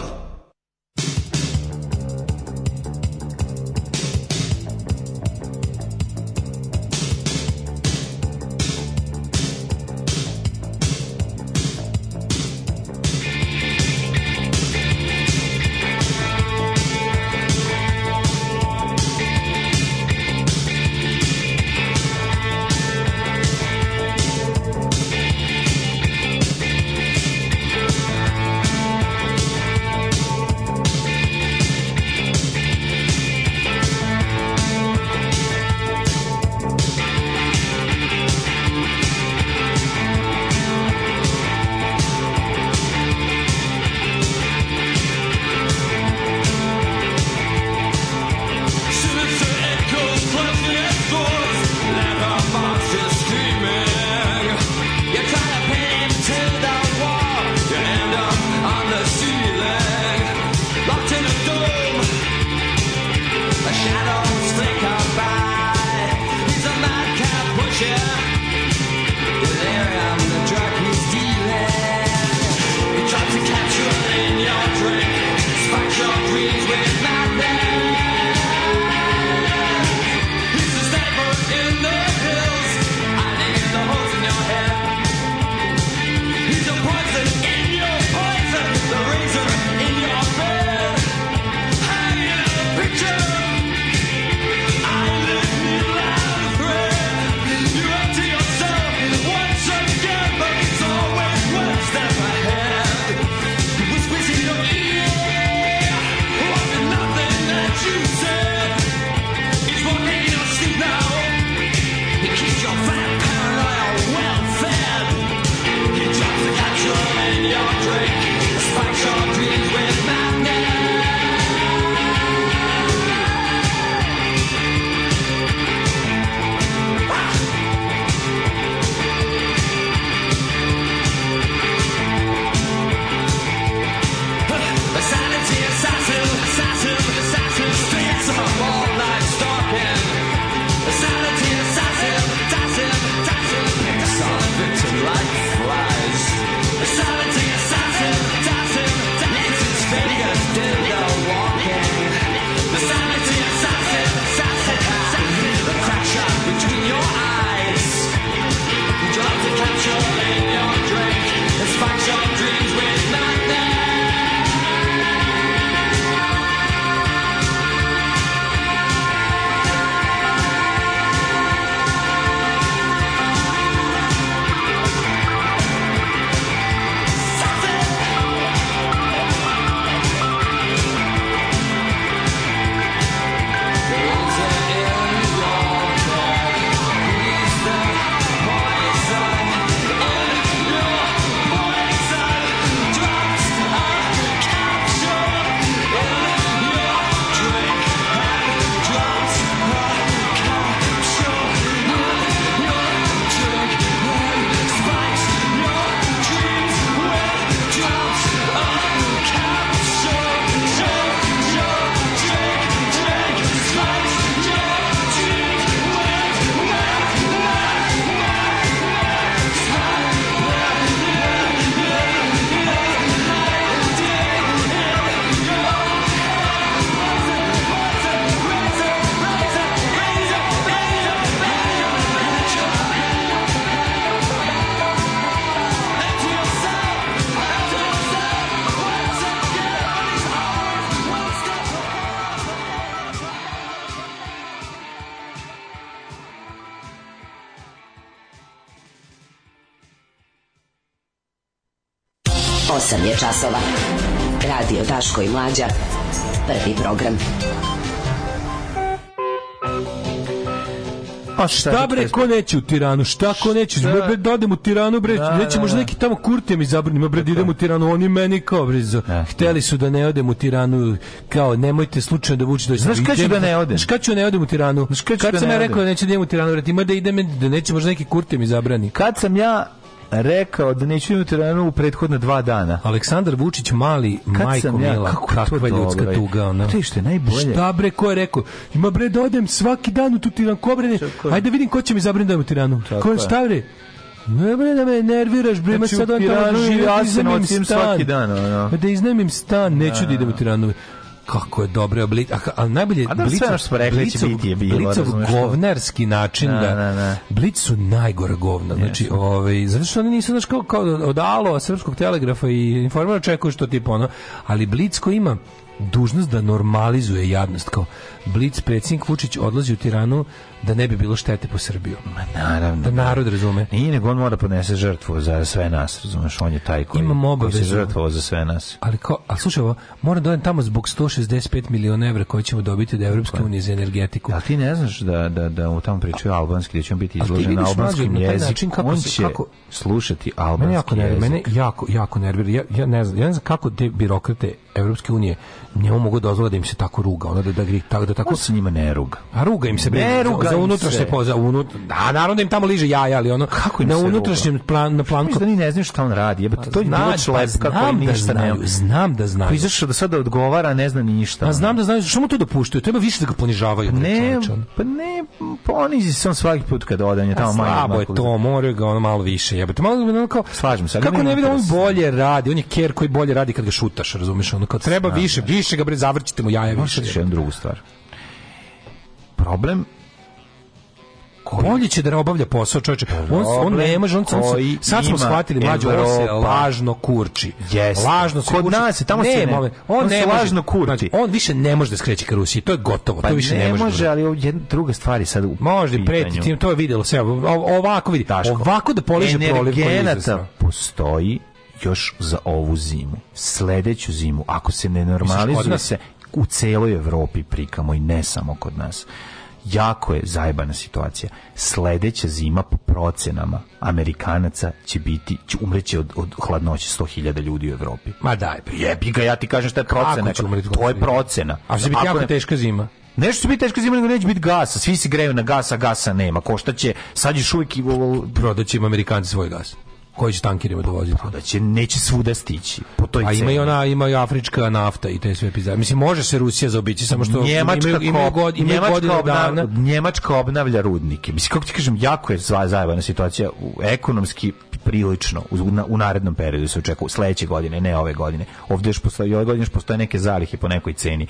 8 je časova. Radio Daško i Mlađa. Prvi program. A pa šta bre, ko neće u Tiranu? Šta ko neće? Bre, bre, dodem u Tiranu, bre, da, neće da, možda da. neki tamo kurtijem izabranima, bre, da idem u Tiranu, oni meni kao, bre, da, hteli su da ne odem u Tiranu, kao, nemojte slučajno da vuči dođe. Znaš da kada ću da ne odem? Znaš kada ću da ne odem u Tiranu? Znaš kada ću kad da sam ja rekao da neću da idem u Tiranu, bre, ima da idem, da neće možda neki kurtijem izabrani. Kad sam ja rekao da neću imati ranu u prethodna dva dana. Aleksandar Vučić mali, Kad majko ja, mila, kako kakva ljudska dobro, tuga. Ona. To što je najbolje. Šta bre, ko je rekao? Ima bre, da odem svaki dan u tu tiranu, ko bre ne? Ajde vidim ko će mi zabriniti da idem u tiranu. Ko je šta bre? Ne bre da me nerviraš bre, ma sad on tamo živi, ja da sam svaki dan, ono. Da iznemim stan, neću da, da idem u da. tiranu kako je dobro oblik a, ali najbolje a da, blicu, sve smo rekli blicov, da biti je bilo blicov govnarski način na, da na, da- na. Da, blic su najgore govna znači yes. ovaj zato što oni nisu znači kao, kao od Alo srpskog telegrafa i informera očekuju što tipa ono ali blic koji ima dužnost da normalizuje jadnost kao Blic predsjednik Vučić odlazi u Tiranu da ne bi bilo štete po Srbiju. Ma naravno. Da narod razume. Nije, nego on mora da podnese žrtvu za sve nas, razumeš, on je taj koji, Imam koji se žrtvovao za sve nas. Ali kao, a slušaj ovo, mora da tamo zbog 165 miliona evra koje ćemo dobiti od Evropske unije za energetiku. A ti ne znaš da, da, da u tamo pričaju albanski, da će on biti izložen na albanskom jeziku. Na on će kako, slušati albanski mene jako nervira, mene jako, jako nervira. Ja, ja, ne znam, ja ne znam kako te birokrate Evropske unije njemu mogu dozvoliti da im se tako ruga, ono da, da, tako da, da tako... On se njima ne ruga. A ruga im se, bre, ne ruga za unutrašnje poza za unut. Da, naravno da im tamo liže jaja, ali ono kako na unutrašnjem plan na planu. Da ni ne znaš šta on radi. Jebote, pa to je bilo pa člep kako im da ništa ne. Znam da znam znaju. Pa izašao da sada odgovara, ne zna ni ništa. A znam da znaju, što mu to dopuštaju? Da treba više da ga ponižavaju. Ne, pa ne, ponizi se on svaki put kad ode, on je tamo malo Slabo je to, more ga ono malo više. Jebote, malo ono kao slažem se. Kako ne vidi on bolje radi, on je ker koji bolje radi kad ga šutaš, razumeš? Ono kao treba više, više ga bre zavrćite mu jaja više. Još jednu drugu stvar problem Bolje će da ne obavlja posao, čoveče. On, on ne može, on sam, sad smo shvatili mlađe, on se lažno kurči. Yes. Lažno se Kod kurči. nas, tamo ne, se ne. On, se lažno kurči. Znači, on više ne može da skreće ka Rusiji, to je gotovo, pa to više ne, ne može. Da ali jedna druga stvar je sad u Možda preti tim, to je videlo sve. ovako vidi, Taško. ovako da poliže proliv. Energenata postoji još za ovu zimu. Sledeću zimu, ako se ne normalizuje se, u celoj Evropi prikamo i ne samo kod nas jako je zajebana situacija. Sledeća zima po procenama Amerikanaca će biti, će umreće od, od hladnoće 100.000 ljudi u Evropi. Ma daj, jebi ga, ja ti kažem šta je procena. To je procena. A će biti jako ne... teška zima. Nešto će biti teška zima, nego neće biti gasa. Svi se greju na gasa, gasa nema. Košta će, sad još uvijek... Prodat će im Amerikanci svoj gas koji će tankerima dovoziti. Pa da će neće svuda stići. Po toj A ima i ona ima i afrička nafta i te sve epizode. Mislim može se Rusija zaobići samo što Njemačka ima, ima, god, ima Njemačka godine obnavlja, dana. Njemačka obnavlja rudnike. Mislim kako ti kažem jako je zajebana situacija u ekonomski prilično u, na, u narednom periodu se očekuje sledeće godine, ne ove godine. Ovde još postoje ove godine još postoje neke zalihe po nekoj ceni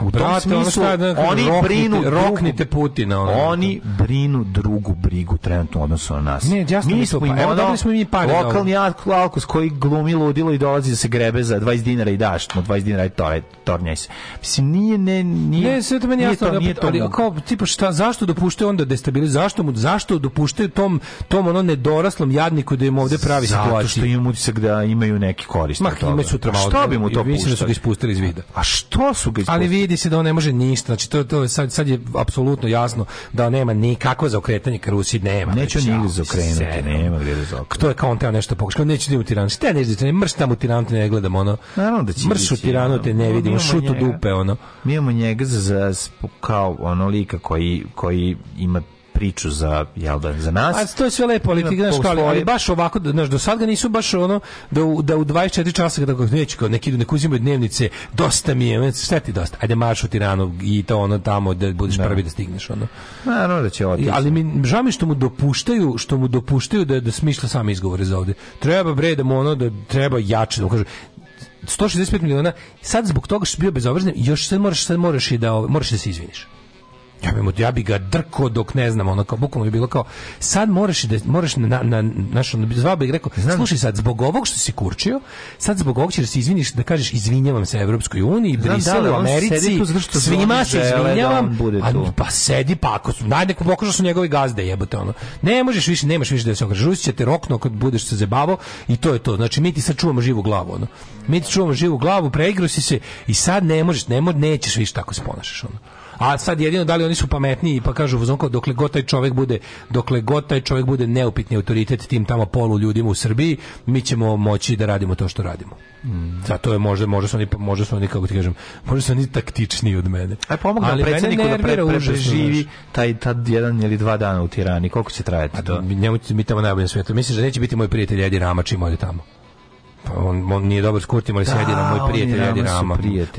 U tom Brate, smislu, ono šta, da, oni roknite, brinu roknite Putina. Ono. Oni brinu drugu brigu trenutno odnosno na nas. Ne, mi smo, pa, ono, evo dobili smo i mi pare. Lokalni alkos koji glumi ludilo i dolazi da se grebe za 20 dinara i daš mu 20 dinara i to je tornjaj se. Mislim nije ne nije. Ne, sve to meni jasno, to, nije to, ali kao tipa šta zašto dopuštaju onda destabilizaciju? Zašto mu zašto dopuštaju tom tom ono nedoraslom jadniku da im ovde pravi situaciju? Zato što imaju utisak da imaju neki korist Ma, od sutra malo. Što bi mu to pustili? Mislim da su ga ispustili iz vida. A što su ga ispustili? Ali vidi se da on ne može ništa. Znači to to sad sad je apsolutno jasno da nema nikakvo zaokretanje ka Rusiji nema. Neće znači, ni zaokrenuti, nema gde da zaokrene. To je kao on teo nešto pokušao. Neće da u Tiranu. Šta ne znači, da mrš tamo tiranu ne gledamo ono. Naravno da će. Mrš u Tiranu te ne vidimo, šutu dupe ono. Mi imamo njega za kao ono lika koji koji ima priču za jel da za nas. A to je sve lepo, ali ti znaš kao, ali, ali baš ovako da znaš do sad ga nisu baš ono da u, da u 24 časa kada neće kao neki neki uzimaju dnevnice, dosta mi je, šta ti dosta. Ajde marš u Tiranu i to ono tamo da budeš da. prvi da stigneš ono. Naravno da će otići. Ali mi žao mi što mu dopuštaju, što mu dopuštaju da da smišlja same izgovore za ovde. Treba bre da mu ono da treba jače da kažu 165 miliona sad zbog toga što bio bezobrazan još sad moraš sad moraš i da moraš da se izviniš Ja bi, ja bi ga drko dok ne znam, ono kao, bukvalno je bilo kao, sad moraš, da, moraš na, na, naš, ono, zvao bi rekao, znam. slušaj sad, zbog ovog što si kurčio, sad zbog ovog ćeš da se izviniš, da kažeš, izvinjavam se Evropskoj uniji, Briselu, da, Americi, svima se izvinjavam, da a, pa sedi, pa ako su, najde, pokušao da su njegovi gazde, jebote, ono, ne možeš više, nemaš više da se ogražeš, Rusi će te rokno kad budeš se zabavo i to je to, znači mi ti sad živu glavu, ono, mi ti čuvamo živu glavu, preigru si se i sad ne možeš, ne možeš nećeš više tako se ponašaš, ono. A sad jedino da li oni su pametniji pa kažu uzon dokle god taj čovjek bude dokle god taj čovjek bude neupitni autoritet tim tamo polu ljudima u Srbiji, mi ćemo moći da radimo to što radimo. Mm. Zato je možda možda su oni možda su oni kako ti kažem, možda su oni taktičniji od mene. Aj pomogne Ali da predsjedniku da pre, preživi taj tad jedan ili dva dana u Tirani, koliko će trajati to? Njemu mi tamo najbolje sveta. Misliš da neće biti moj prijatelj Edi Ramač moj tamo? Pa on, on nije dobar s Kurtim, ali da, sjedi na moj prijatelj Edi Rama,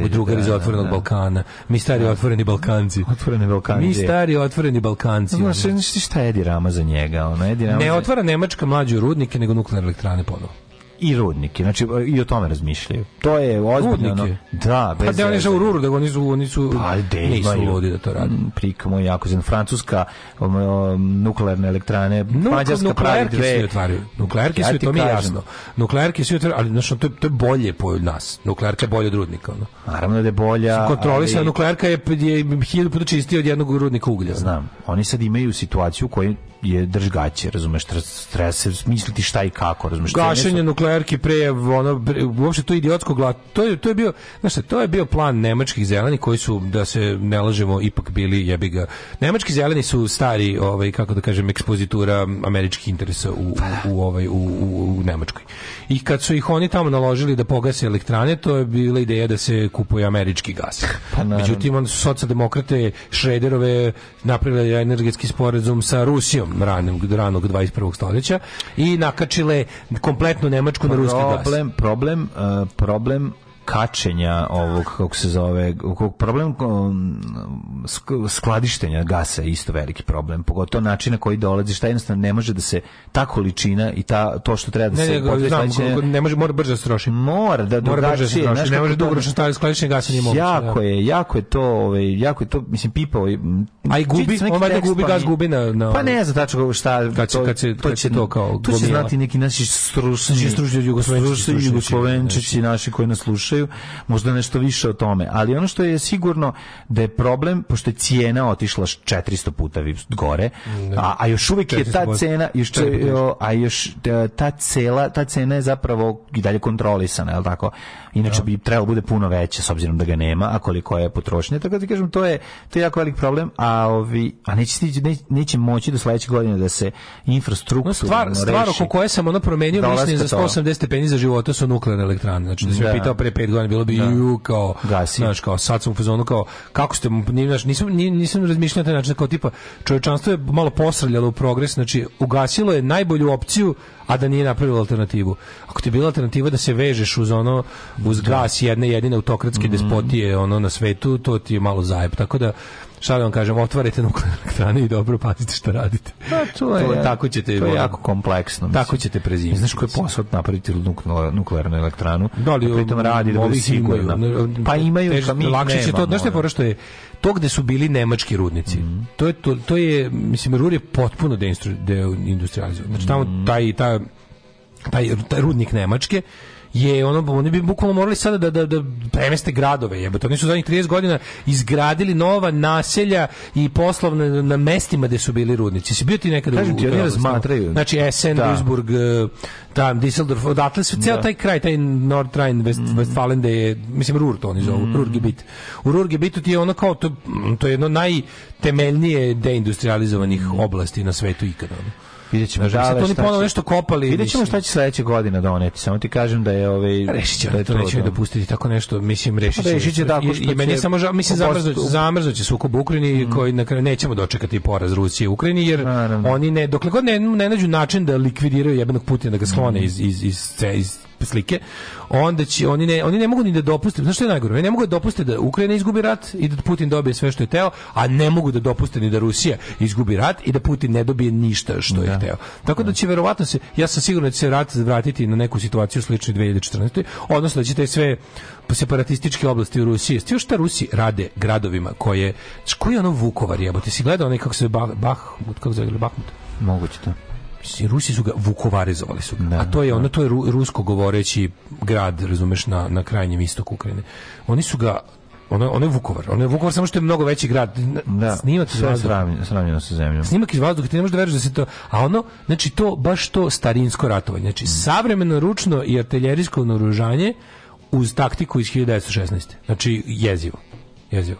drugar iz da, da, Otvorenog Balkana. Mi stari otvoreni Balkanci. Otvoreni Balkanci. Mi stari otvoreni Balkanci. Znaš, šta je Edi Rama za njega? Ona, Edi Rama ne otvara Nemačka mlađu rudnike, nego nuklearne elektrane ponovo i rudnike. Znači i o tome razmišljaju. To je ozbiljno. Rudnike. Da, pa bez. Pa da oni su u ruru, da oni su oni su pa, de, nisu ljudi da to rade. Mm, Prikamo jako zem francuska um, um, nuklearne elektrane, Nuk, mađarska pravi dve. otvaraju. Nuklearke ja su to mi kažem. jasno. Nuklearke su otvaraju, ali znači to je, to je bolje po nas. Nuklearka je bolje od rudnika, ono. Naravno da je bolja. Kontrolisana ali... nuklearka je je 1000 puta čistija od jednog rudnika uglja. Znam. Oni sad imaju situaciju kojoj je držgaće, razumeš, strese, misliti šta i kako, razumeš. Gašenje nuklearki pre, ono, pre, uopšte to idiotsko glas, to je, to je bio, znaš šta, to je bio plan nemačkih zeleni koji su, da se ne lažemo, ipak bili jebiga. Nemački zeleni su stari, ovaj, kako da kažem, ekspozitura američkih interesa u, pa da. u, ovaj, u, u, u Nemačkoj. I kad su ih oni tamo naložili da pogase elektrane, to je bila ideja da se kupuje američki gas. Pa, Međutim, onda su socijaldemokrate Šrederove napravili energetski sporazum sa Rusijom ranog, ranog 21. stoljeća i nakačile kompletnu Nemačku problem, na ruski gas. Problem, problem, eh, problem kačenja ovog kako se zove kog problem skladištenja gasa je isto veliki problem pogotovo način na koji dolazi šta jednostavno ne može da se ta količina i ta to što treba da se ne, ne, znam, ne može mora brže da strošiti mora da drugačije mora brže da ne može dugo dugoročno da- staviti skladištenje gasa nije moguće jako da. je jako je to ovaj jako je to mislim pipao ovaj, a i gubi on valjda gubi pa gas gubi na, na pa ne ovaj- za tačno šta kad to, kad se, to će to kao to će znati neki naši stručni stručni jugoslovenčići znači. naši koji nas slušaju koštaju, možda nešto više o tome, ali ono što je sigurno da je problem, pošto je cijena otišla 400 puta gore, a, a još uvijek je ta cena, još, a još e, ta cela, ta cena je zapravo i dalje kontrolisana, je tako? Inače da. bi trebalo bude puno veća s obzirom da ga nema, a koliko je potrošnje. tako da ti kažem, to je, to je jako velik problem, a ovi, a neće, stići, neće, neće moći do sledeće godine da se infrastruktura no, stvar, stvar oko koje sam ono promenio mišljenje za 180 stepeni za života su nuklearne elektrane, znači da se da. pitao pre 5 25 bilo bi da. ju kao Gasi. znaš kao sad sam u fazonu kao kako ste znaš, nisam nisam razmišljao na taj način kao tipa čovečanstvo je malo posrljalo u progres znači ugasilo je najbolju opciju a da nije napravilo alternativu. Ako ti je bila alternativa da se vežeš uz ono uz da. gas jedne jedine autokratske mm -hmm. despotije ono na svetu, to ti je malo zajeb. Tako da šta da vam kažem, otvarajte nuklearne elektrane i dobro pazite šta radite. Pa to je, to, tako ćete, to je jako kompleksno. Mislim. Tako ćete prezimiti. Znaš koji je posao napraviti nuklearnu elektranu? Da li, da pritom radi da bude sigurno. Pa imaju, tež, pa mi lakše će to, znaš što je što je, to gde su bili nemački rudnici, mm. to, je, to, to je, mislim, Rur je potpuno deindustrializovan. Znači tamo mhm. taj, taj, taj, taj rudnik Nemačke, je ono oni bi bukvalno morali sada da da da premeste gradove jebote oni su zadnjih 30 godina izgradili nova naselja i poslovne na, mestima gde su bili rudnici se bio ti nekada Kažem ti, oni razmatraju znači Essen da. Duisburg eh, tam Düsseldorf odatle sve ceo da. taj kraj taj Nordrhein West, mm. Westfalen je mislim Ruhr to oni zovu mm. Ruhrgebiet u Ruhrgebietu ti je ono kao to, to je jedno najtemeljnije deindustrializovanih oblasti na svetu ikada ono. Videćemo da li, da, da, oni ponovo nešto kopali. Vidjet šta će sledeće godine doneti. Samo ti kažem da je ovaj pa rešiće da to neće da. dopustiti tako nešto, mislim rešiće. Rešiće tako što i, meni samo mislim zamrznuće zamrznuće sukob u Ukrajini mhm. koji na kraju nećemo dočekati poraz Rusije u Ukrajini jer oni ne dokle god ne, ne nađu način da likvidiraju jebenog Putina da ga sklone mhm. iz iz iz, iz slike, onda će oni ne oni ne mogu ni da dopuste, znači što je najgore, ne mogu da dopuste da Ukrajina izgubi rat i da Putin dobije sve što je teo, a ne mogu da dopuste ni da Rusija izgubi rat i da Putin ne dobije ništa što je da. hteo. Tako da će verovatno se ja sam siguran da će se rat vratiti na neku situaciju sličnu 2014. odnosno da će te sve separatističke oblasti u Rusiji. Još šta Rusi rade gradovima koje koji je ono Vukovar jebote. Si gledao onaj kako se Bah, bah kako zove Bahmut? Moguće to. Rusi su ga vukovarezovali su ga. Da, a to je da. ono to je rusko govoreći grad, razumeš, na na krajnjem istoku Ukrajine. Oni su ga ono, ono je Vukovar. Ono je Vukovar samo što je mnogo veći grad. Da, Snimak sve sravnjeno, sravnjeno sa zemljom. Snimak iz vazduha, ti ne možeš da veruješ da se to... A ono, znači to, baš to starinsko ratovanje. Znači, mm. savremeno ručno i artiljerijsko naoružanje uz taktiku iz 1916. Znači, jezivo. Jezivo.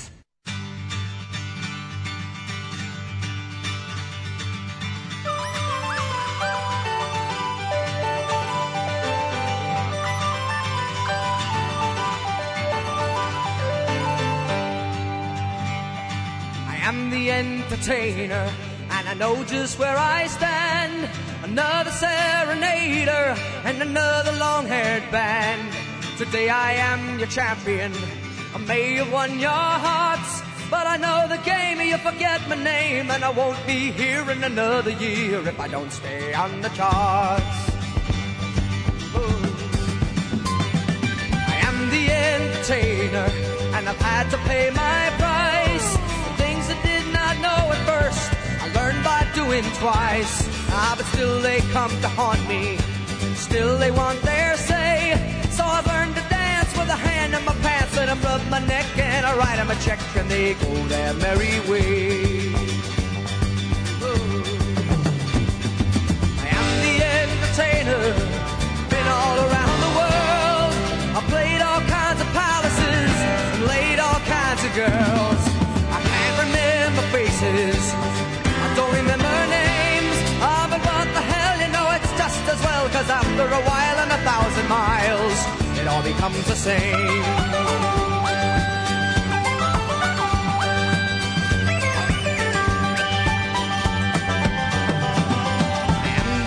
just where I stand. Another serenader and another long haired band. Today I am your champion. I may have won your hearts, but I know the game. You forget my name, and I won't be here in another year if I don't stay on the charts. Ooh. I am the entertainer, and I've had to pay my price. win twice. Ah, but still they come to haunt me. Still they want their say. So I've learned to dance with a hand in my pants and I rub my neck and I write them a check and they go their merry way. Ooh. I am the entertainer. together a while and a thousand miles, it all becomes the same.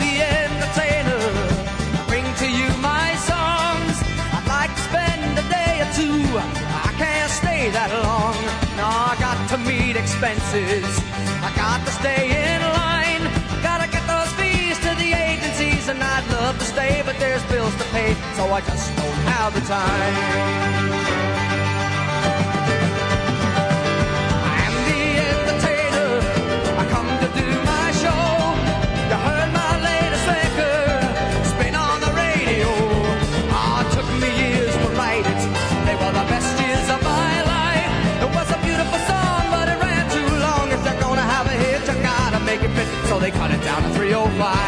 the entertainer, I bring to you my songs. I'd like to spend a day or two. I can't stay that long. Now I got to meet expenses. I got to stay in line. love to stay, but there's bills to pay, so I just don't have the time. I am the entertainer, I come to do my show. You heard my latest spin on the radio. Ah, took me years to write it, they were the best years of my life. It was a beautiful song, but it ran too long. If are gonna have a hit, you gotta make it fit, so they cut it down to 305.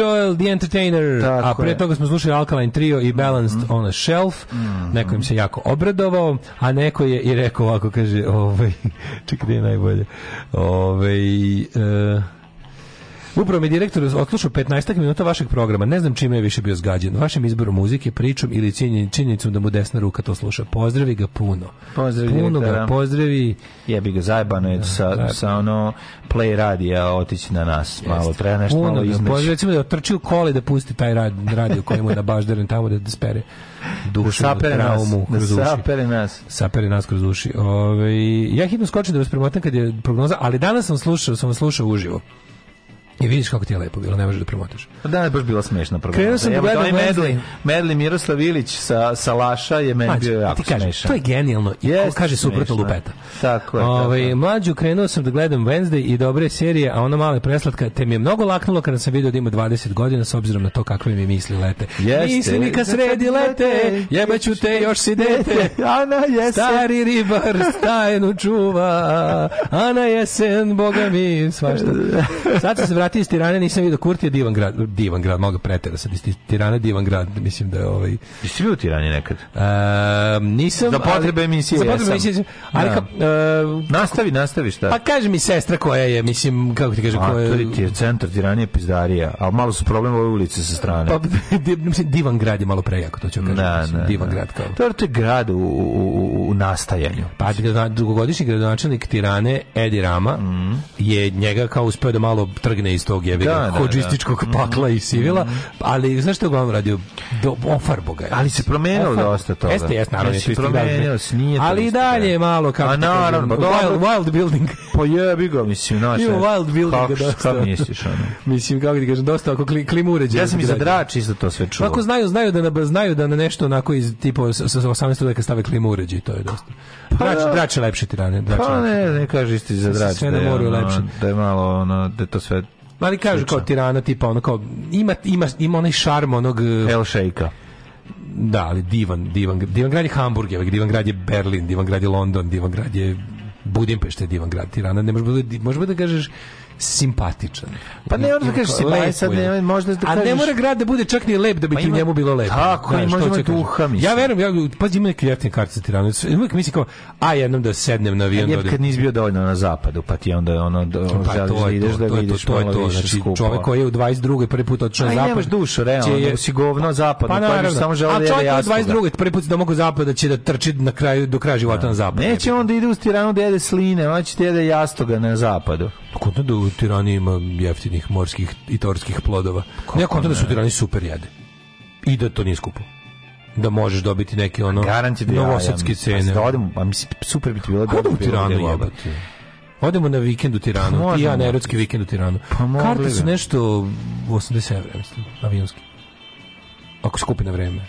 Joel, The Entertainer, Tako a pre je. toga smo slušali Alkaline Trio i Balanced mm -hmm. on a Shelf. Mm -hmm. Neko im se jako obradovao, a neko je i rekao ovako, kaže, ovaj, čekaj, je najbolje, ovaj, uh, Upravo mi direktor odslušao 15 minuta vašeg programa. Ne znam čime je više bio zgađen. Vašim izborom muzike, pričom ili činjenicom da mu desna ruka to sluša. Pozdravi ga puno. Pozdravi puno direktora. ga, pozdravi. Jebi ga zajebano je da, sa, da. sa ono play radija otići na nas. Malo treba nešto puno malo izmeći. Pozdravi, recimo da otrči u koli da pusti taj rad, radio koji mu je na baždaren tamo da, da spere dušu, da sapere nas, da sapere nas. Sapere nas kroz uši. Ove, ovaj, ja hitno skočim da vas premotam kad je prognoza, ali danas sam slušao, sam slušao uživo. I vidiš kako ti je lepo bilo, ne možeš da promotaš. Pa da, je baš bila smešna propaganda. Krenuo sam da gledam Wednesday. Medli, Medli Miroslav Ilić sa, sa Laša je meni Mađu, bio jako smešan. To je genijalno. I yes, kaže suprotno lupeta. Tako je. Ove, ovaj, tako. Mlađu krenuo sam da gledam Wednesday i dobre serije, a ona male preslatka, te mi je mnogo laknulo kada sam vidio da ima 20 godina s obzirom na to kakve mi misli lete. Jeste. Misli mi kad sredi lete, jebeću te još si dete. Ana jesen. Stari ribar stajnu čuva. Ana jesen, boga mi, svašta. Sad se Hrvati iz Tirane nisam vidio. Kurti je divan grad, divan grad, moga pretera sad iz Tirane divan grad, mislim da je ovaj. Jesi bio u Tirani nekad? E, nisam. Za potrebe emisije. Za potrebe emisije. Ali da. ka, e, nastavi, nastavi šta? Pa kaže mi sestra koja je, mislim, kako ti kaže, koja je. Ti je centar Tirane pizdarija, a malo su problem ove ulice sa strane. Pa mislim divan grad je malo prejako, to ću kažem. Da, da divan da. grad kao. To je grad u, u, u nastajanju. Pa drugogodišnji gradonačelnik Tirane Edi Rama mm. je njega kao uspeo da malo trgne iz iz tog je da, hođističkog da, da. da. Mhm. pakla mm -hmm. i sivila, mhm. ali znaš što je uglavnom radio? Do, ofarbo ga je. Ali se promenilo dosta toga. Jeste, jeste, naravno. Jeste promenilo, snije. Ali i dalje je malo, kako A naravno, pa wild, wild building. Pa jebi ga, mislim, naša. Ima wild building dosta. Kako misliš, ono? mislim, kako ti kažem, dosta ako kli, klimu uređaja. Ja sam i za drač isto to sve čuo. Kako znaju, znaju da, na, znaju da na nešto onako iz tipa sa 18. veka stave klimu uređaj, to je dosta. Pa drač, da. drač je lepše tirane. Drač pa ne, ne kaže isti za drač. Sve da na moru lepše. Da je malo, ono, da to sve ali kaže kao Tirana tipa ono kao ima ima ima onaj šarm onog e, El Sheikha da, ali divan, divan, divan grad je Hamburg, divan grad je Berlin, divan grad je London, divan grad je Budimpešte, divan grad, Tirana, ne možeš da, možeš da kažeš simpatičan. Pa ne mora da kažeš si lep, sad ne, možda da kažeš... A ne mora grad da bude čak ni lep da bi pa ti u njemu bilo lepo. Tako, i možemo duha, mislim. Ja verujem, ja, pazi, ima neke jeftine karte za tiranu. Uvijek mislim kao, a jednom da sednem na avion. Ja da kad nisi bio dovoljno na zapadu, pa ti onda ono, pa želiš da ideš da vidiš to, malo to, više znači, skupo. Čovek koji je u 22. prvi put odšao na pa zapad. Aj, nemaš dušu, realno, je, da si govno pa zapadu, pa, naravno, samo žele da jede jasno. A čovek u 22. prvi put da mogu zapada da će da trči na kraju, do kraja života na zapadu. Neće onda ide u tiranu da jede sline, on će jede jastoga na zapadu. Pa kontam da u Tirani ima jeftinih morskih i torskih plodova. Kako ja kontam da su Tirani super jede. I da to nije skupo da možeš dobiti neke ono da novosadske cene. Pa da odemo, pa mislim super bi ti bilo da pa odemo u Tiranu da jebati. Odemo na vikend u Tiranu, Možemo. ti ja na erotski vikend u Tiranu. Pa Karte su nešto 80 evra, mislim, avionski. Ako skupi na vreme,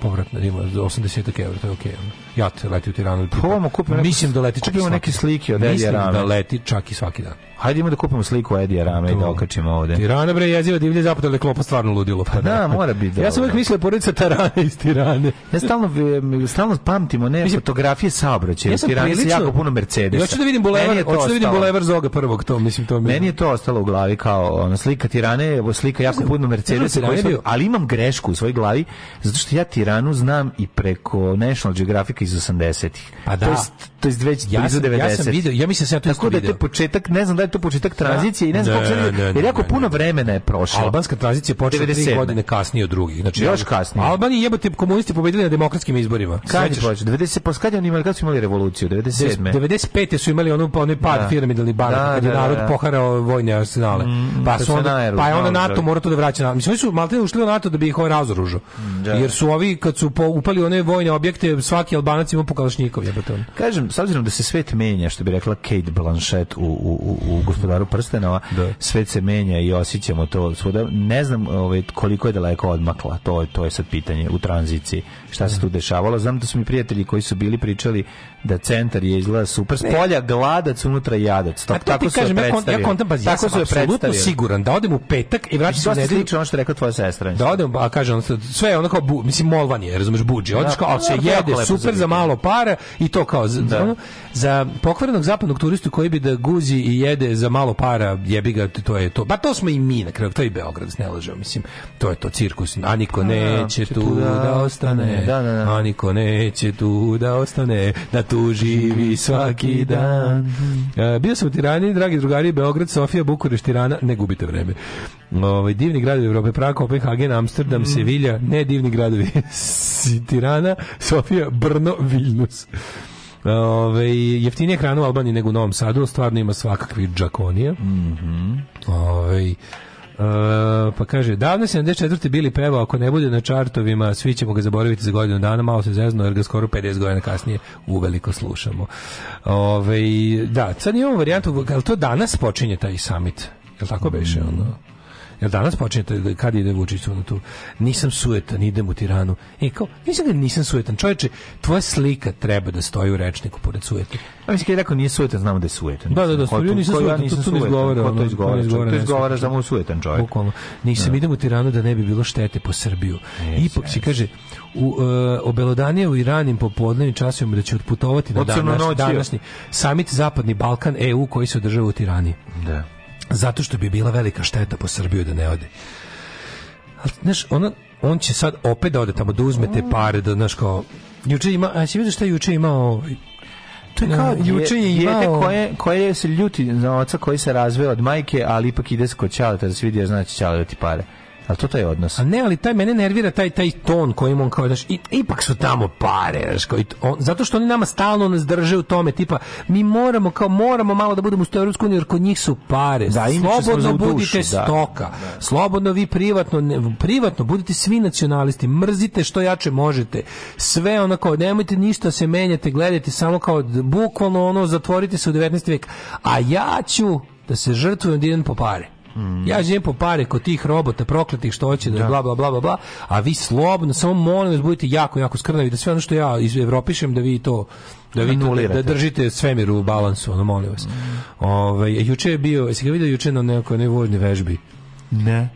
povratno ima 80 evra, to je okej. Okay, jat leti u Tiranu. Kupimo, kupimo mislim da leti čak kupimo neke slike od Edija Rame. da leti čak i svaki dan. Hajde ima da kupimo sliku Edija Rame i da okačimo ovde. Tirana bre jeziva divlje zapad ali klopa stvarno ludilo. Pa, pa da, da mora biti. Ja sam uvek mislio da porodica Tarana iz Tirane. Ja stalno stalno pamtimo ne mislim, fotografije saobraćaja. Ja Tirana se jako puno Mercedesa. Ja hoću da vidim bulevar, hoću da vidim bulevar Zoga prvog to, mislim to mi. Meni je to ostalo u glavi kao ona slika Tirane, slika jako puno Mercedesa, ali imam grešku u svojoj glavi zato što ja Tiranu znam i preko National Geographic iz 80-ih. Pa da. To jest, to jest već ja blizu 90 Ja sam video, ja mislim da ja to Tako da je to početak, ne znam da je to početak da. tranzicije i ne znam da, se jer jako puno vremena je prošlo. Albanska tranzicija počela 3 godine kasnije od drugih. Znači, još kasnije. Albani jebote komunisti pobedili na demokratskim izborima. Kad je počeo? 90 pa kad oni imali kad su imali revoluciju 97. 95 su imali onu pa onaj pad da. piramidalni bar da, kad je da, da, narod poharao vojne arsenale. Mm, mm, pa, pa su onda, pa je onda NATO mora to da vraća na. Mislim oni su maltene ušli u NATO da bi ih ovaj razoružao. Jer su ovi kad su upali one vojne objekte svaki Alban Albanac ima po kalašnikov, jebote Kažem, s obzirom da se svet menja, što bi rekla Kate Blanchett u, u, u Gospodaru prstenova, da. svet se menja i osjećamo to svuda. Ne znam ovaj, koliko je daleko odmakla, to, to je sad pitanje u tranziciji šta se da. tu dešavalo. Znam da su mi prijatelji koji su bili pričali da centar je izgleda super. polja gladac, unutra jadac. Top, tako su kažem, je predstavio. Ja kontam, ja sam apsolutno siguran da odem u petak i vraćam se u nedelju. Slično ono što rekla tvoja sestra. Da odem, a kažem, sve je ono kao, bu, mislim, molvan je, razumeš, buđe. Odeš da. kao, ali se jede, super za malo para i to kao, za, da. ono, za pokvarenog zapadnog turistu koji bi da guzi i jede za malo para, jebi ga, to je to. Ba to smo i mi na kraju, to je i Beograd, ne lažem, mislim. To je to cirkus, a niko neće tu da, da ostane da, da, da. a niko neće tu da ostane, da tu živi svaki dan. Mhm. E, bio sam u Tirani, dragi drugari, Beograd, Sofija, Bukurešt, Tirana, ne gubite vreme. Ovaj divni gradovi Evrope, Praga, Kopenhagen, Amsterdam, mm. Sevilja, ne divni gradovi, Tirana, Sofija, Brno, Vilnius. Ove, jeftinije hranu u Albaniji nego u Novom Sadu, stvarno ima svakakvi džakonija. Mm -hmm. Ove, Uh, pa kaže, davno 74. bili pevao, ako ne bude na čartovima, svi ćemo ga zaboraviti za godinu dana, malo se zezno, jer ga skoro 50 godina kasnije uveliko slušamo. Ove, da, sad imamo varijantu, ali to danas počinje taj summit, je li tako mm. beše ono? Jel danas počinjete da- kad ide Vučić u tu? Nisam sujetan, idem u Tiranu. E kao, mislim da nisam sujetan. Čoveče, tvoja slika treba da stoji u rečniku pored sujete. A mislim kad je rekao nije sujetan, znamo da je sujetan. Da, da, da, ko, nisam ko, sujetan, nisam to, to ne izgovara. Ko to izgovara? To izgovara samo u sujetan čovjek. Bukvalno. Nisam, da. idem u Tiranu da ne bi bilo štete po Srbiju. Ipak se kaže, u, uh, obelodanije u Iranim popodnevnim časovima da će otputovati na danas, današnji samit Zapadni Balkan EU koji se održava u Tirani. Da. Zato što bi bila velika šteta po Srbiju da ne ode. Al znaš, ona, on će sad opet da ode tamo, da uzmete pare, da, znaš, kao, juče ima, a si vidio šta je juče imao ovaj, to je kao juče je imao... koje, koje se ljuti za oca koji se razveo od majke, ali ipak ide s kod čaleta da se vidi, znači da ćaleta ti pare. A to taj odnos. A ne, ali taj mene nervira taj taj ton kojim on kao daš, i, ipak su tamo pare, znaš, koji, on, zato što oni nama stalno nas drže u tome, tipa mi moramo kao moramo malo da budemo u toj Evropskoj jer kod njih su pare. Da, slobodno budite dušu, da. stoka. Da. Slobodno vi privatno ne, privatno budite svi nacionalisti, mrzite što jače možete. Sve onako nemojte ništa se menjate, gledajte samo kao bukvalno ono zatvorite se u 19. vek. A ja ću da se žrtvujem da idem po pare. Mm. Ja živim po pare kod tih robota prokletih što hoće da, da. bla bla bla bla a vi slobodno samo molim vas budite jako jako skrnavi da sve ono što ja iz Evropišem da vi to da vi da, da držite svemir u balansu, ono molim vas. Mm. Ovaj e, juče je bio, jesi ga vidio juče na nekoj nevojnoj vežbi? Ne.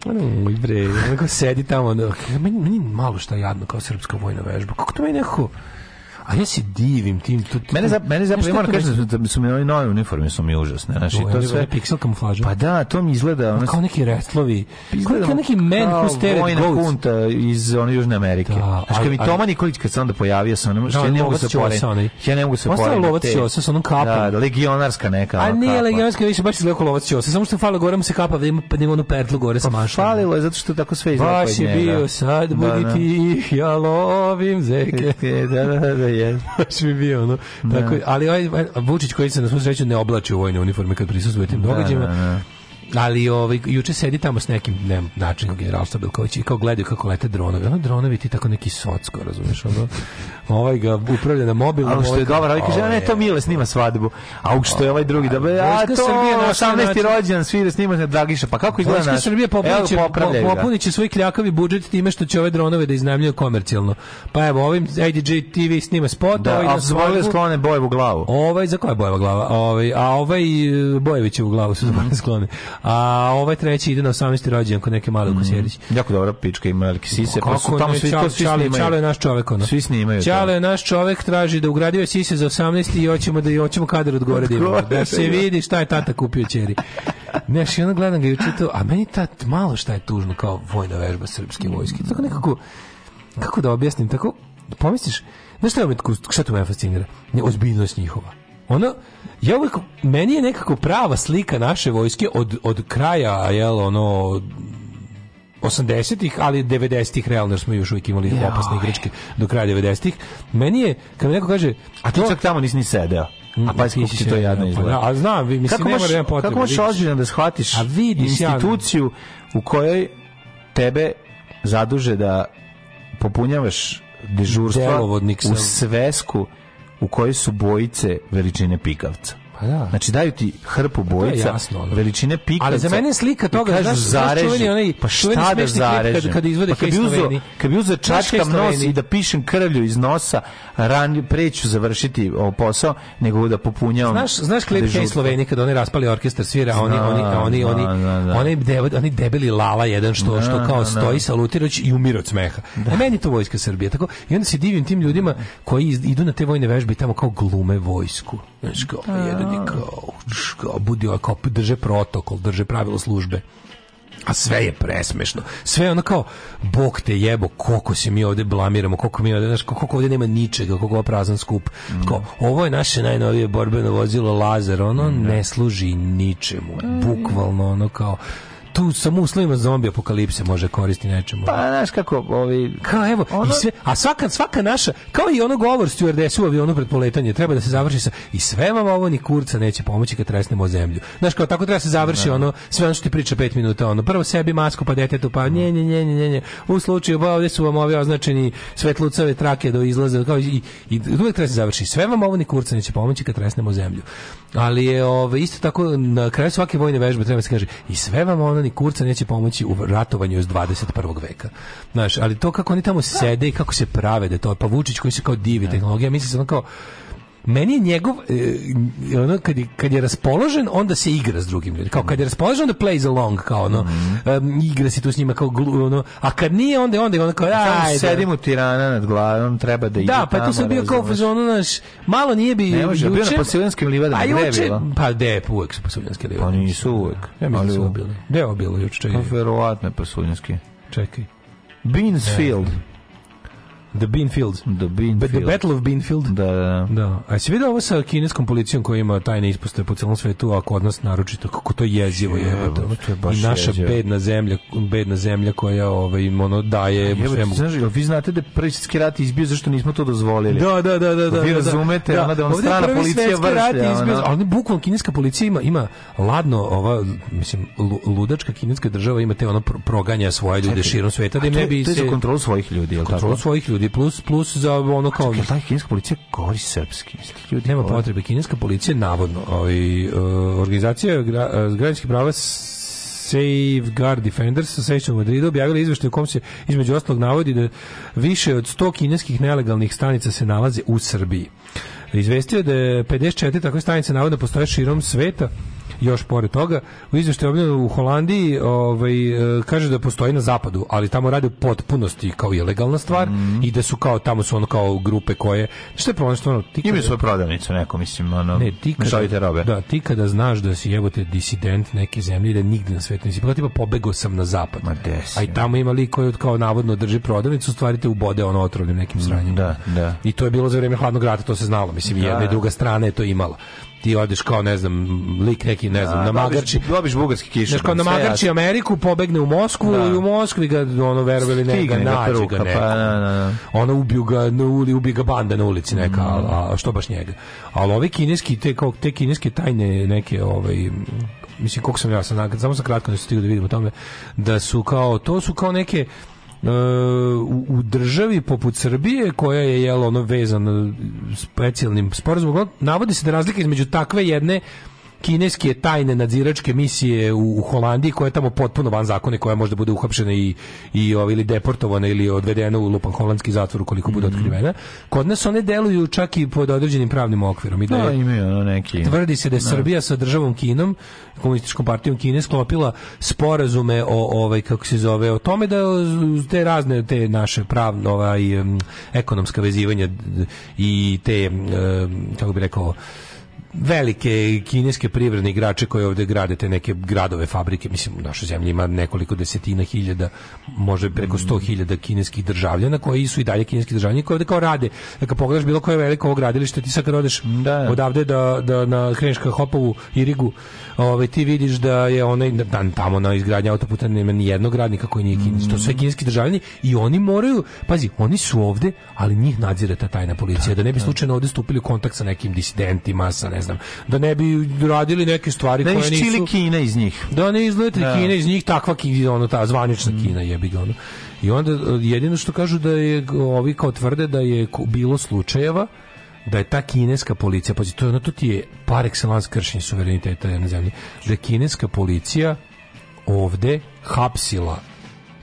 moj bre, onako sedi tamo, ono, meni, meni malo šta jadno kao srpska vojna vežba. Kako to meni nekako A ja se divim tim. To, mene za mene za moram kažem da su, da mi ove nove uniforme su mi užasne. Znači to, sve piksel kamuflaža. Pa da, to mi izgleda ono kao neki restlovi. Pa izgleda kao neki men who stared goats. Kunta iz one Južne Amerike. Da, znači mi Toma Nikolić kad se onda pojavio sa onom, ja da, ne mogu se porediti. Ja ne mogu se porediti. Ostao lovac ćosa sa onom kapom. Da, legionarska neka. A nije legionarska, više baš izgleda kao lovac ćosa. Samo što fala gore mu se kapa, da ima pa ima onu pertlu gore sa pa mašom. Falilo je zato što tako sve izgleda. Baš je bio sad budi ti, ja lovim zeke. Da, da, da, je, baš mi bio ono. Da. Tako, ali ovaj, ovaj, Vučić koji se na svu sreću ne oblači u vojne uniforme kad prisustvuje tim da, događajima. Da, Ali ovaj juče sedi tamo s nekim ne, načinom generalstva Bilković i kao gledaju kako lete dronovi. Ono dronovi ti tako neki socko, razumeš, ono. Ovaj ga upravlja na mobilu. Ali što je ovaj dobar, ovaj kaže, ne, to Mile snima svadbu. A u što je ovaj drugi, da a to Srbije na 18. Znači- rođendan svira da snima na Dragiša. Pa kako izgleda naš? Srbije popuniće, popuniće svoj kljakavi budžet time što će ove dronove da iznajmljuje komercijalno. Pa evo, ovim IDJ TV snima spot, da, ovaj a svadbu. sklone bojevu glavu. Ovaj, za koje je bojeva glava? Ovaj, a ovaj e, Bojević u glavu su sklone. A ovaj treći ide na 18. rođendan kod neke male mm Jako dobra pička ima velike sise. Kako pa su tamo ne, svi to svi čale, čale je naš čovek ona. Svi snimaju. Da. Čale je naš čovek traži da ugradio je sise za 18 i hoćemo da i hoćemo kadar od gore da, da se da. vidi šta je tata kupio ćeri. Ne, što ono gledam ga i učito, a meni ta malo šta je tužno kao vojna vežba srpske vojske. Tako nekako kako da objasnim, tako pomisliš, znaš šta me šta tu me fascinira? Neozbiljnost njihova ono, ja uvijek, meni je nekako prava slika naše vojske od, od kraja, jel, ono, 80-ih, ali 90-ih realno, smo još uvijek imali Joj. opasne igračke do kraja 90-ih. Meni je, kad neko kaže... A ti to... čak tamo nisi ni sedeo. A pa ti to jadno pa izgleda. Da, a znam, vi, mislim, kako nema nema potrebe. Kako možeš ozbiljno da shvatiš a vidiš, instituciju u kojoj tebe zaduže da popunjavaš dežurstva u svesku u kojoj su bojice veličine pikavca. Pa da. Znači daju ti hrpu pa bojica, jasno, veličine pikaca. Ali za mene slika toga, kažu, znaš, zareži, čuveni onaj, pa šta da zarežem? Kad, kad izvode pa, kad bi uzeo čačkam nos i da pišem krvlju iz nosa, ran, preću završiti posao, nego da popunjavam. Znaš, znaš klip Hej Sloveni kad oni raspali orkestar svira, oni, oni, oni, oni, oni, oni debeli lala jedan što, što da, kao da. stoji salutirajuć i umira od smeha. A da. e, meni to vojska Srbije. Tako, I onda se divim tim ljudima koji idu na te vojne vežbe i tamo kao glume vojsku. Znaš, kao, jedan oni kao, kao, budio, kao drže protokol, drže pravilo službe a sve je presmešno. Sve je ono kao, bog te jebo, koliko se mi ovde blamiramo, koliko mi ovde, znaš, koliko ovde nema ničega, koliko je prazan skup. Mm. Kao, ovo je naše najnovije borbeno vozilo Lazar, ono mm, da. ne služi ničemu. Mm. Bukvalno ono kao, tu samo u uslovima zombi apokalipse može koristiti nečemu. Pa znaš kako, ovi kao evo ono... i sve, a svaka svaka naša kao i ono govor stewardesu u avionu pred poletanje treba da se završi sa i sve vam ovo ni kurca neće pomoći kad tresnemo zemlju. Znaš kao tako treba da se završi ne. Da. ono sve ono što ti priča 5 minuta ono prvo sebi masku pa detetu pa nje nje nje nje nje u slučaju ba ovdje su vam ovi označeni svetlucave trake do izlaza kao i, i, i uvek treba da se završi sve vam ovo ni kurca neće pomoći kad tresnemo zemlju. Ali je ove, isto tako na kraju svake vojne vežbe treba da se kaže i sve vam ona ni kurca neće pomoći u ratovanju iz 21. veka. Znaš, ali to kako oni tamo da. sede i kako se prave da to pa Vučić koji se kao divi da. tehnologija misli se on kao meni je njegov e, ono kad je, kad je raspoložen onda se igra s drugim ljudima kao kad je raspoložen onda plays along kao ono mm -hmm. um, igra se tu s njima kao glu, ono a kad nije onda onda ono kao aj da. sedim u tirana nad glavom treba da, da ide da pa tu sam bio kao ono naš malo nije bi juče može bio na posiljanskim livadama pa juče pa de uvek su posiljanske livade pa nisu uvek ja mislim da su bile deo bilo juče pa verovatno je čekaj Beansfield. Ne. The Beanfield. The Beanfield. The Battle of Beanfield. Da, da, da. A si vidio ovo sa kineskom policijom koja ima tajne ispostave po celom svetu, a kod nas naročito, kako to jezivo je. to je baš I naša jezivo. bedna zemlja, bedna zemlja koja ovaj, ono, daje... Jebo, svemu. Znaš, vi znate da je prvi svjetski rat izbio, zašto nismo to dozvolili? Da, da, da. da, da vi da, da. razumete, da, onda da vam strana policija vršlja. Izbio, ali bukvalno kineska policija ima, ima ladno, ova, mislim, ludačka kineska država ima te ono proganja svoje ljude širom sveta. Da im ne bi to je za kontrolu svojih ljudi, je li tako? Kontrolu svojih ljudi ljudi plus plus za ono kao A čekaj, taj kineska policija govori srpski ljudi nema govori. potrebe kineska policija navodno ovaj uh, organizacija gra, e, uh, građanskih prava Safeguard Defenders Association u Madridu objavila izveštaj u kom se između ostalog navodi da više od 100 kineskih nelegalnih stanica se nalaze u Srbiji. Izvestio da je 54 takve stanice navodno postoje širom sveta još pored toga. U izveštaju objavljeno u Holandiji ovaj, e, kaže da postoji na zapadu, ali tamo radi u potpunosti kao ilegalna stvar mm -hmm. i da su kao tamo su ono kao grupe koje što je problem što ono, ti imaju svoju prodavnicu neko mislim ono ne, ti kada, robe. Da, ti kada znaš da si jebote disident neke zemlje da nigde na svetu nisi, pa tipa pobegao sam na zapad. Ma desi, A i tamo ima lik koji kao navodno drži prodavnicu, stvari te ubode ono otrovnim nekim mm, sranjem. Da, da. I to je bilo za vreme hladnog rata, to se znalo, mislim da, jedna i druga strana je to imala ti odeš kao ne znam lik neki ne znam da, na magarči dobiš bugarski kiš znači kao na magarči Ameriku pobegne u Moskvu da. i u Moskvi ga ono verovali ne ga nađe ga neka pa, na, na. ona ubiju ga na uli ubije ga banda na ulici neka mm. a, što baš njega ali ovi kineski te kao te kineske tajne neke ovaj mislim koliko sam ja sam samo za kratko da stigao da vidimo tome da su kao to su kao neke u, u državi poput Srbije koja je jelo ono vezana specijalnim sporazumom navodi se da razlika između takve jedne kineske tajne nadziračke misije u, u Holandiji koja je tamo potpuno van zakona koja može da bude uhapšena i i ovaj, ili deportovana ili odvedena u lupan holandski zatvor koliko bude mhm. otkrivena. Kod nas one deluju čak i pod određenim pravnim okvirom i da, da je, imaju ono neki. Tvrdi se da je da. Srbija sa državom Kinom, komunističkom partijom Kine sklopila sporazume o ovaj kako se zove o tome da te razne te naše pravno ovaj ekonomska vezivanja i te kako bi rekao velike kineske privredne igrače koji ovde grade te neke gradove, fabrike, mislim u našoj zemlji ima nekoliko desetina hiljada, može preko sto hiljada kineskih državljana koji su i dalje kineski državljani koji ovde kao rade. E, kad pogledaš bilo koje veliko gradilište, ti sad kad odeš da. odavde da, da na Hrenška Hopovu i Rigu ovaj ti vidiš da je onaj dan da, tamo na izgradnji autoputa nema ni jednog radnika koji nije kineski, to su sve kineski državljani i oni moraju, pazi, oni su ovde, ali njih nadzire ta tajna policija da, ne bi da, da. slučajno ovde stupili u kontakt sa nekim disidentima, sa ne znam, da ne bi radili neke stvari da koje nisu. Da Kina iz njih. Da ne izleti da. Kina iz njih, takva Kina, ono ta zvanična mm. Kina jebi ga ono. I onda e, jedino što kažu da je ovi kao tvrde da je bilo slučajeva da je ta kineska policija, pa to, to ti je par excellence kršenje suvereniteta na zemlji, da je kineska policija ovde hapsila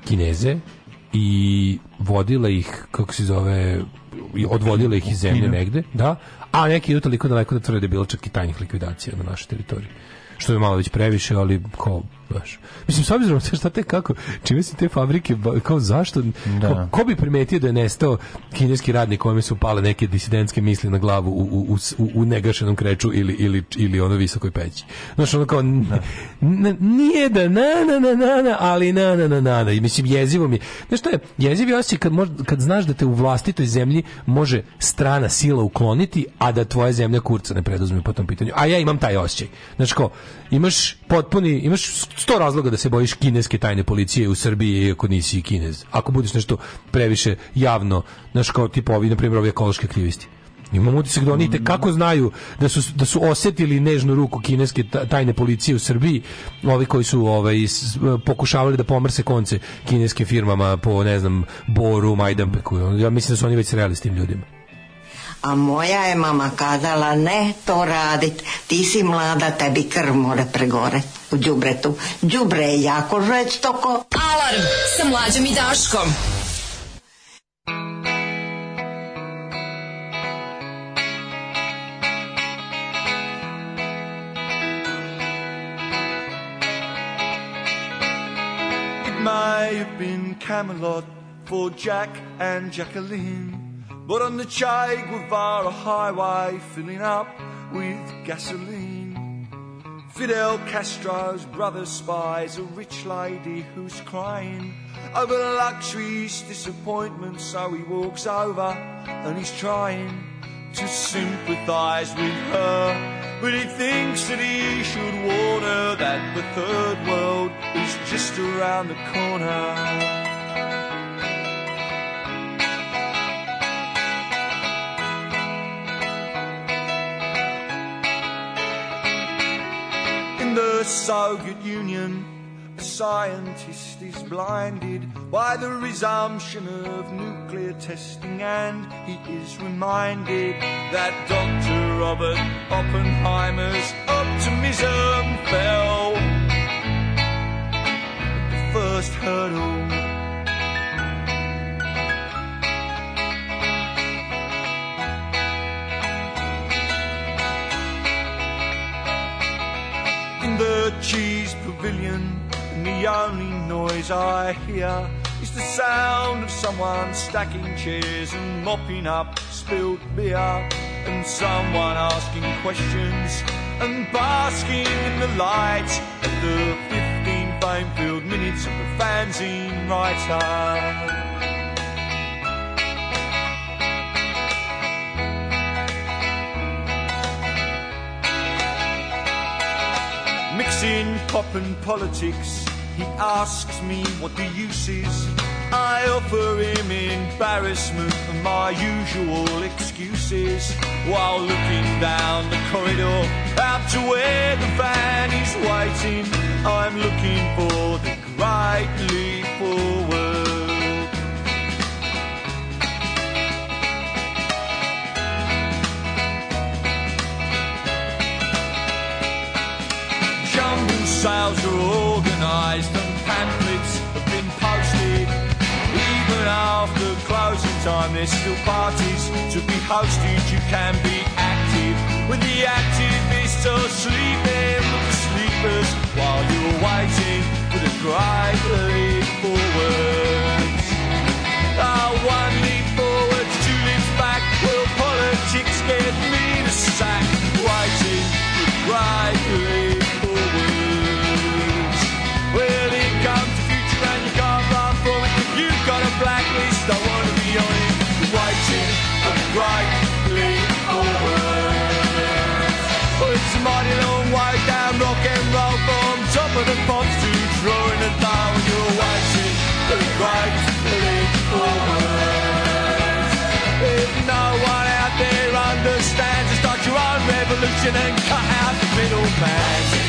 kineze i vodila ih, kako se zove, odvodila ih iz zemlje negde, da, a neki idu toliko daleko da tvrde da je bilo čak i tajnih likvidacija na našoj teritoriji. Što je malo već previše, ali kao baš. Mislim, s obzirom sve šta te kako, čime se te fabrike, kao zašto, da. Kao, ko bi primetio da je nestao kineski radnik kome su pale neke disidentske misli na glavu u, u, u, u negašenom kreću ili, ili, ili ono visokoj peći. Znaš, ono kao, da. nije da na, na, na, na, na, ali na, na, na, na, na. I mislim, jezivo mi je. Znaš šta je, jeziv osjećaj kad, mož, kad znaš da te u vlastitoj zemlji može strana sila ukloniti, a da tvoja zemlja kurca ne preduzme po tom pitanju. A ja imam taj osjećaj. Znači, ko, imaš potpuni, imaš sto razloga da se bojiš kineske tajne policije u Srbiji ako nisi kinez. Ako budeš nešto previše javno, znaš kao tipa ovi, na primjer, ovi ekološki aktivisti. Imam utisak da oni te kako znaju da su, da su osetili nežnu ruku kineske tajne policije u Srbiji, ovi koji su ovaj, pokušavali da pomrse konce kineskim firmama po, ne znam, Boru, Majdanpeku. Ja mislim da su oni već sreli s tim ljudima. A moja je mama kazala, ne to radit, ti si mlada, tebi krv mora pregore u džubretu. Džubre je jako žveć toko. Alarm sa mlađom i Daškom. It may have been Camelot for Jack and Jacqueline But on the Che Guevara highway, filling up with gasoline. Fidel Castro's brother spies a rich lady who's crying over the luxury's disappointment. So he walks over and he's trying to sympathize with her. But he thinks that he should warn her that the third world is just around the corner. in the Soviet Union, a scientist is blinded by the resumption of nuclear testing, and he is reminded that Dr. Robert Oppenheimer's optimism fell. The first hurdle the cheese pavilion, and the only noise I hear is the sound of someone stacking chairs and mopping up spilled beer, and someone asking questions and basking in the light of the 15 fame filled minutes of the fanzine writer. in pop and politics. He asks me what the use is. I offer him embarrassment and my usual excuses while looking down the corridor out to where the van is waiting. I'm looking for the right leap forward. sales are organised and pamphlets have been posted. Even after closing time, there's still parties to be hosted. You can be active when the activists are sleeping with the sleepers while you're waiting for the great leap forward. solution and cut out the middleman.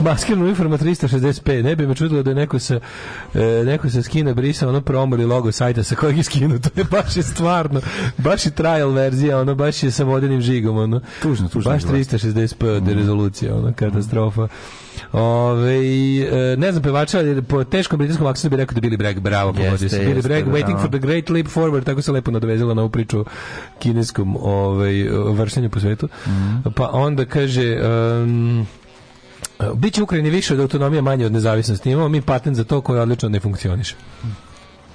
Maskirna uniforma 365. Ne bi me čudilo da je neko sa, e, neko sa skina brisa ono promori logo sajta sa kojeg je skinu. To je baš je stvarno, baš je trial verzija, ono baš je sa vodenim žigom. Ono. Tužno, tužno. Baš 365 mm. rezolucija, ono, mhm. katastrofa. Ove, e, ne znam pevača, ali po teškom britanskom akcentu bi rekao da Billy Bragg, bravo, pogodio se. Billy Bragg, da, Waiting da, for the Great Leap Forward, tako se lepo nadovezila na ovu priču kineskom ovaj, vršenju po svetu. Mm. Pa onda kaže... Um, Biće Ukrajini više od autonomije, manje od nezavisnosti. Imamo mi patent za to koji odlično ne funkcioniše.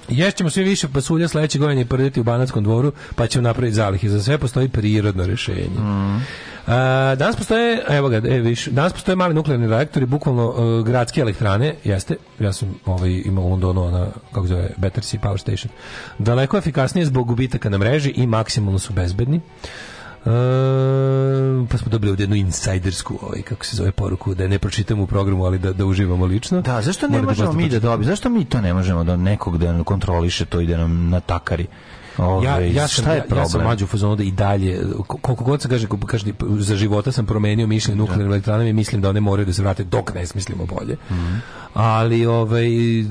Ješćemo sve više pasulja sledeće godine i prditi u Banatskom dvoru, pa ćemo napraviti zalihe. Za sve postoji prirodno rješenje. Mm. A, danas postoje, evo ga, e, viš, danas postoje mali nuklearni reaktori, bukvalno e, gradske elektrane, jeste, ja sam ovaj, imao u Londonu, ona, kako zove, Battersea Power Station, daleko efikasnije zbog gubitaka na mreži i maksimalno su bezbedni. Uh, pa smo dobili ovdje jednu insajdersku, ovaj, kako se zove, poruku, da ne pročitamo u programu, ali da, da uživamo lično. Da, zašto ne, ne možemo da mi da dobijemo? Zašto mi to ne možemo da nekog da kontroliše to i da nam natakari? Ove, ja, ja, sam, šta je problem? ja, ja sam mlađu fazonu da i dalje, koliko god se kaže, kaže, za života sam promenio mišljenje da. nuklearnim elektranama i mislim da one moraju da se vrate dok ne smislimo bolje. Mm -hmm. Ali, ovaj, e,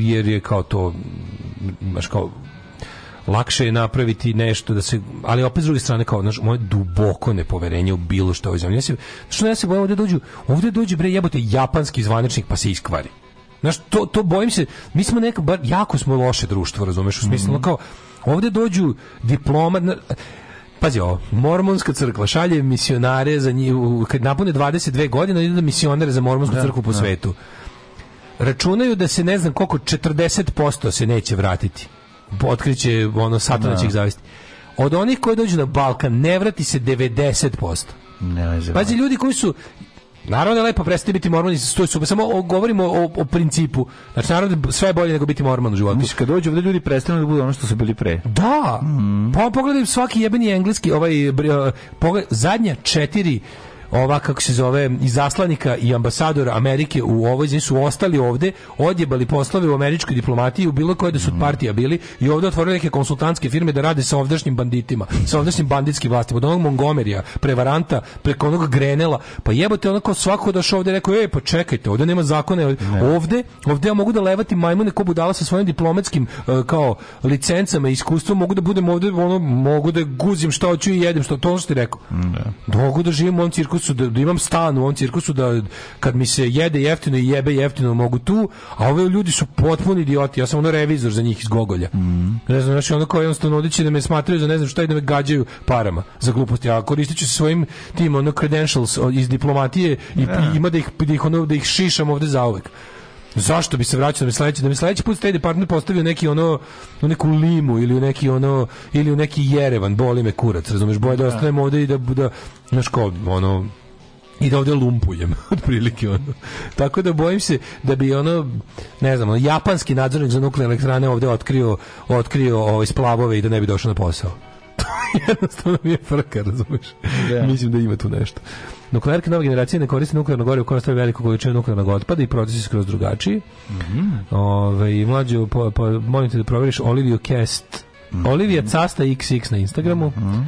jer je kao to, baš kao, lakše je napraviti nešto da se ali opet s druge strane kao naš moje duboko nepoverenje u bilo što ovoj zemlji. Ja se što ja se bojim ovde dođu, ovde dođe bre jebote japanski zvaničnik pa se iskvari. Znaš, to, to bojim se, mi smo neka, bar, jako smo loše društvo, razumeš, u smislu, mm -hmm. kao, ovde dođu diploma, na, Pazi ovo, mormonska crkva šalje misionare za njih, kad napune 22 godine, idu da misionare za mormonsku da, crkvu po da. svetu. Računaju da se ne znam koliko, 40% se neće vratiti otkriće ono satana da. zavisti. Od onih koji dođu na Balkan ne vrati se 90%. Ne, Pazi, ljudi koji su Naravno da je lepo prestati biti mormon stoj super, samo o, govorimo o, o, principu. Znači, naravno sve je bolje nego biti mormon u životu. Mislim, kad dođu ovdje ljudi prestanu da budu ono što su bili pre. Da! Mm. Pa pogledaj svaki jebeni engleski, ovaj, pogled, zadnja četiri ova kako se zove izaslanika i ambasadora Amerike u ovoj zemlji su ostali ovde, odjebali poslove u američkoj diplomatiji u bilo koje da su mhm. partija bili i ovde otvorili neke konsultantske firme da rade sa ovdašnjim banditima, sa ovdašnjim banditskim vlastima, od onog Montgomerya, prevaranta, preko onog Grenela. Pa jebote, onako svako došao ovde rekao, ej, pa čekajte, ovde nema zakona, ovde, ovde, ja mogu da levati majmune ko budala sa svojim diplomatskim e, kao licencama i iskustvom, mogu da budem ovde, ono, mogu da guzim šta hoću i jedem, što to što ti rekao. Ne. Da. Mogu da živim u ovom cirkusu cirkusu, da, da imam stan u ovom cirkusu, da kad mi se jede jeftino i jebe jeftino mogu tu, a ove ljudi su potpuni idioti, ja sam ono revizor za njih iz Gogolja. Mm. Ne znam, znači ono kao jednostavno odići da me smatraju za ne znam šta i da me gađaju parama za gluposti, a koristit ću svojim tim ono credentials iz diplomatije i, yeah. i ima da ih, da ih, ono, da ih šišam ovde zauvek. Zašto bi se vraćao da mi sledeći da mi sledeći put taj partner postavio neki ono u neku limu ili u neki ono ili u neki Jerevan, boli me kurac, razumeš, boje da, da ostanem ovde i da da znaš kao ono i da ovde lumpujem otprilike ono. Tako da bojim se da bi ono ne znam, ono, japanski nadzornik za nuklearne elektrane ovde otkrio otkrio ovaj splavove i da ne bi došao na posao. Jednostavno mi je frka, razumeš? Yeah. Da. Mislim da ima tu nešto. Nuklearke nove generacije ne koriste nuklearno gorivo koje ostaje veliku količinu nuklearnog otpada i procesi skroz drugačiji. Mm -hmm. Ove, mlađo, po, po, molim te da proveriš mhm. Olivia Cast. Mm -hmm. Olivija Casta XX na Instagramu. Mm -hmm.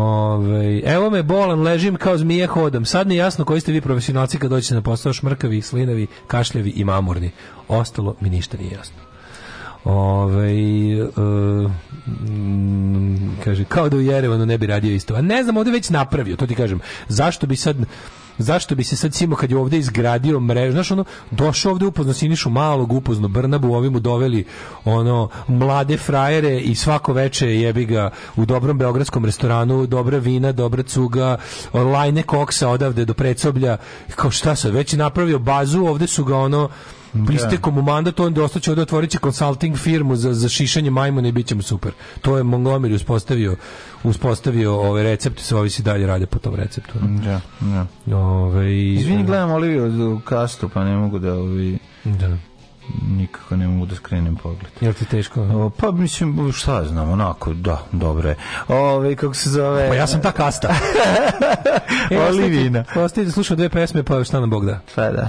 Ove, evo me bolan, ležim kao zmije hodam. Sad mi jasno koji ste vi profesionalci kad dođete na posao šmrkavi, slinavi, kašljavi i mamurni. Ostalo mi ništa nije jasno. Ovaj uh, kaže kao da u Jerevanu ne bi radio isto. A ne znam, ovde već napravio, to ti kažem. Zašto bi sad zašto bi se sad Simo kad je ovde izgradio mrežu, znaš ono, došao ovde upozno Sinišu Malog, upozno Brnabu, ovi mu doveli ono, mlade frajere i svako veče jebi ga u dobrom beogradskom restoranu, dobra vina, dobra cuga, lajne koksa odavde do predsoblja, kao šta sad, već je napravio bazu, ovde su ga ono, Da. Pristeko mu mandat, onda ostaće ovdje otvorit će consulting firmu za, za šišanje majmuna i bit će mu super. To je Montgomery uspostavio, uspostavio ove recepte, se ovi dalje rade po tom receptu. Da, da. Ove, Izvini, e. gledam Olivio Kastu, pa ne mogu da ovi... Da nikako ne mogu da skrenem pogled. Jel ti teško? O, pa mislim, šta znam, onako, da, dobro je. Ove, kako se zove... Pa ja sam ta kasta. e, Olivina. Ostavite, slušam dve pesme, pa šta nam Bog da. Pa da.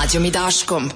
Mlađom i Daškom.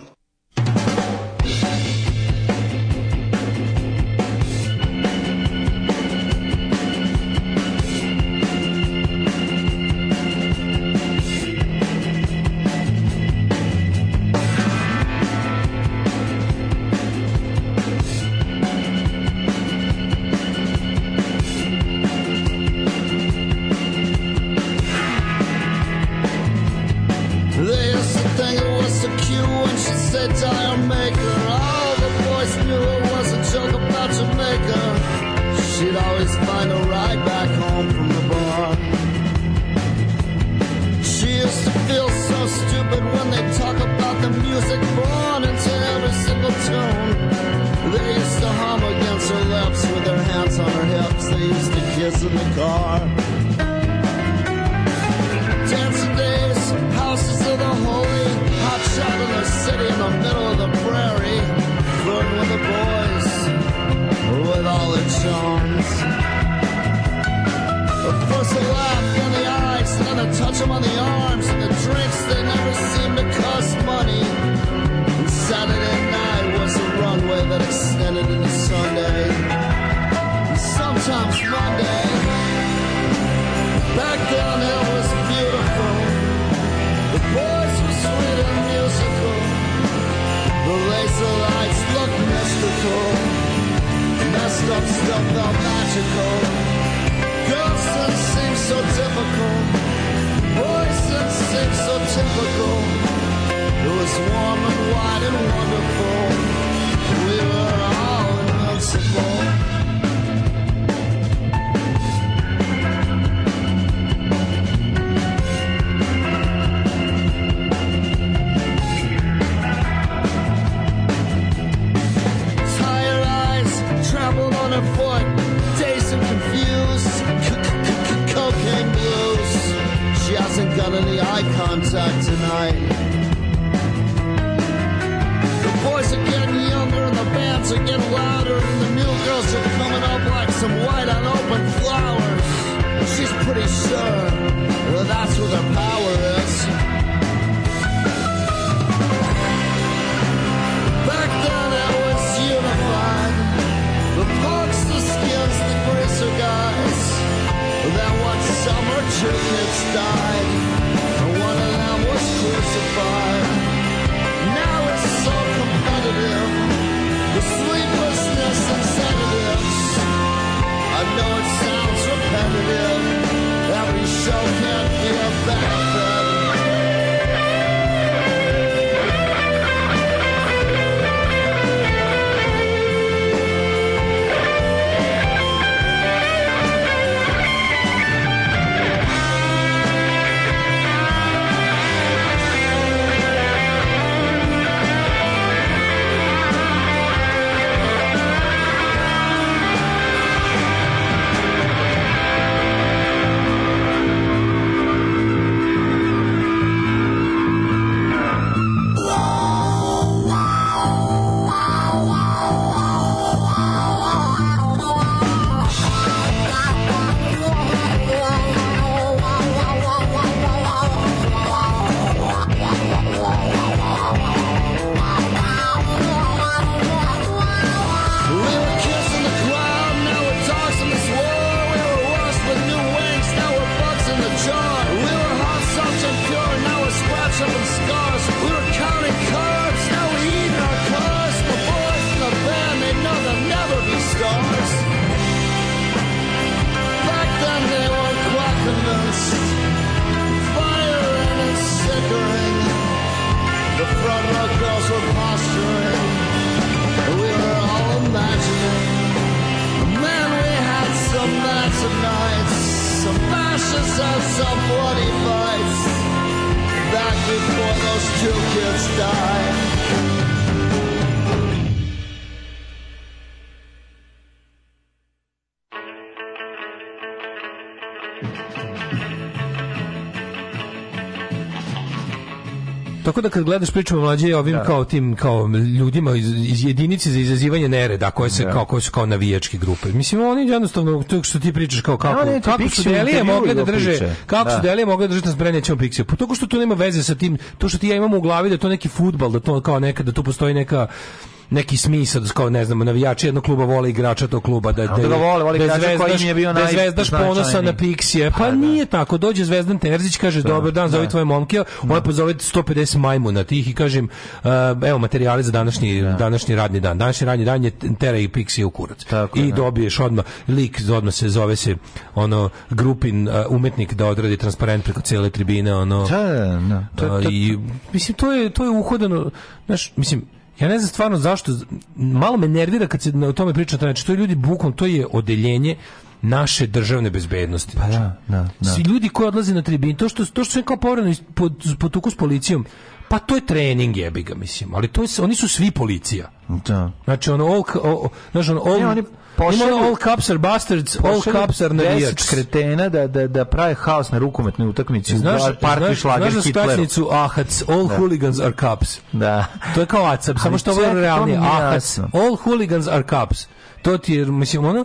in the car. Dancing days, houses of the holy, hot shot in the city in the middle of the prairie, flirting with the boys, with all the chums. But first a laugh, in the eyes, then a touch them on the arms, and the drinks they never seem to cost money. And Saturday night was a runway that extended into Sunday, and sometimes Monday. Back then it was beautiful. The boys were sweet and musical. The laser lights looked mystical. Messed up stuff felt magical. Girls so difficult. Boys did so typical. It was warm and wide and wonderful. We were all invincible. any eye contact tonight. The boys are getting younger and the bands are getting louder and the new girls are coming up like some white unopened flowers. She's pretty sure well, that's where her power is. Back then it was unified. The punks, the skins, the greaser guys. Then one summer two kids died. Now it's so competitive. The sleeplessness sedatives. I know it sounds repetitive. Every show can't be a back. da kad gledaš pričamo mlađe ovim da. kao tim kao ljudima iz, iz jedinice za izazivanje nereda koje se da. kao koje su kao navijačke grupe. Mislim oni jednostavno to što ti pričaš kao kako da, ne, kako su da da. delije mogle da drže kako da. su delije mogle da drže nas brenećemo piksiju. Po pa to što to nema veze sa tim to što ti ja imam u glavi da to neki fudbal da to kao neka da tu postoji neka neki smisao da kao ne znamo navijači jednog kluba vole igrača tog kluba da da, da vole, vole da igrača zvezdaš, koji im je bio da naj da zvezdaš ponosa na Pixije. Pa, pa da. nije tako. Dođe Zvezdan Terzić kaže da, dobar dan, da. zovi tvoje momke. On pozove 150 majmuna tih i kažem uh, evo materijali za današnji današnji radni dan. Današnji radni dan je Tera i Pixije u kurac. Tako, I dobiješ odmah lik odmah se zove se ono grupin uh, umetnik da odradi transparent preko cele tribine ono. Da, da, da. I mislim to je to je uhodano, znaš, mislim Ja ne znam stvarno zašto, malo me nervira kad se o tome priča, znači to je ljudi bukom, to je odeljenje naše državne bezbednosti. Pa da, znači. da, da. Svi ljudi koji odlaze na tribin, to što, to što su kao povremeno pod potuku s policijom, Pa to je trening jebiga, mislim. Ali to je, oni su svi policija. Da. Znači, on all, all, znači, ono, all, ne, oni pošalju, all cups are bastards, all cups are navijač. kretena da, da, da prave haos na rukometnoj utakmici. Znaš, u parku znaš, šlager znaš skratnicu AHAC, all da. hooligans are cups. Da. To je kao ACAP, samo što ovo je realnije. AHAC, all hooligans are cups. To ti je, mislim, ono,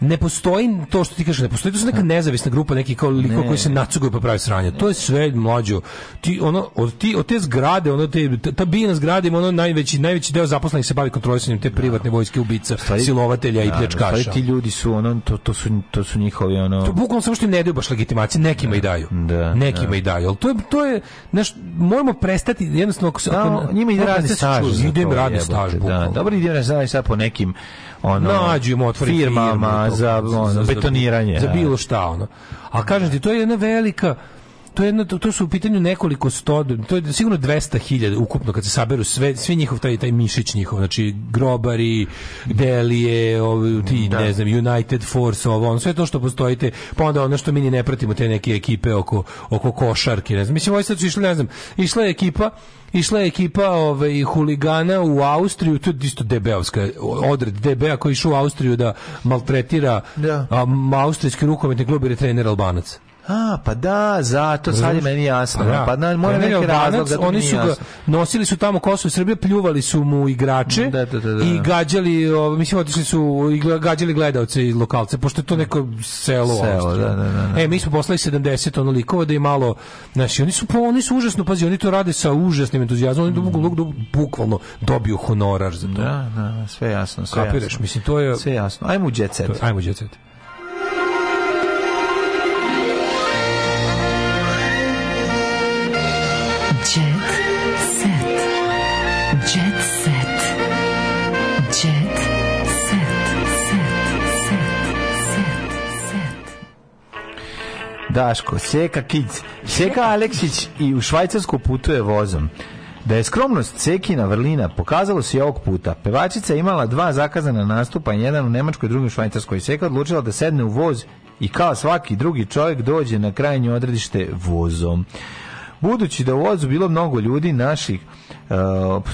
ne postoji to što ti kažeš, ne postoji to neka nezavisna grupa neki kao liko ne. koji se nacugaju pa pravi sranje. To je sve mlađo. Ti ono od ti od te zgrade, ono te ta bina zgrade, ono najveći najveći deo zaposlenih se bavi kontrolisanjem te privatne vojske ubica, stvari, silovatelja da, i pljačkaša. Stvari, ti ljudi su ono to, to su to su njihovi ono To bukvalno samo što ne daju baš legitimacije, nekima da, i daju. Da, nekima da. i daju. Al to je to je naš moramo prestati jednostavno ako se da, ako, njima ide radni staž. Ide radni staž. Da, dobro ide radni staž sa po nekim ono nađu mu otvori firmama firmu, to, za, ono, za betoniranje. Za bilo da. šta ono. A kažem ti to je jedna velika to je jedno, to, to su u pitanju nekoliko sto, to je sigurno 200.000 ukupno kad se saberu sve svi njihov taj taj mišić njihov, znači grobari, Delije, ovi, ti da. ne znam United Force, ovo, on sve to što postojite, pa onda ono što mi ne pratimo te neke ekipe oko oko košarke, ne znam. Mislim ovo sad su išli, ne znam, išla je ekipa išla je ekipa ove, ovaj, huligana u Austriju, to je isto db odred DB-a koji išao u Austriju da maltretira da. A, austrijski rukometni klub jer je trener Albanac. A, pa da, zato, sad je meni jasno. Pa, da. pa na, mora pa neki razlog, zato da oni su ga, nosili su tamo Kosovo i Srbije, pljuvali su mu igrače da, da, da, da, i gađali, o, mislim, otišli su i gađali gledalce i lokalce, pošto je to neko selo. selo da, da, da, da, E, mi smo poslali 70 ono likova da je malo, znači, oni su, oni su užasno, pazi, oni to rade sa užasnim entuzijazmom, oni mogu mm. do bukvalno dobiju honorar za to. Da, da, sve jasno, sve Kapiraš, jasno. mislim, to je... Sve jasno. Ajmo u jet set. Ajmo u jet set. Daško, Seka Kids. Seka Aleksić i u Švajcarsku putuje vozom. Da je skromnost Sekina vrlina pokazalo se i ovog puta. Pevačica je imala dva zakazana nastupa, jedan u Nemačkoj, drugi u Švajcarskoj. Seka odlučila da sedne u voz i kao svaki drugi čovjek dođe na krajnje odredište vozom. Budući da u vozu bilo mnogo ljudi naših uh,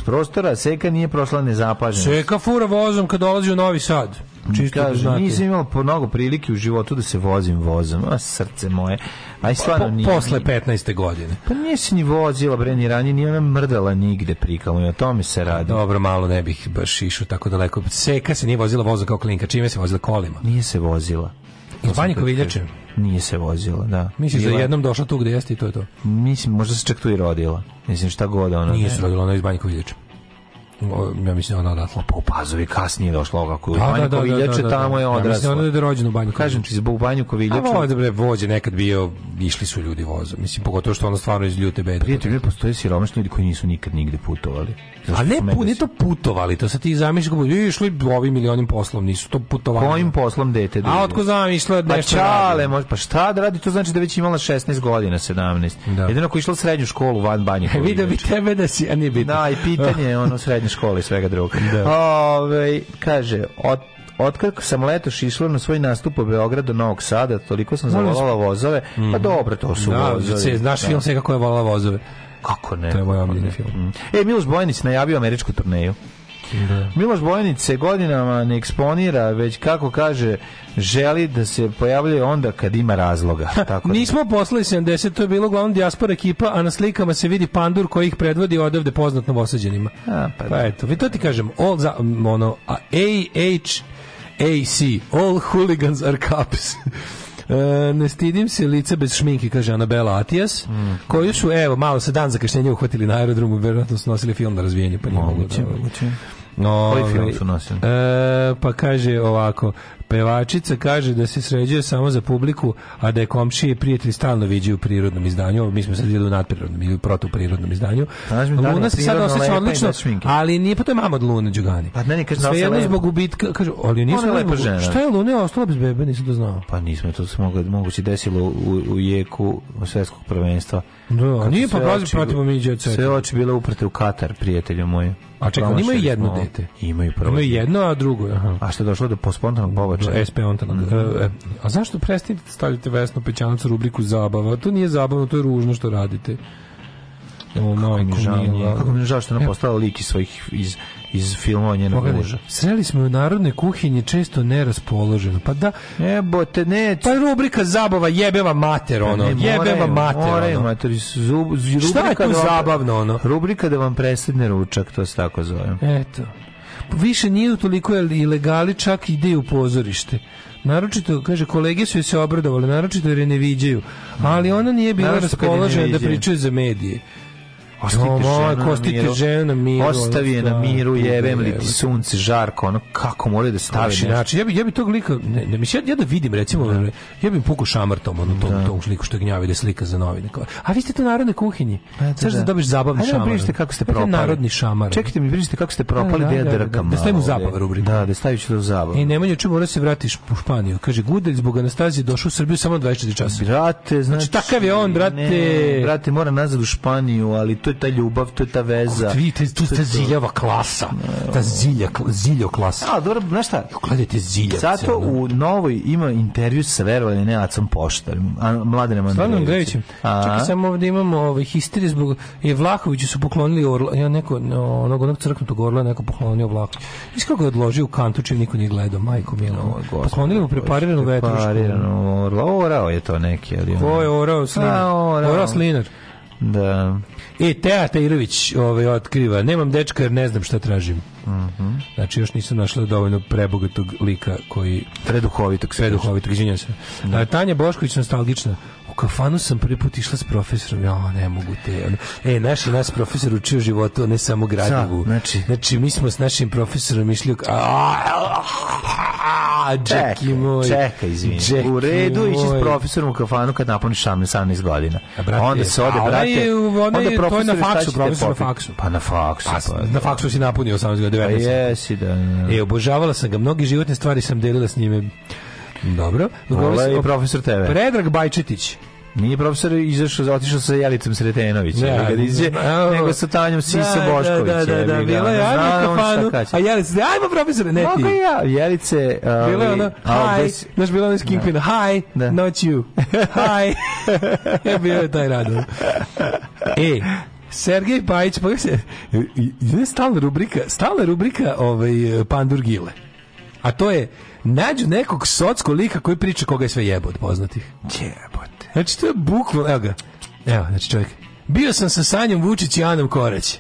prostora, Seka nije prošla nezapažena. Seka fura vozom kad dolazi u Novi Sad. Čisto da Kaže, da nisam imao mnogo prilike u životu da se vozim vozom. A srce moje. Aj stvarno po, nije. Posle 15. godine. Pa nije se ni vozila bre ni ranije, nije ona mrdala nigde prikamo i o tome se radi. Dobro, malo ne bih baš išao tako daleko. Seka se nije vozila vozom kao klinka, čime se vozila kolima. Nije se vozila. Iz Banjkoviljače. Da Nije se vozila, da. Misliš da je jednom došla tu gde jeste i to je to? Mislim, možda se čak tu i rodila. Mislim, šta god ona. Nije se rodila, ona je iz Banjkovića ja mislim ona odatle pa u Pazovi kasnije došla ovoga koju da, Banju da, da da, da, da, tamo je odrasla. Ja mislim ona je rođena u Banju Kažem ti zbog Banju Koviljača. A bre vođe nekad bio išli su ljudi vozom. Mislim pogotovo što ona stvarno iz ljute bede. Prijatelji postoje siromašni ljudi koji nisu nikad nigde putovali. Zašto A ne, pu, ne to putovali, to se ti zamišljaš kako bi išli ovim milionim poslom, nisu to putovali. Kojim poslom dete dođe? Da a otko zamišlja pa da nešto pa čale, može, pa šta da radi, to znači da već imala 16 godina, 17. Da. Jedino ako išla srednju školu van Banje e, Koviljača. bi tebe da si, a nije bitno. Da, i pitanje je ono srednje škole i svega drugog. Da. Ove, kaže, od, otkako sam letoš išla na svoj nastup u Beogradu do Novog Sada, toliko sam zavolala vozove. Pa mhm. dobro, to su da, vozovi. Znaš da. film se kako je volala vozove. Kako ne? To je moj omiljeni mhm. film. Mm. E, Miloš Bojanić najavio američku turneju. Da. Miloš Bojanić se godinama ne eksponira, već kako kaže, želi da se pojavljuje onda kad ima razloga. Tako da. Nismo poslali 70, to je bilo uglavnom diaspora ekipa, a na slikama se vidi pandur koji ih predvodi odavde poznat novosađenima. A, pa, pa da. eto, vi to ti kažem, all za, ono, a, AH AC, all hooligans are cops. E, ne stidim se lice bez šminke, kaže Anabela Atijas, mm. Pa da. koju su, evo, malo se dan za zakašnjenja uhvatili na aerodromu, verovatno su nosili film na razvijenje, pa nije moguće. Da, Koji film ovaj, su nosili? E, pa kaže ovako, pevačica kaže da se sređuje samo za publiku, a da je komšije i prijatelji stalno viđaju u prirodnom izdanju. Mi smo sad vidjeli u nadprirodnom ili protuprirodnom izdanju. Da Luna se sad osjeća odlično, ali nije pa to je mama od Lune Đugani. Pa meni kaže sve jedno zbog gubitka, kaže, ali nisam lepa mogu, žena. Šta je Luna ostala bez bebe, nisam to znao. Pa nismo, to se moguće desilo u, u jeku svetskog prvenstva Da, nije pa prolazi protiv mi Sve oči bile uprte u Katar, prijatelju moj. A čekaj, imaju jedno smo, dete. Imaju prvo. Imaju jedno, a drugo. Aha. A što je došlo do pospontanog pobačaja? SP ontanog. Mm -hmm. e, a zašto prestanite da stavljate Vesnu Pećanac rubriku zabava? To nije zabavno, to je ružno što radite. O, majko mila. Kako mi je žao što ona postala lik iz svojih iz iz filmova njenog muža. Sreli smo u narodnoj kuhinji često neraspoloženo. Pa da, jebote, ne. Pa rubrika zabava vam mater ono. Pa ne, moraju, jebeva mater. Moraju, ono. mater zub, rubrika Šta je tu da zabavno ono? Rubrika da vam presedne ručak, to se tako zove. Eto. Više nije toliko ilegali, čak ide u pozorište. Naročito, kaže, kolege su se obradovali, naročito jer je ne viđaju. Ali ona nije bila raspoložena da pričaju za medije. Ostite no, ženu ostite na miru. na miru Ostavi je na miru, jebem li ti sunce, žarko, ono kako mora da stavi. Znači, ja bi, ja bi tog lika, ne, ne, ja, ja da vidim, recimo, da. ja bih pukao šamrtom, ono, tom, da. tom liku što gnjavi da slika za novine. A vi ste tu narodne kuhinji. Pa znaš da. da dobiš zabavni da šamar. Ajde, pričajte kako ste propali. Narodni šamar. Čekajte mi, pričajte kako ste propali, da, da, da, da, da, da, da stavimo zabavu rubriku. Da, da stavit ću da zabavu. I e, Nemanja čemu mora se vratiš u Španiju. Kaže, Gudelj zbog Anastazije došao u Srbiju samo 24 časa. Brate, znači, znači takav je on, brate. brate, mora nazad u Španiju, ali to je ta ljubav, to je ta veza. Kod, vidite, tu ta ziljava klasa. Ta zilja, ziljo klasa. A, dobro, znaš šta? Gledajte ziljavce. Zato u novoj ima intervju sa verovali Nenacom Poštarom, a Mladenem Andrejevićem. Čekaj, samo ovde imamo ovaj, histeriju zbog... Je Vlahoviću su poklonili orla, ja neko, no, onog, onog crknutog orla neko poklonio Vlahoviću. Viš kako je odložio u kantu, čim niko nije gledao, majko milo. No, poklonili mu prepariranu vetrušku. Prepariranu orla, orao je to neki. Ali Ko je orao? Slinar. orao Slinar. Da. E, Teja Tajrović ovaj, otkriva, nemam dečka jer ne znam šta tražim. Mm -hmm. Znači, još nisam našla dovoljno prebogatog lika koji... Preduhovitog. Preduhovitog, izvinjam se. Da. A, Tanja Bošković, nostalgična u kafanu sam prvi put išla s profesorom, ja ne mogu te. Ono, e, naš nas profesor učio životu, ne samo gradivu. Da, znači, znači, mi smo s našim profesorom išli u... A, a, Čekaj, moj, čekaj, izvini. U redu ići s profesorom u kafanu kad napuniš 18 godina. A brate, onda se ode, ovaj brate. Onda je, to je na faksu, profesor na faksu. Pa na faksu. Pa, pa na da. faksu si napunio 18 godina. Pa jesi da, da. E, obožavala sam ga, mnogi životne stvari sam delila s njime. Dobro. Ovo je ovaj profesor TV. Predrag Bajčetić. Nije profesor izašao, otišao sa Jelicom Sretenović, da, kad da, izđe, da, da, nego sa Tanjom Sisa da, da, Bošković. Da, da, da, bila je ajmo kafanu, a Jelica, ajmo profesore, ne ti. Mogu ja, Jelice... Uh, bila je ono, hi, znaš, bila ono iz Kingpina, hi, not you, hi. ja bio je taj rado. E, Sergej Bajić, pa se, je stala rubrika, stala rubrika ovaj, Pandur Gile. A to je, nađu nekog socko lika koji priča koga je sve jebo od poznatih. Jebote. Znači, to je bukvalno, evo ga. Evo, znači čovjek. Bio sam sa Sanjom Vučić i Anom Korać.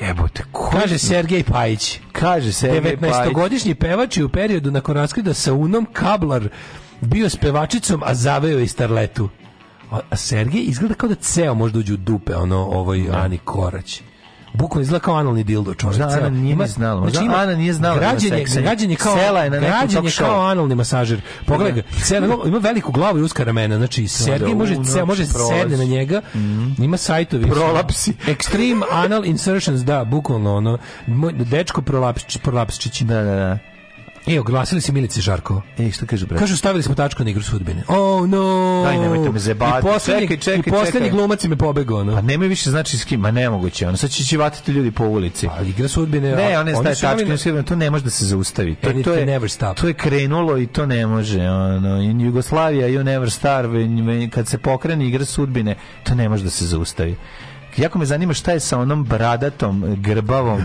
Jebote, ko... Kaže Sergej Pajić. Kaže Sergej 19-godišnji pevač je u periodu nakon raskrida sa Unom Kablar bio s pevačicom, a zaveo je starletu. A Sergej izgleda kao da ceo možda uđe u dupe, ono, ovoj da. Ani Korać bukvalno izgleda kao analni dildo, čovjek. Možda Ana nije ima, znala, znači, ima, Ana nije znala. Da građenje, da građenje kao, sela je na građenje kao analni masažer. Pogledaj, da. cela ima veliku glavu i uska ramena, znači Sergej može se može sedne na njega. Mhm. Ima sajtovi. Prolapsi. Extreme anal insertions, da, bukvalno ono dečko prolapsić, prolapsić. Da, da, da. E, oglasili se Milice Žarkova. E, šta kaže bre? Kažu stavili smo tačku na igru sudbine. Oh no. Daj, nemojte me zebati. I poslednji, čekaj, čekaj, i poslednji glumac me pobegao, no. Pa nema više znači s kim, ma nemoguće. Ono sad će vatiti ljudi po ulici. A pa, igra sudbine. Ne, one staje tačke, na... to ne može da se zaustavi. To, to je never stop. To je krenulo i to ne može. Ono in Jugoslavia you never starve, kad se pokrene igra sudbine, to ne može da se zaustavi. Jako me zanima šta je sa onom bradatom, grbavom,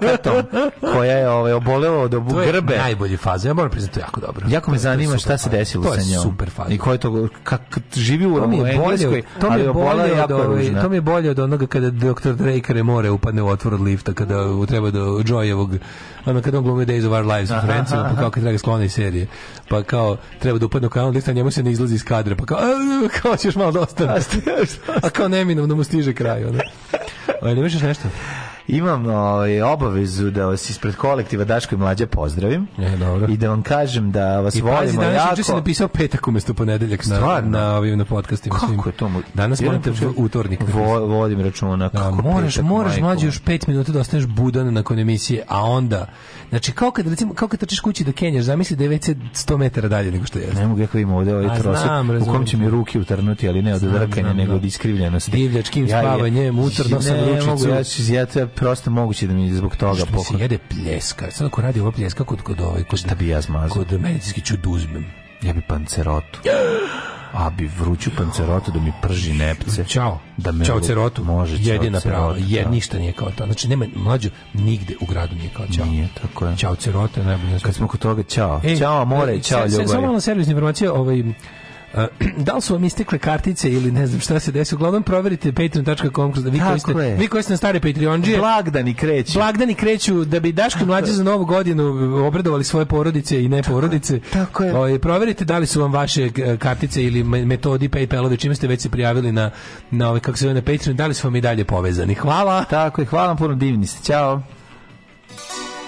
prkatom, koja je ovaj, obolela od obu to je najbolji faza, ja moram priznati, to jako dobro. Jako me zanima šta se desilo sa njom. To je super faza. I ko je to, kak, živi u Engleskoj, ali obolela je jako ovaj, ružna. To mi je bolje od onoga kada doktor Drake more upadne u otvor od lifta, kada treba do Joyevog, ono kada on glumi Days of Our Lives u Franciji, pa kao kad treba sklone serije. Pa kao, treba da upadne u kanal lifta, njemu se ne izlazi iz kadra, pa kao, kao ćeš malo dosta. Da a kao neminovno mu stiže kraj kraju. Ono. Ovaj, ovaj da imaš nešto? imam ovaj, obavezu da vas ispred kolektiva Daško i Mlađa pozdravim e, dobro. i da vam kažem da vas I volimo danas jako. I pazi, si napisao petak umesto ponedeljak Stvarno? na, na, ovim, na podcastima. Kako svim. je to? Danas morate utornik. Da Vo, vodim računa. Da, moraš, petak, moraš Mlađe još pet minuta da ostaneš budan nakon emisije, a onda Znači, kako kad, recimo, kako kad trčiš kući do Kenije, zamisli da je već 100 metara dalje nego što je. Ne mogu, kako ima ovdje ovaj trosek, u kom će mi ruke utrnuti, ali ne od drkanja, nego od da. iskrivljenosti. Divljačkim ja, spavanjem, utrno sam ručicu. Mogu, ja, ću, ja to prosto moguće da mi zbog toga pokoj. Što se jede pljeska, sad ako radi ovo pljeska kod, kod, ovaj, kod, Šta bi ja zmazao? Kod medicinski ću da uzmem. Ja bi pancerotu. A bi vruću pancerotu da mi prži nepce. Ćao. Da me Ćao cerotu. Može, čao Jedina prava. Je, da. ništa nije kao to. Znači, nema mlađu, nigde u gradu nije kao ćao. Nije, tako je. Ćao cerota. Ne, ne, Kad smo kod toga, ćao. E, ćao, more, ćao, ljubav. Samo malo servisna informacija, ovaj, Eh, da li su vam istekle kartice ili ne znam šta se desi, uglavnom proverite patreon.com da vi koji ste, vi koji ste na stare Patreonđije. Blagdani kreću. Blagdani kreću da bi Daško mlađe za novu godinu obredovali svoje porodice i ne porodice. Tako je. O, ovaj, proverite da li su vam vaše eh, kartice ili metodi PayPalove čime ste već se prijavili na na ove kako se zove na Patreon, da li su vam i dalje povezani. Hvala. Tako je, hvala puno divni ste. Ćao.